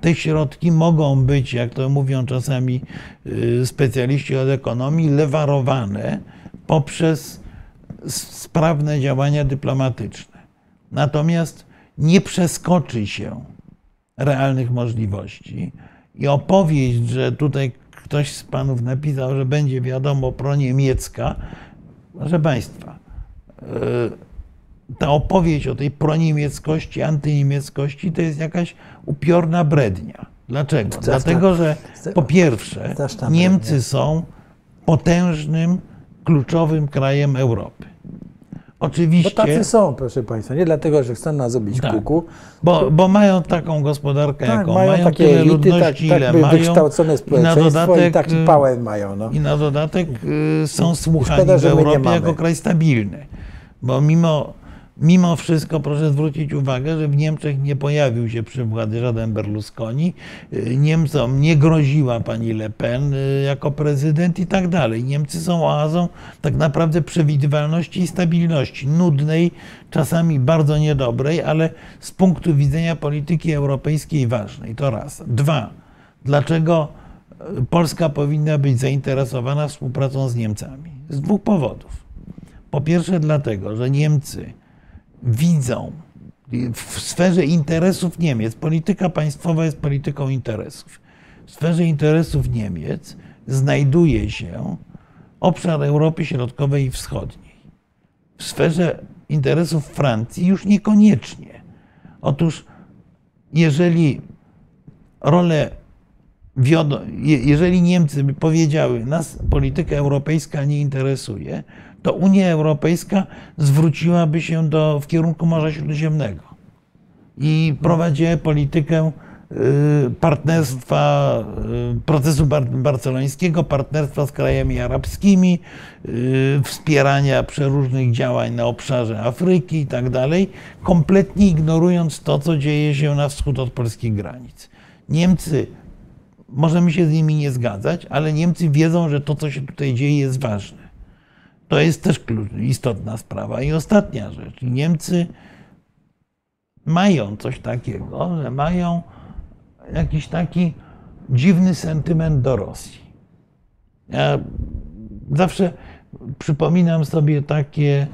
te środki mogą być, jak to mówią czasami y, specjaliści od ekonomii, lewarowane poprzez sprawne działania dyplomatyczne. Natomiast nie przeskoczy się realnych możliwości i opowieść, że tutaj ktoś z panów napisał, że będzie wiadomo proniemiecka, proszę państwa, y, ta opowieść o tej proniemieckości, antyniemieckości to jest jakaś upiorna brednia. Dlaczego? Straszna- Dlatego, że po pierwsze Niemcy są potężnym, kluczowym krajem Europy. Bo Oczywiście, tacy są, proszę Państwa. Nie dlatego, że chcą nas zrobić Tak. kuku. bo, bo mają taką gospodarkę, Tak, jaką mają, mają, takie tyle elity, tak, ludności, tak ile by mają. wykształcone I na społeczeństwo i, dodatek, taki y, pałę mają. No. I na dodatek y, są słuchani szkoda, w Europie jako kraj stabilny. Bo mimo, mimo wszystko proszę zwrócić uwagę, że w Niemczech nie pojawił się przy władzy żaden Berlusconi. Niemcom nie groziła pani Le Pen y, jako prezydent i tak dalej. Niemcy są oazą tak naprawdę przewidywalności i stabilności. Nudnej, czasami bardzo niedobrej, ale z punktu widzenia polityki europejskiej ważnej. To raz. Dwa. Dlaczego y, Polska powinna być zainteresowana współpracą z Niemcami? Z dwóch powodów. Po pierwsze, dlatego, że Niemcy widzą w sferze interesów Niemiec, polityka państwowa jest polityką interesów. W sferze interesów Niemiec znajduje się obszar Europy Środkowej i Wschodniej. W sferze interesów Francji już niekoniecznie. Otóż, jeżeli rolę jeżeli Niemcy by powiedziały, nas polityka europejska nie interesuje, to Unia Europejska zwróciłaby się do, w kierunku Morza Śródziemnego i prowadziła politykę y, partnerstwa, y, procesu bar- barcelońskiego, partnerstwa z krajami arabskimi, y, wspierania przeróżnych działań na obszarze Afryki i tak dalej, kompletnie ignorując to, co dzieje się na wschód od polskich granic. Niemcy możemy się z nimi nie zgadzać, ale Niemcy wiedzą, że to, co się tutaj dzieje, jest ważne. To jest też istotna sprawa. I ostatnia rzecz. Niemcy mają coś takiego, że mają jakiś taki dziwny sentyment do Rosji. Ja zawsze przypominam sobie takie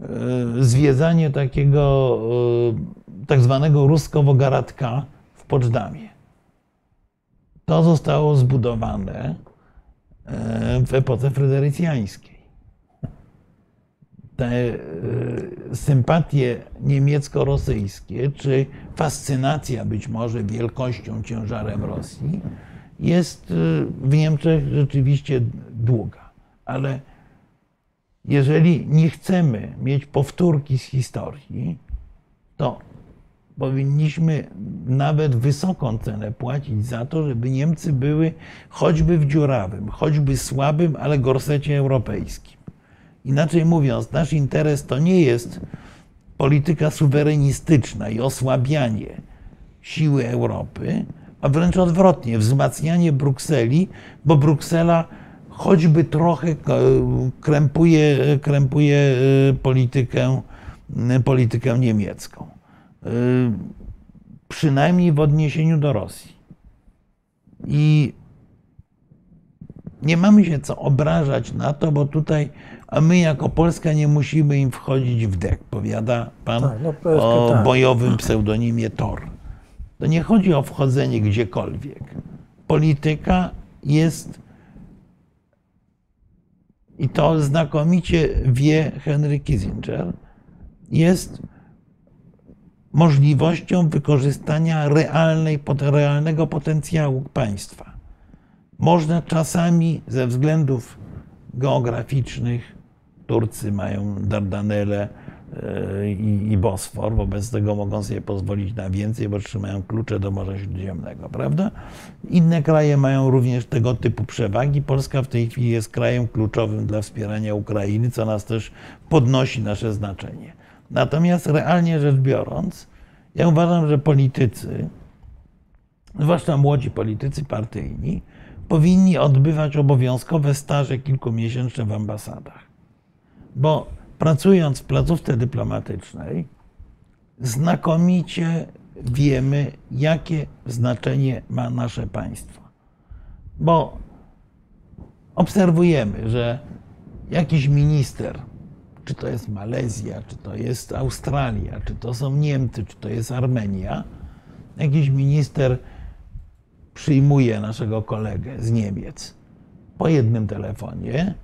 e, zwiedzanie takiego e, tak zwanego ruskowo-garadka w Poczdamie. To zostało zbudowane e, w epoce fryderycjańskiej. Te e, sympatie niemiecko-rosyjskie, czy fascynacja być może wielkością, ciężarem Rosji, jest e, w Niemczech rzeczywiście długa. Ale jeżeli nie chcemy mieć powtórki z historii, to powinniśmy nawet wysoką cenę płacić za to, żeby Niemcy były choćby w dziurawym, choćby słabym, ale gorsecie europejskim. Inaczej mówiąc, nasz interes to nie jest polityka suwerenistyczna i osłabianie siły Europy, a wręcz odwrotnie, wzmacnianie Brukseli, bo Bruksela choćby trochę krępuje, krępuje e, politykę, politykę niemiecką. Y, Przynajmniej w odniesieniu do Rosji. I nie mamy się co obrażać na to, bo tutaj, a my jako Polska nie musimy im wchodzić w dek, powiada pan Tak, no, Polska, o tak. bojowym pseudonimie Tor. To nie chodzi o wchodzenie gdziekolwiek. Polityka jest i to znakomicie wie Henry Kissinger, jest możliwością wykorzystania realnej, realnego potencjału państwa. Można czasami ze względów geograficznych, Turcy mają Dardanelle e, i, i Bosfor, wobec tego mogą sobie pozwolić na więcej, bo trzymają klucze do Morza Śródziemnego, prawda? Inne kraje mają również tego typu przewagi. Polska w tej chwili jest krajem kluczowym dla wspierania Ukrainy, co nas też podnosi nasze znaczenie. Natomiast realnie rzecz biorąc, ja uważam, że politycy, zwłaszcza młodzi politycy partyjni, powinni odbywać obowiązkowe staże kilkumiesięczne w ambasadach. Bo pracując w placówce dyplomatycznej, znakomicie wiemy, jakie znaczenie ma nasze państwo. Bo obserwujemy, że jakiś minister, czy to jest Malezja, czy to jest Australia, czy to są Niemcy, czy to jest Armenia, jakiś minister przyjmuje naszego kolegę z Niemiec po jednym telefonie,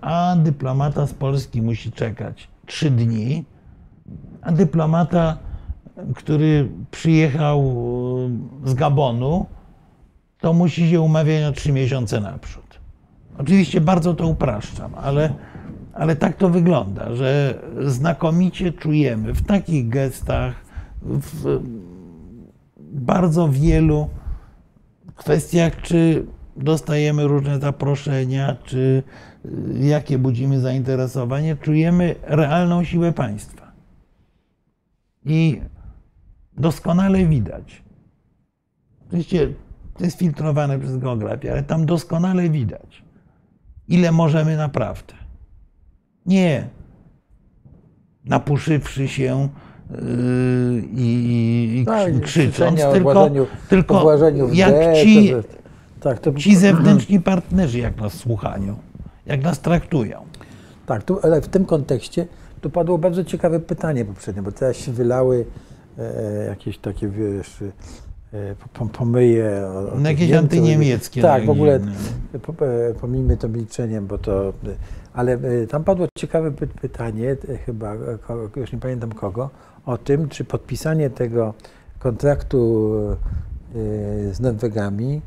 a dyplomata z Polski musi czekać trzy dni, a dyplomata, który przyjechał z Gabonu, to musi się umawiać na trzy miesiące naprzód. Oczywiście bardzo to upraszczam, ale, ale tak to wygląda, że znakomicie czujemy w takich gestach, w bardzo wielu kwestiach, czy dostajemy różne zaproszenia, czy y, jakie budzimy zainteresowanie, czujemy realną siłę państwa. I doskonale widać. Oczywiście to jest filtrowane przez geografię, ale tam doskonale widać, ile możemy naprawdę. Nie napuszywszy się yy, i, i Tak, krzycząc, krzyczenia o tylko, tylko jak ci, tak, to, ci zewnętrzni partnerzy, jak nas słuchają, jak nas traktują. Tak, tu, ale w tym kontekście tu padło bardzo ciekawe pytanie poprzednio, bo teraz się wylały e, jakieś takie, wiesz, e, po- pomyje. O, o No, jakieś Niemców. antyniemieckie, Tak, w ogóle po, e, pomijmy to milczeniem, bo to. Ale e, tam padło ciekawe py, pytanie, e, chyba, już nie pamiętam kogo, o tym, czy podpisanie tego kontraktu z Norwegami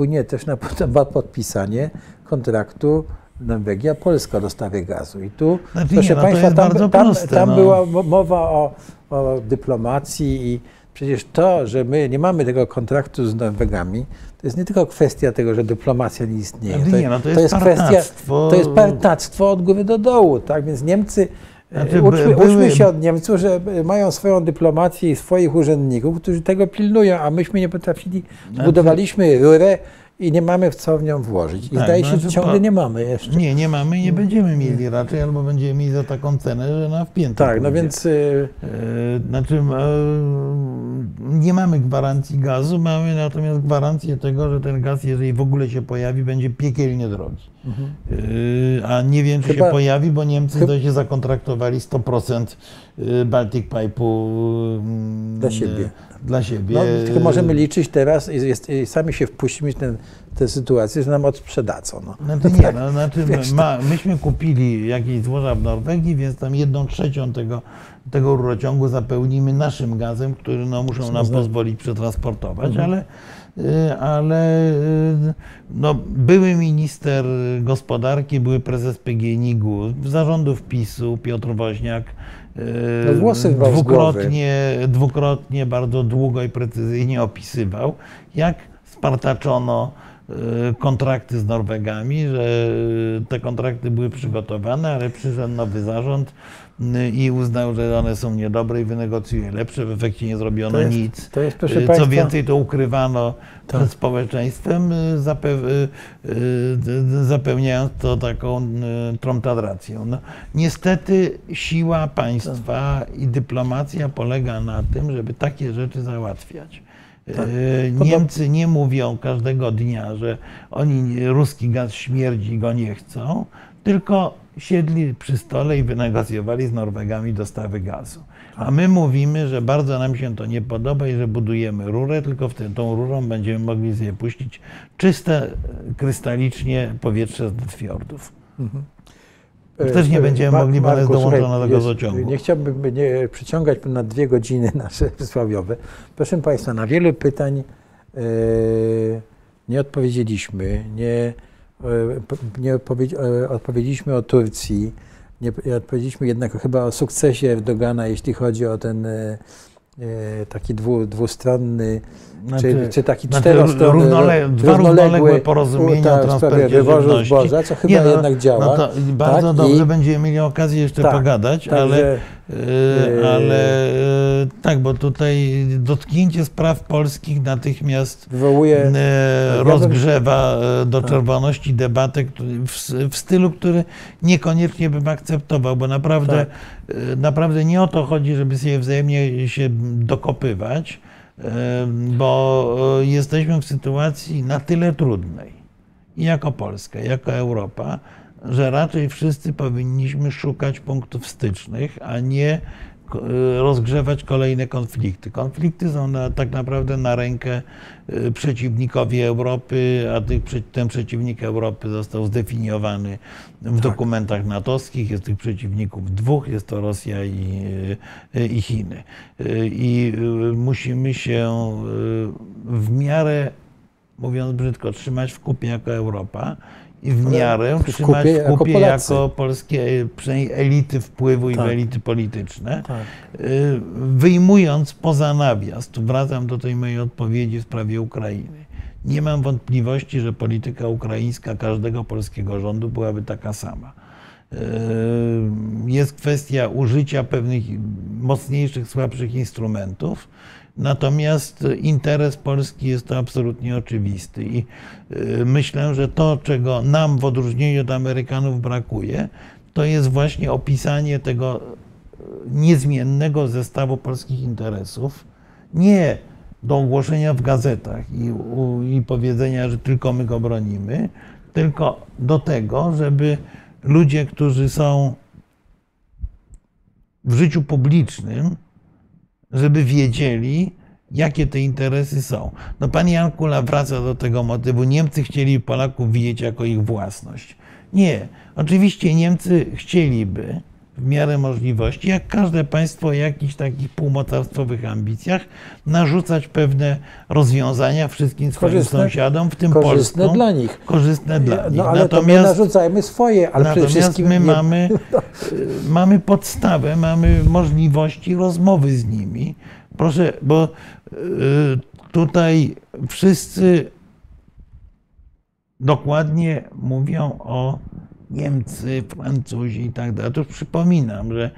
wpłynie też na pod- podpisanie kontraktu Norwegia-Polska o dostawie gazu. I tu, Znaczy proszę no to Państwa, jest tam, tam, proste, tam no. była mo- mowa o, o dyplomacji i przecież to, że my nie mamy tego kontraktu z Norwegami, to jest nie tylko kwestia tego, że dyplomacja nie istnieje. Znaczy nie, no to jest kwestia, partactwo. to jest partactwo od góry do dołu, tak? Więc Niemcy, Znaczy, znaczy, uczmy, były- uczmy się od Niemców, że mają swoją dyplomację i swoich urzędników, którzy tego pilnują, a myśmy nie potrafili, zbudowaliśmy rurę i nie mamy w co w nią włożyć. I Tak, zdaje się, że znaczy ciągle nie mamy jeszcze. Nie, nie mamy i nie będziemy mieli raczej, albo będziemy mieli za taką cenę, że na wpięte. Tak, no więc y, E, Znaczy, e, nie mamy gwarancji gazu, mamy natomiast gwarancję tego, że ten gaz, jeżeli w ogóle się pojawi, będzie piekielnie drogi. E, A nie wiem, czy Chyba- się pojawi, bo Niemcy chyb- zdaje się zakontraktowali 100% e, Baltic Pipe'u mm, Dla siebie. Dla siebie. no, tylko możemy liczyć teraz i, jest, i sami się wpuścimy w ten, tę sytuację, że nam odsprzedadzą. No. Znaczy nie, no, znaczy wiesz, ma, myśmy kupili jakieś złoża w Norwegii, więc tam jedną trzecią tego, tego rurociągu zapełnimy naszym gazem, który no, muszą nam pozwolić przetransportować, ale, y, ale y, no, były minister gospodarki, były prezes PGNiG-u, zarządów PiSu, Piotr Woźniak, No, włosy dwukrotnie, dwukrotnie bardzo długo i precyzyjnie opisywał, jak spartaczono y, kontrakty z Norwegami, że te kontrakty były przygotowane, ale przyszedł nowy zarząd i uznał, że one są niedobre i wynegocjuje lepsze. W efekcie nie zrobiono To jest- nic. to jest, Y, Co państwa- więcej, to ukrywano Tak. przed społeczeństwem, y, zape- y, zapełniając to taką tromtadracją. No, niestety siła państwa i dyplomacja polega na tym, żeby takie rzeczy załatwiać. Tak. Niemcy nie mówią każdego dnia, że oni ruski gaz śmierdzi i go nie chcą, tylko siedli przy stole i wynegocjowali z Norwegami dostawy gazu. A my mówimy, że bardzo nam się to nie podoba i że budujemy rurę, tylko w tym, tą rurą będziemy mogli sobie puścić czyste, krystalicznie powietrze z fiordów. Też nie będziemy mogli, bo jest dołączona do gazociągu. Nie chciałbym nie przyciągać na dwie godziny nasze przysłowiowe. Proszę Państwa, na wielu pytań e, nie odpowiedzieliśmy. Nie, e, nie odpowiedzi, e, odpowiedzieliśmy o Turcji. Nie, nie odpowiedzieliśmy jednak chyba o sukcesie Erdogana, jeśli chodzi o ten e, e, taki dwu, dwustronny, czy, czy taki znaczy, czterostronny, równole, dwa równoległe porozumienia tak, o transporcie wywozu zboża, co chyba Nie, no, jednak działa. No to bardzo tak? dobrze, I- będziemy mieli okazję jeszcze Tak, pogadać, Także, ale, Yy. E, ale e, tak, bo tutaj dotknięcie spraw polskich natychmiast wywołuje bym- rozgrzewa do Tak. czerwoności debatę w, stylu, który niekoniecznie bym akceptował, bo naprawdę, Tak. naprawdę nie o to chodzi, żeby sobie wzajemnie się dokopywać, bo jesteśmy w sytuacji na tyle trudnej, i jako Polska, i jako Europa, że raczej wszyscy powinniśmy szukać punktów stycznych, a nie e, rozgrzewać kolejne konflikty. Konflikty są na, tak naprawdę na rękę e, przeciwnikowi Europy, a tych, ten przeciwnik Europy został zdefiniowany w dokumentach natowskich. Jest tych przeciwników dwóch, jest to Rosja i, e, i Chiny. I musimy się w miarę mówiąc brzydko, trzymać w kupie jako Europa i w miarę trzymać kupie w jako kupie Polacy. jako polskie elity wpływu i Tak. elity polityczne, tak, y, wyjmując poza nawias, tu wracam do tej mojej odpowiedzi w sprawie Ukrainy. Nie mam wątpliwości, że polityka ukraińska każdego polskiego rządu byłaby taka sama. Y, Jest kwestia użycia pewnych mocniejszych, słabszych instrumentów, natomiast interes Polski jest to absolutnie oczywisty. I y, myślę, że to, czego nam w odróżnieniu od Amerykanów brakuje, to jest właśnie opisanie tego niezmiennego zestawu polskich interesów, nie do ogłoszenia w gazetach i, i powiedzenia, że tylko my go bronimy, tylko do tego, żeby ludzie, którzy są w życiu publicznym, żeby wiedzieli, jakie te interesy są. No pan Jan Kula wraca do tego motywu. Niemcy chcieli Polaków widzieć jako ich własność. Nie. Oczywiście Niemcy chcieliby w miarę możliwości, jak każde państwo o jakichś takich półmocarstwowych ambicjach, narzucać pewne rozwiązania wszystkim swoim Korzystne- sąsiadom, w tym korzystne Polską. dla nich. Korzystne dla nich. No ale Natomiast narzucajmy swoje, ale przede Natomiast wszystkim my nie- mamy, y, mamy podstawę, mamy możliwości rozmowy z nimi. Proszę, bo y, tutaj wszyscy dokładnie mówią o Niemcy, Francuzi i tak dalej. Otóż przypominam, że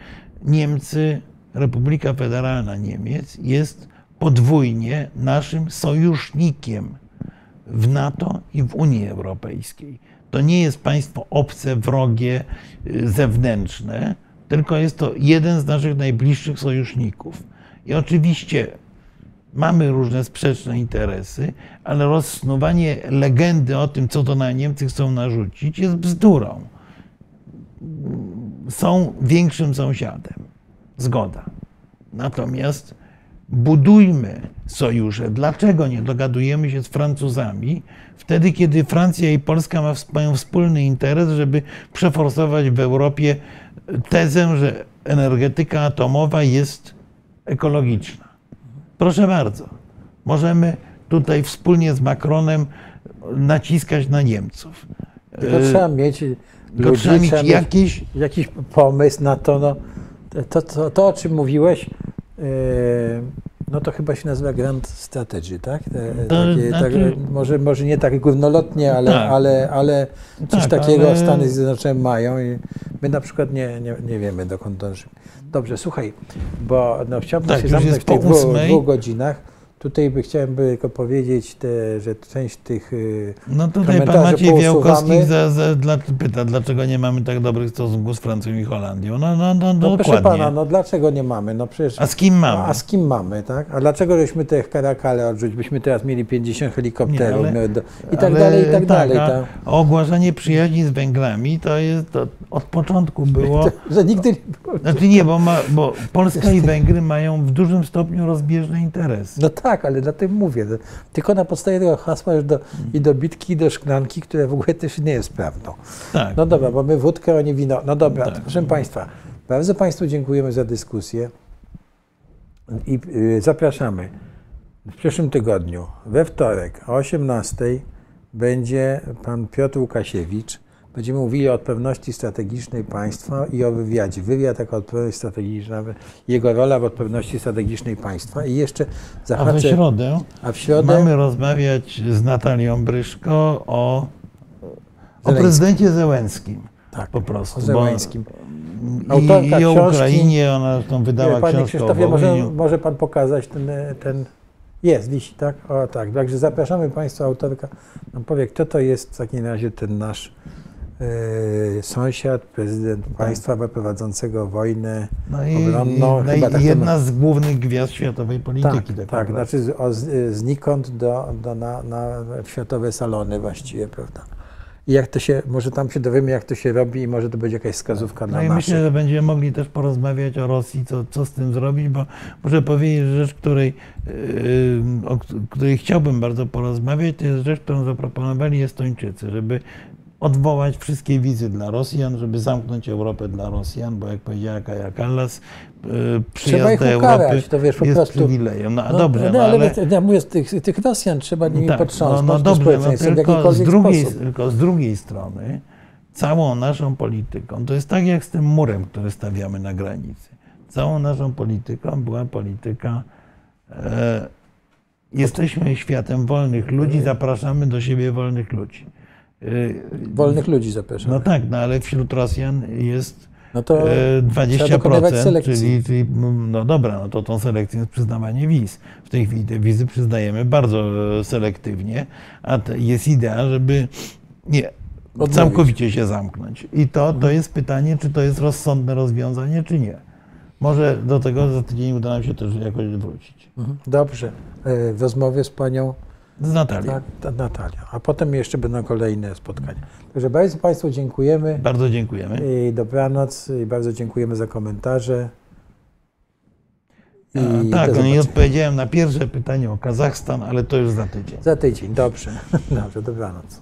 Niemcy, Republika Federalna Niemiec jest podwójnie naszym sojusznikiem w NATO i w Unii Europejskiej. To nie jest państwo obce, wrogie, y, zewnętrzne, tylko jest to jeden z naszych najbliższych sojuszników. I oczywiście mamy różne sprzeczne interesy, ale rozsnuwanie legendy o tym, co to na Niemcy chcą narzucić, jest bzdurą. Są większym sąsiadem. Zgoda. Natomiast budujmy sojusze. Dlaczego nie dogadujemy się z Francuzami wtedy, kiedy Francja i Polska ma- mają wspólny interes, żeby przeforsować w Europie tezę, że energetyka atomowa jest ekologiczna? Proszę bardzo. Możemy tutaj wspólnie z Macronem naciskać na Niemców. Tylko E, trzeba mieć ludzi, trzeba mieć trzeba mieć jakieś jakiś pomysł na to, no, to, to, to o czym mówiłeś, e, no to chyba się nazywa Grand Strategy, tak? Te, To takie, znaczy- tak może, może nie tak górnolotnie, ale, Tak. ale, ale coś Tak, takiego ale- Stany Zjednoczone mają i my na przykład nie, nie, nie wiemy dokąd dążymy. Dobrze, słuchaj, bo no, chciałbym Tak, się zamknąć w tych dwóch, dwóch godzinach. Tutaj by chciałem tylko powiedzieć, te, że część tych y, No tutaj pan Maciej. Wiałkowski za, za, dla, pyta, dlaczego nie mamy tak dobrych stosunków z Francją i Holandią. No, no, no, No proszę dokładnie. pana, no dlaczego nie mamy? No przecież. A z kim mamy? A z kim mamy, tak? A dlaczego żeśmy te karakale odrzucić? Byśmy teraz mieli 50 helikopterów Nie, ale- do, i tak Ale dalej, i tak, dalej. a Tak? Ogłaszanie przyjaźni z Węgrami to jest to od początku było. Że nigdy nie było. Znaczy nie, bo, ma, bo Polska i Węgry mają w dużym stopniu rozbieżne interesy. No tak, ale dlatego mówię. no, Tylko na podstawie tego hasła już do, i do bitki, i do szklanki, które w ogóle też nie jest prawdą. Tak. No dobra, bo my wódkę, oni wino. No dobra, Tak. proszę Państwa, bardzo Państwu dziękujemy za dyskusję i y, zapraszamy. W przyszłym tygodniu, we wtorek o 18 będzie pan Piotr Łukasiewicz. Będziemy mówili o odpewności strategicznej państwa i o wywiadzie. Wywiad jako odpewność strategiczna, jego rola w odpewności strategicznej państwa. I jeszcze A we zahaczę, środę a w środę mamy rozmawiać z Natalią Bryszko o, o Zełenskim. prezydencie Zełenskim. tak, Po prostu. o bo- Zełańskim. I, I o książki- Ukrainie, ona zresztą wydała Panie książkę Krzysztofie, może, może Pan pokazać ten, ten... Jest, wisi, tak? O tak, także zapraszamy Państwa, autorka nam powie, kto to jest w takim razie ten nasz sąsiad, prezydent państwa prowadzącego wojnę No i, obronną. no i tak to jedna z głównych gwiazd światowej polityki. Tak, tak, tak, znaczy o, znikąd do, do na, na światowe salony właściwie, prawda? I jak to się, może tam się dowiemy, jak to się robi i może to będzie jakaś wskazówka No na i myślę, że będziemy mogli też porozmawiać o Rosji, co, co z tym zrobić, bo muszę powiedzieć, że rzecz, której, yy, o której chciałbym bardzo porozmawiać, to jest rzecz, którą zaproponowali Estończycy, żeby odwołać wszystkie wizy dla Rosjan, żeby zamknąć Europę dla Rosjan, bo jak powiedziała Kaja Kallas, Trzeba przyjazd ich do ukarać, Europy to wiesz, po jest prostu- przywilejem. No, No, dobrze, no, no, ale, ale... ja mówię, tych, tych Rosjan trzeba nimi Tak, potrząsnąć no, no dobrze, no, tylko, z drugiej, sposób. tylko z drugiej strony całą naszą polityką, to jest tak jak z tym murem, który stawiamy na granicy. Całą naszą polityką była polityka e, jesteśmy światem wolnych ludzi, zapraszamy do siebie wolnych ludzi. E, Wolnych ludzi zapraszamy. No tak, no ale wśród Rosjan jest No to e, trzeba dokonywać 20%, selekcji. czyli, czyli no dobra, no to tą selekcją jest przyznawanie wiz. W tej chwili te wizy przyznajemy bardzo e, selektywnie, a to jest idea, żeby nie, Odmówić. całkowicie się zamknąć. I to, to jest pytanie, czy to jest rozsądne rozwiązanie, czy nie. Może do tego za tydzień uda nam się też jakoś wrócić. Mhm. Dobrze. E, W rozmowie z panią Z Natalią. tak, ta- Natalią. A potem jeszcze będą kolejne spotkania. Także bardzo Państwu dziękujemy. Bardzo dziękujemy. I dobranoc. I bardzo dziękujemy za komentarze. I tak, no zobaczenia. odpowiedziałem na pierwsze pytanie o Kazachstan, ale to już za tydzień. Za tydzień. Dobrze. Dobrze, dobranoc.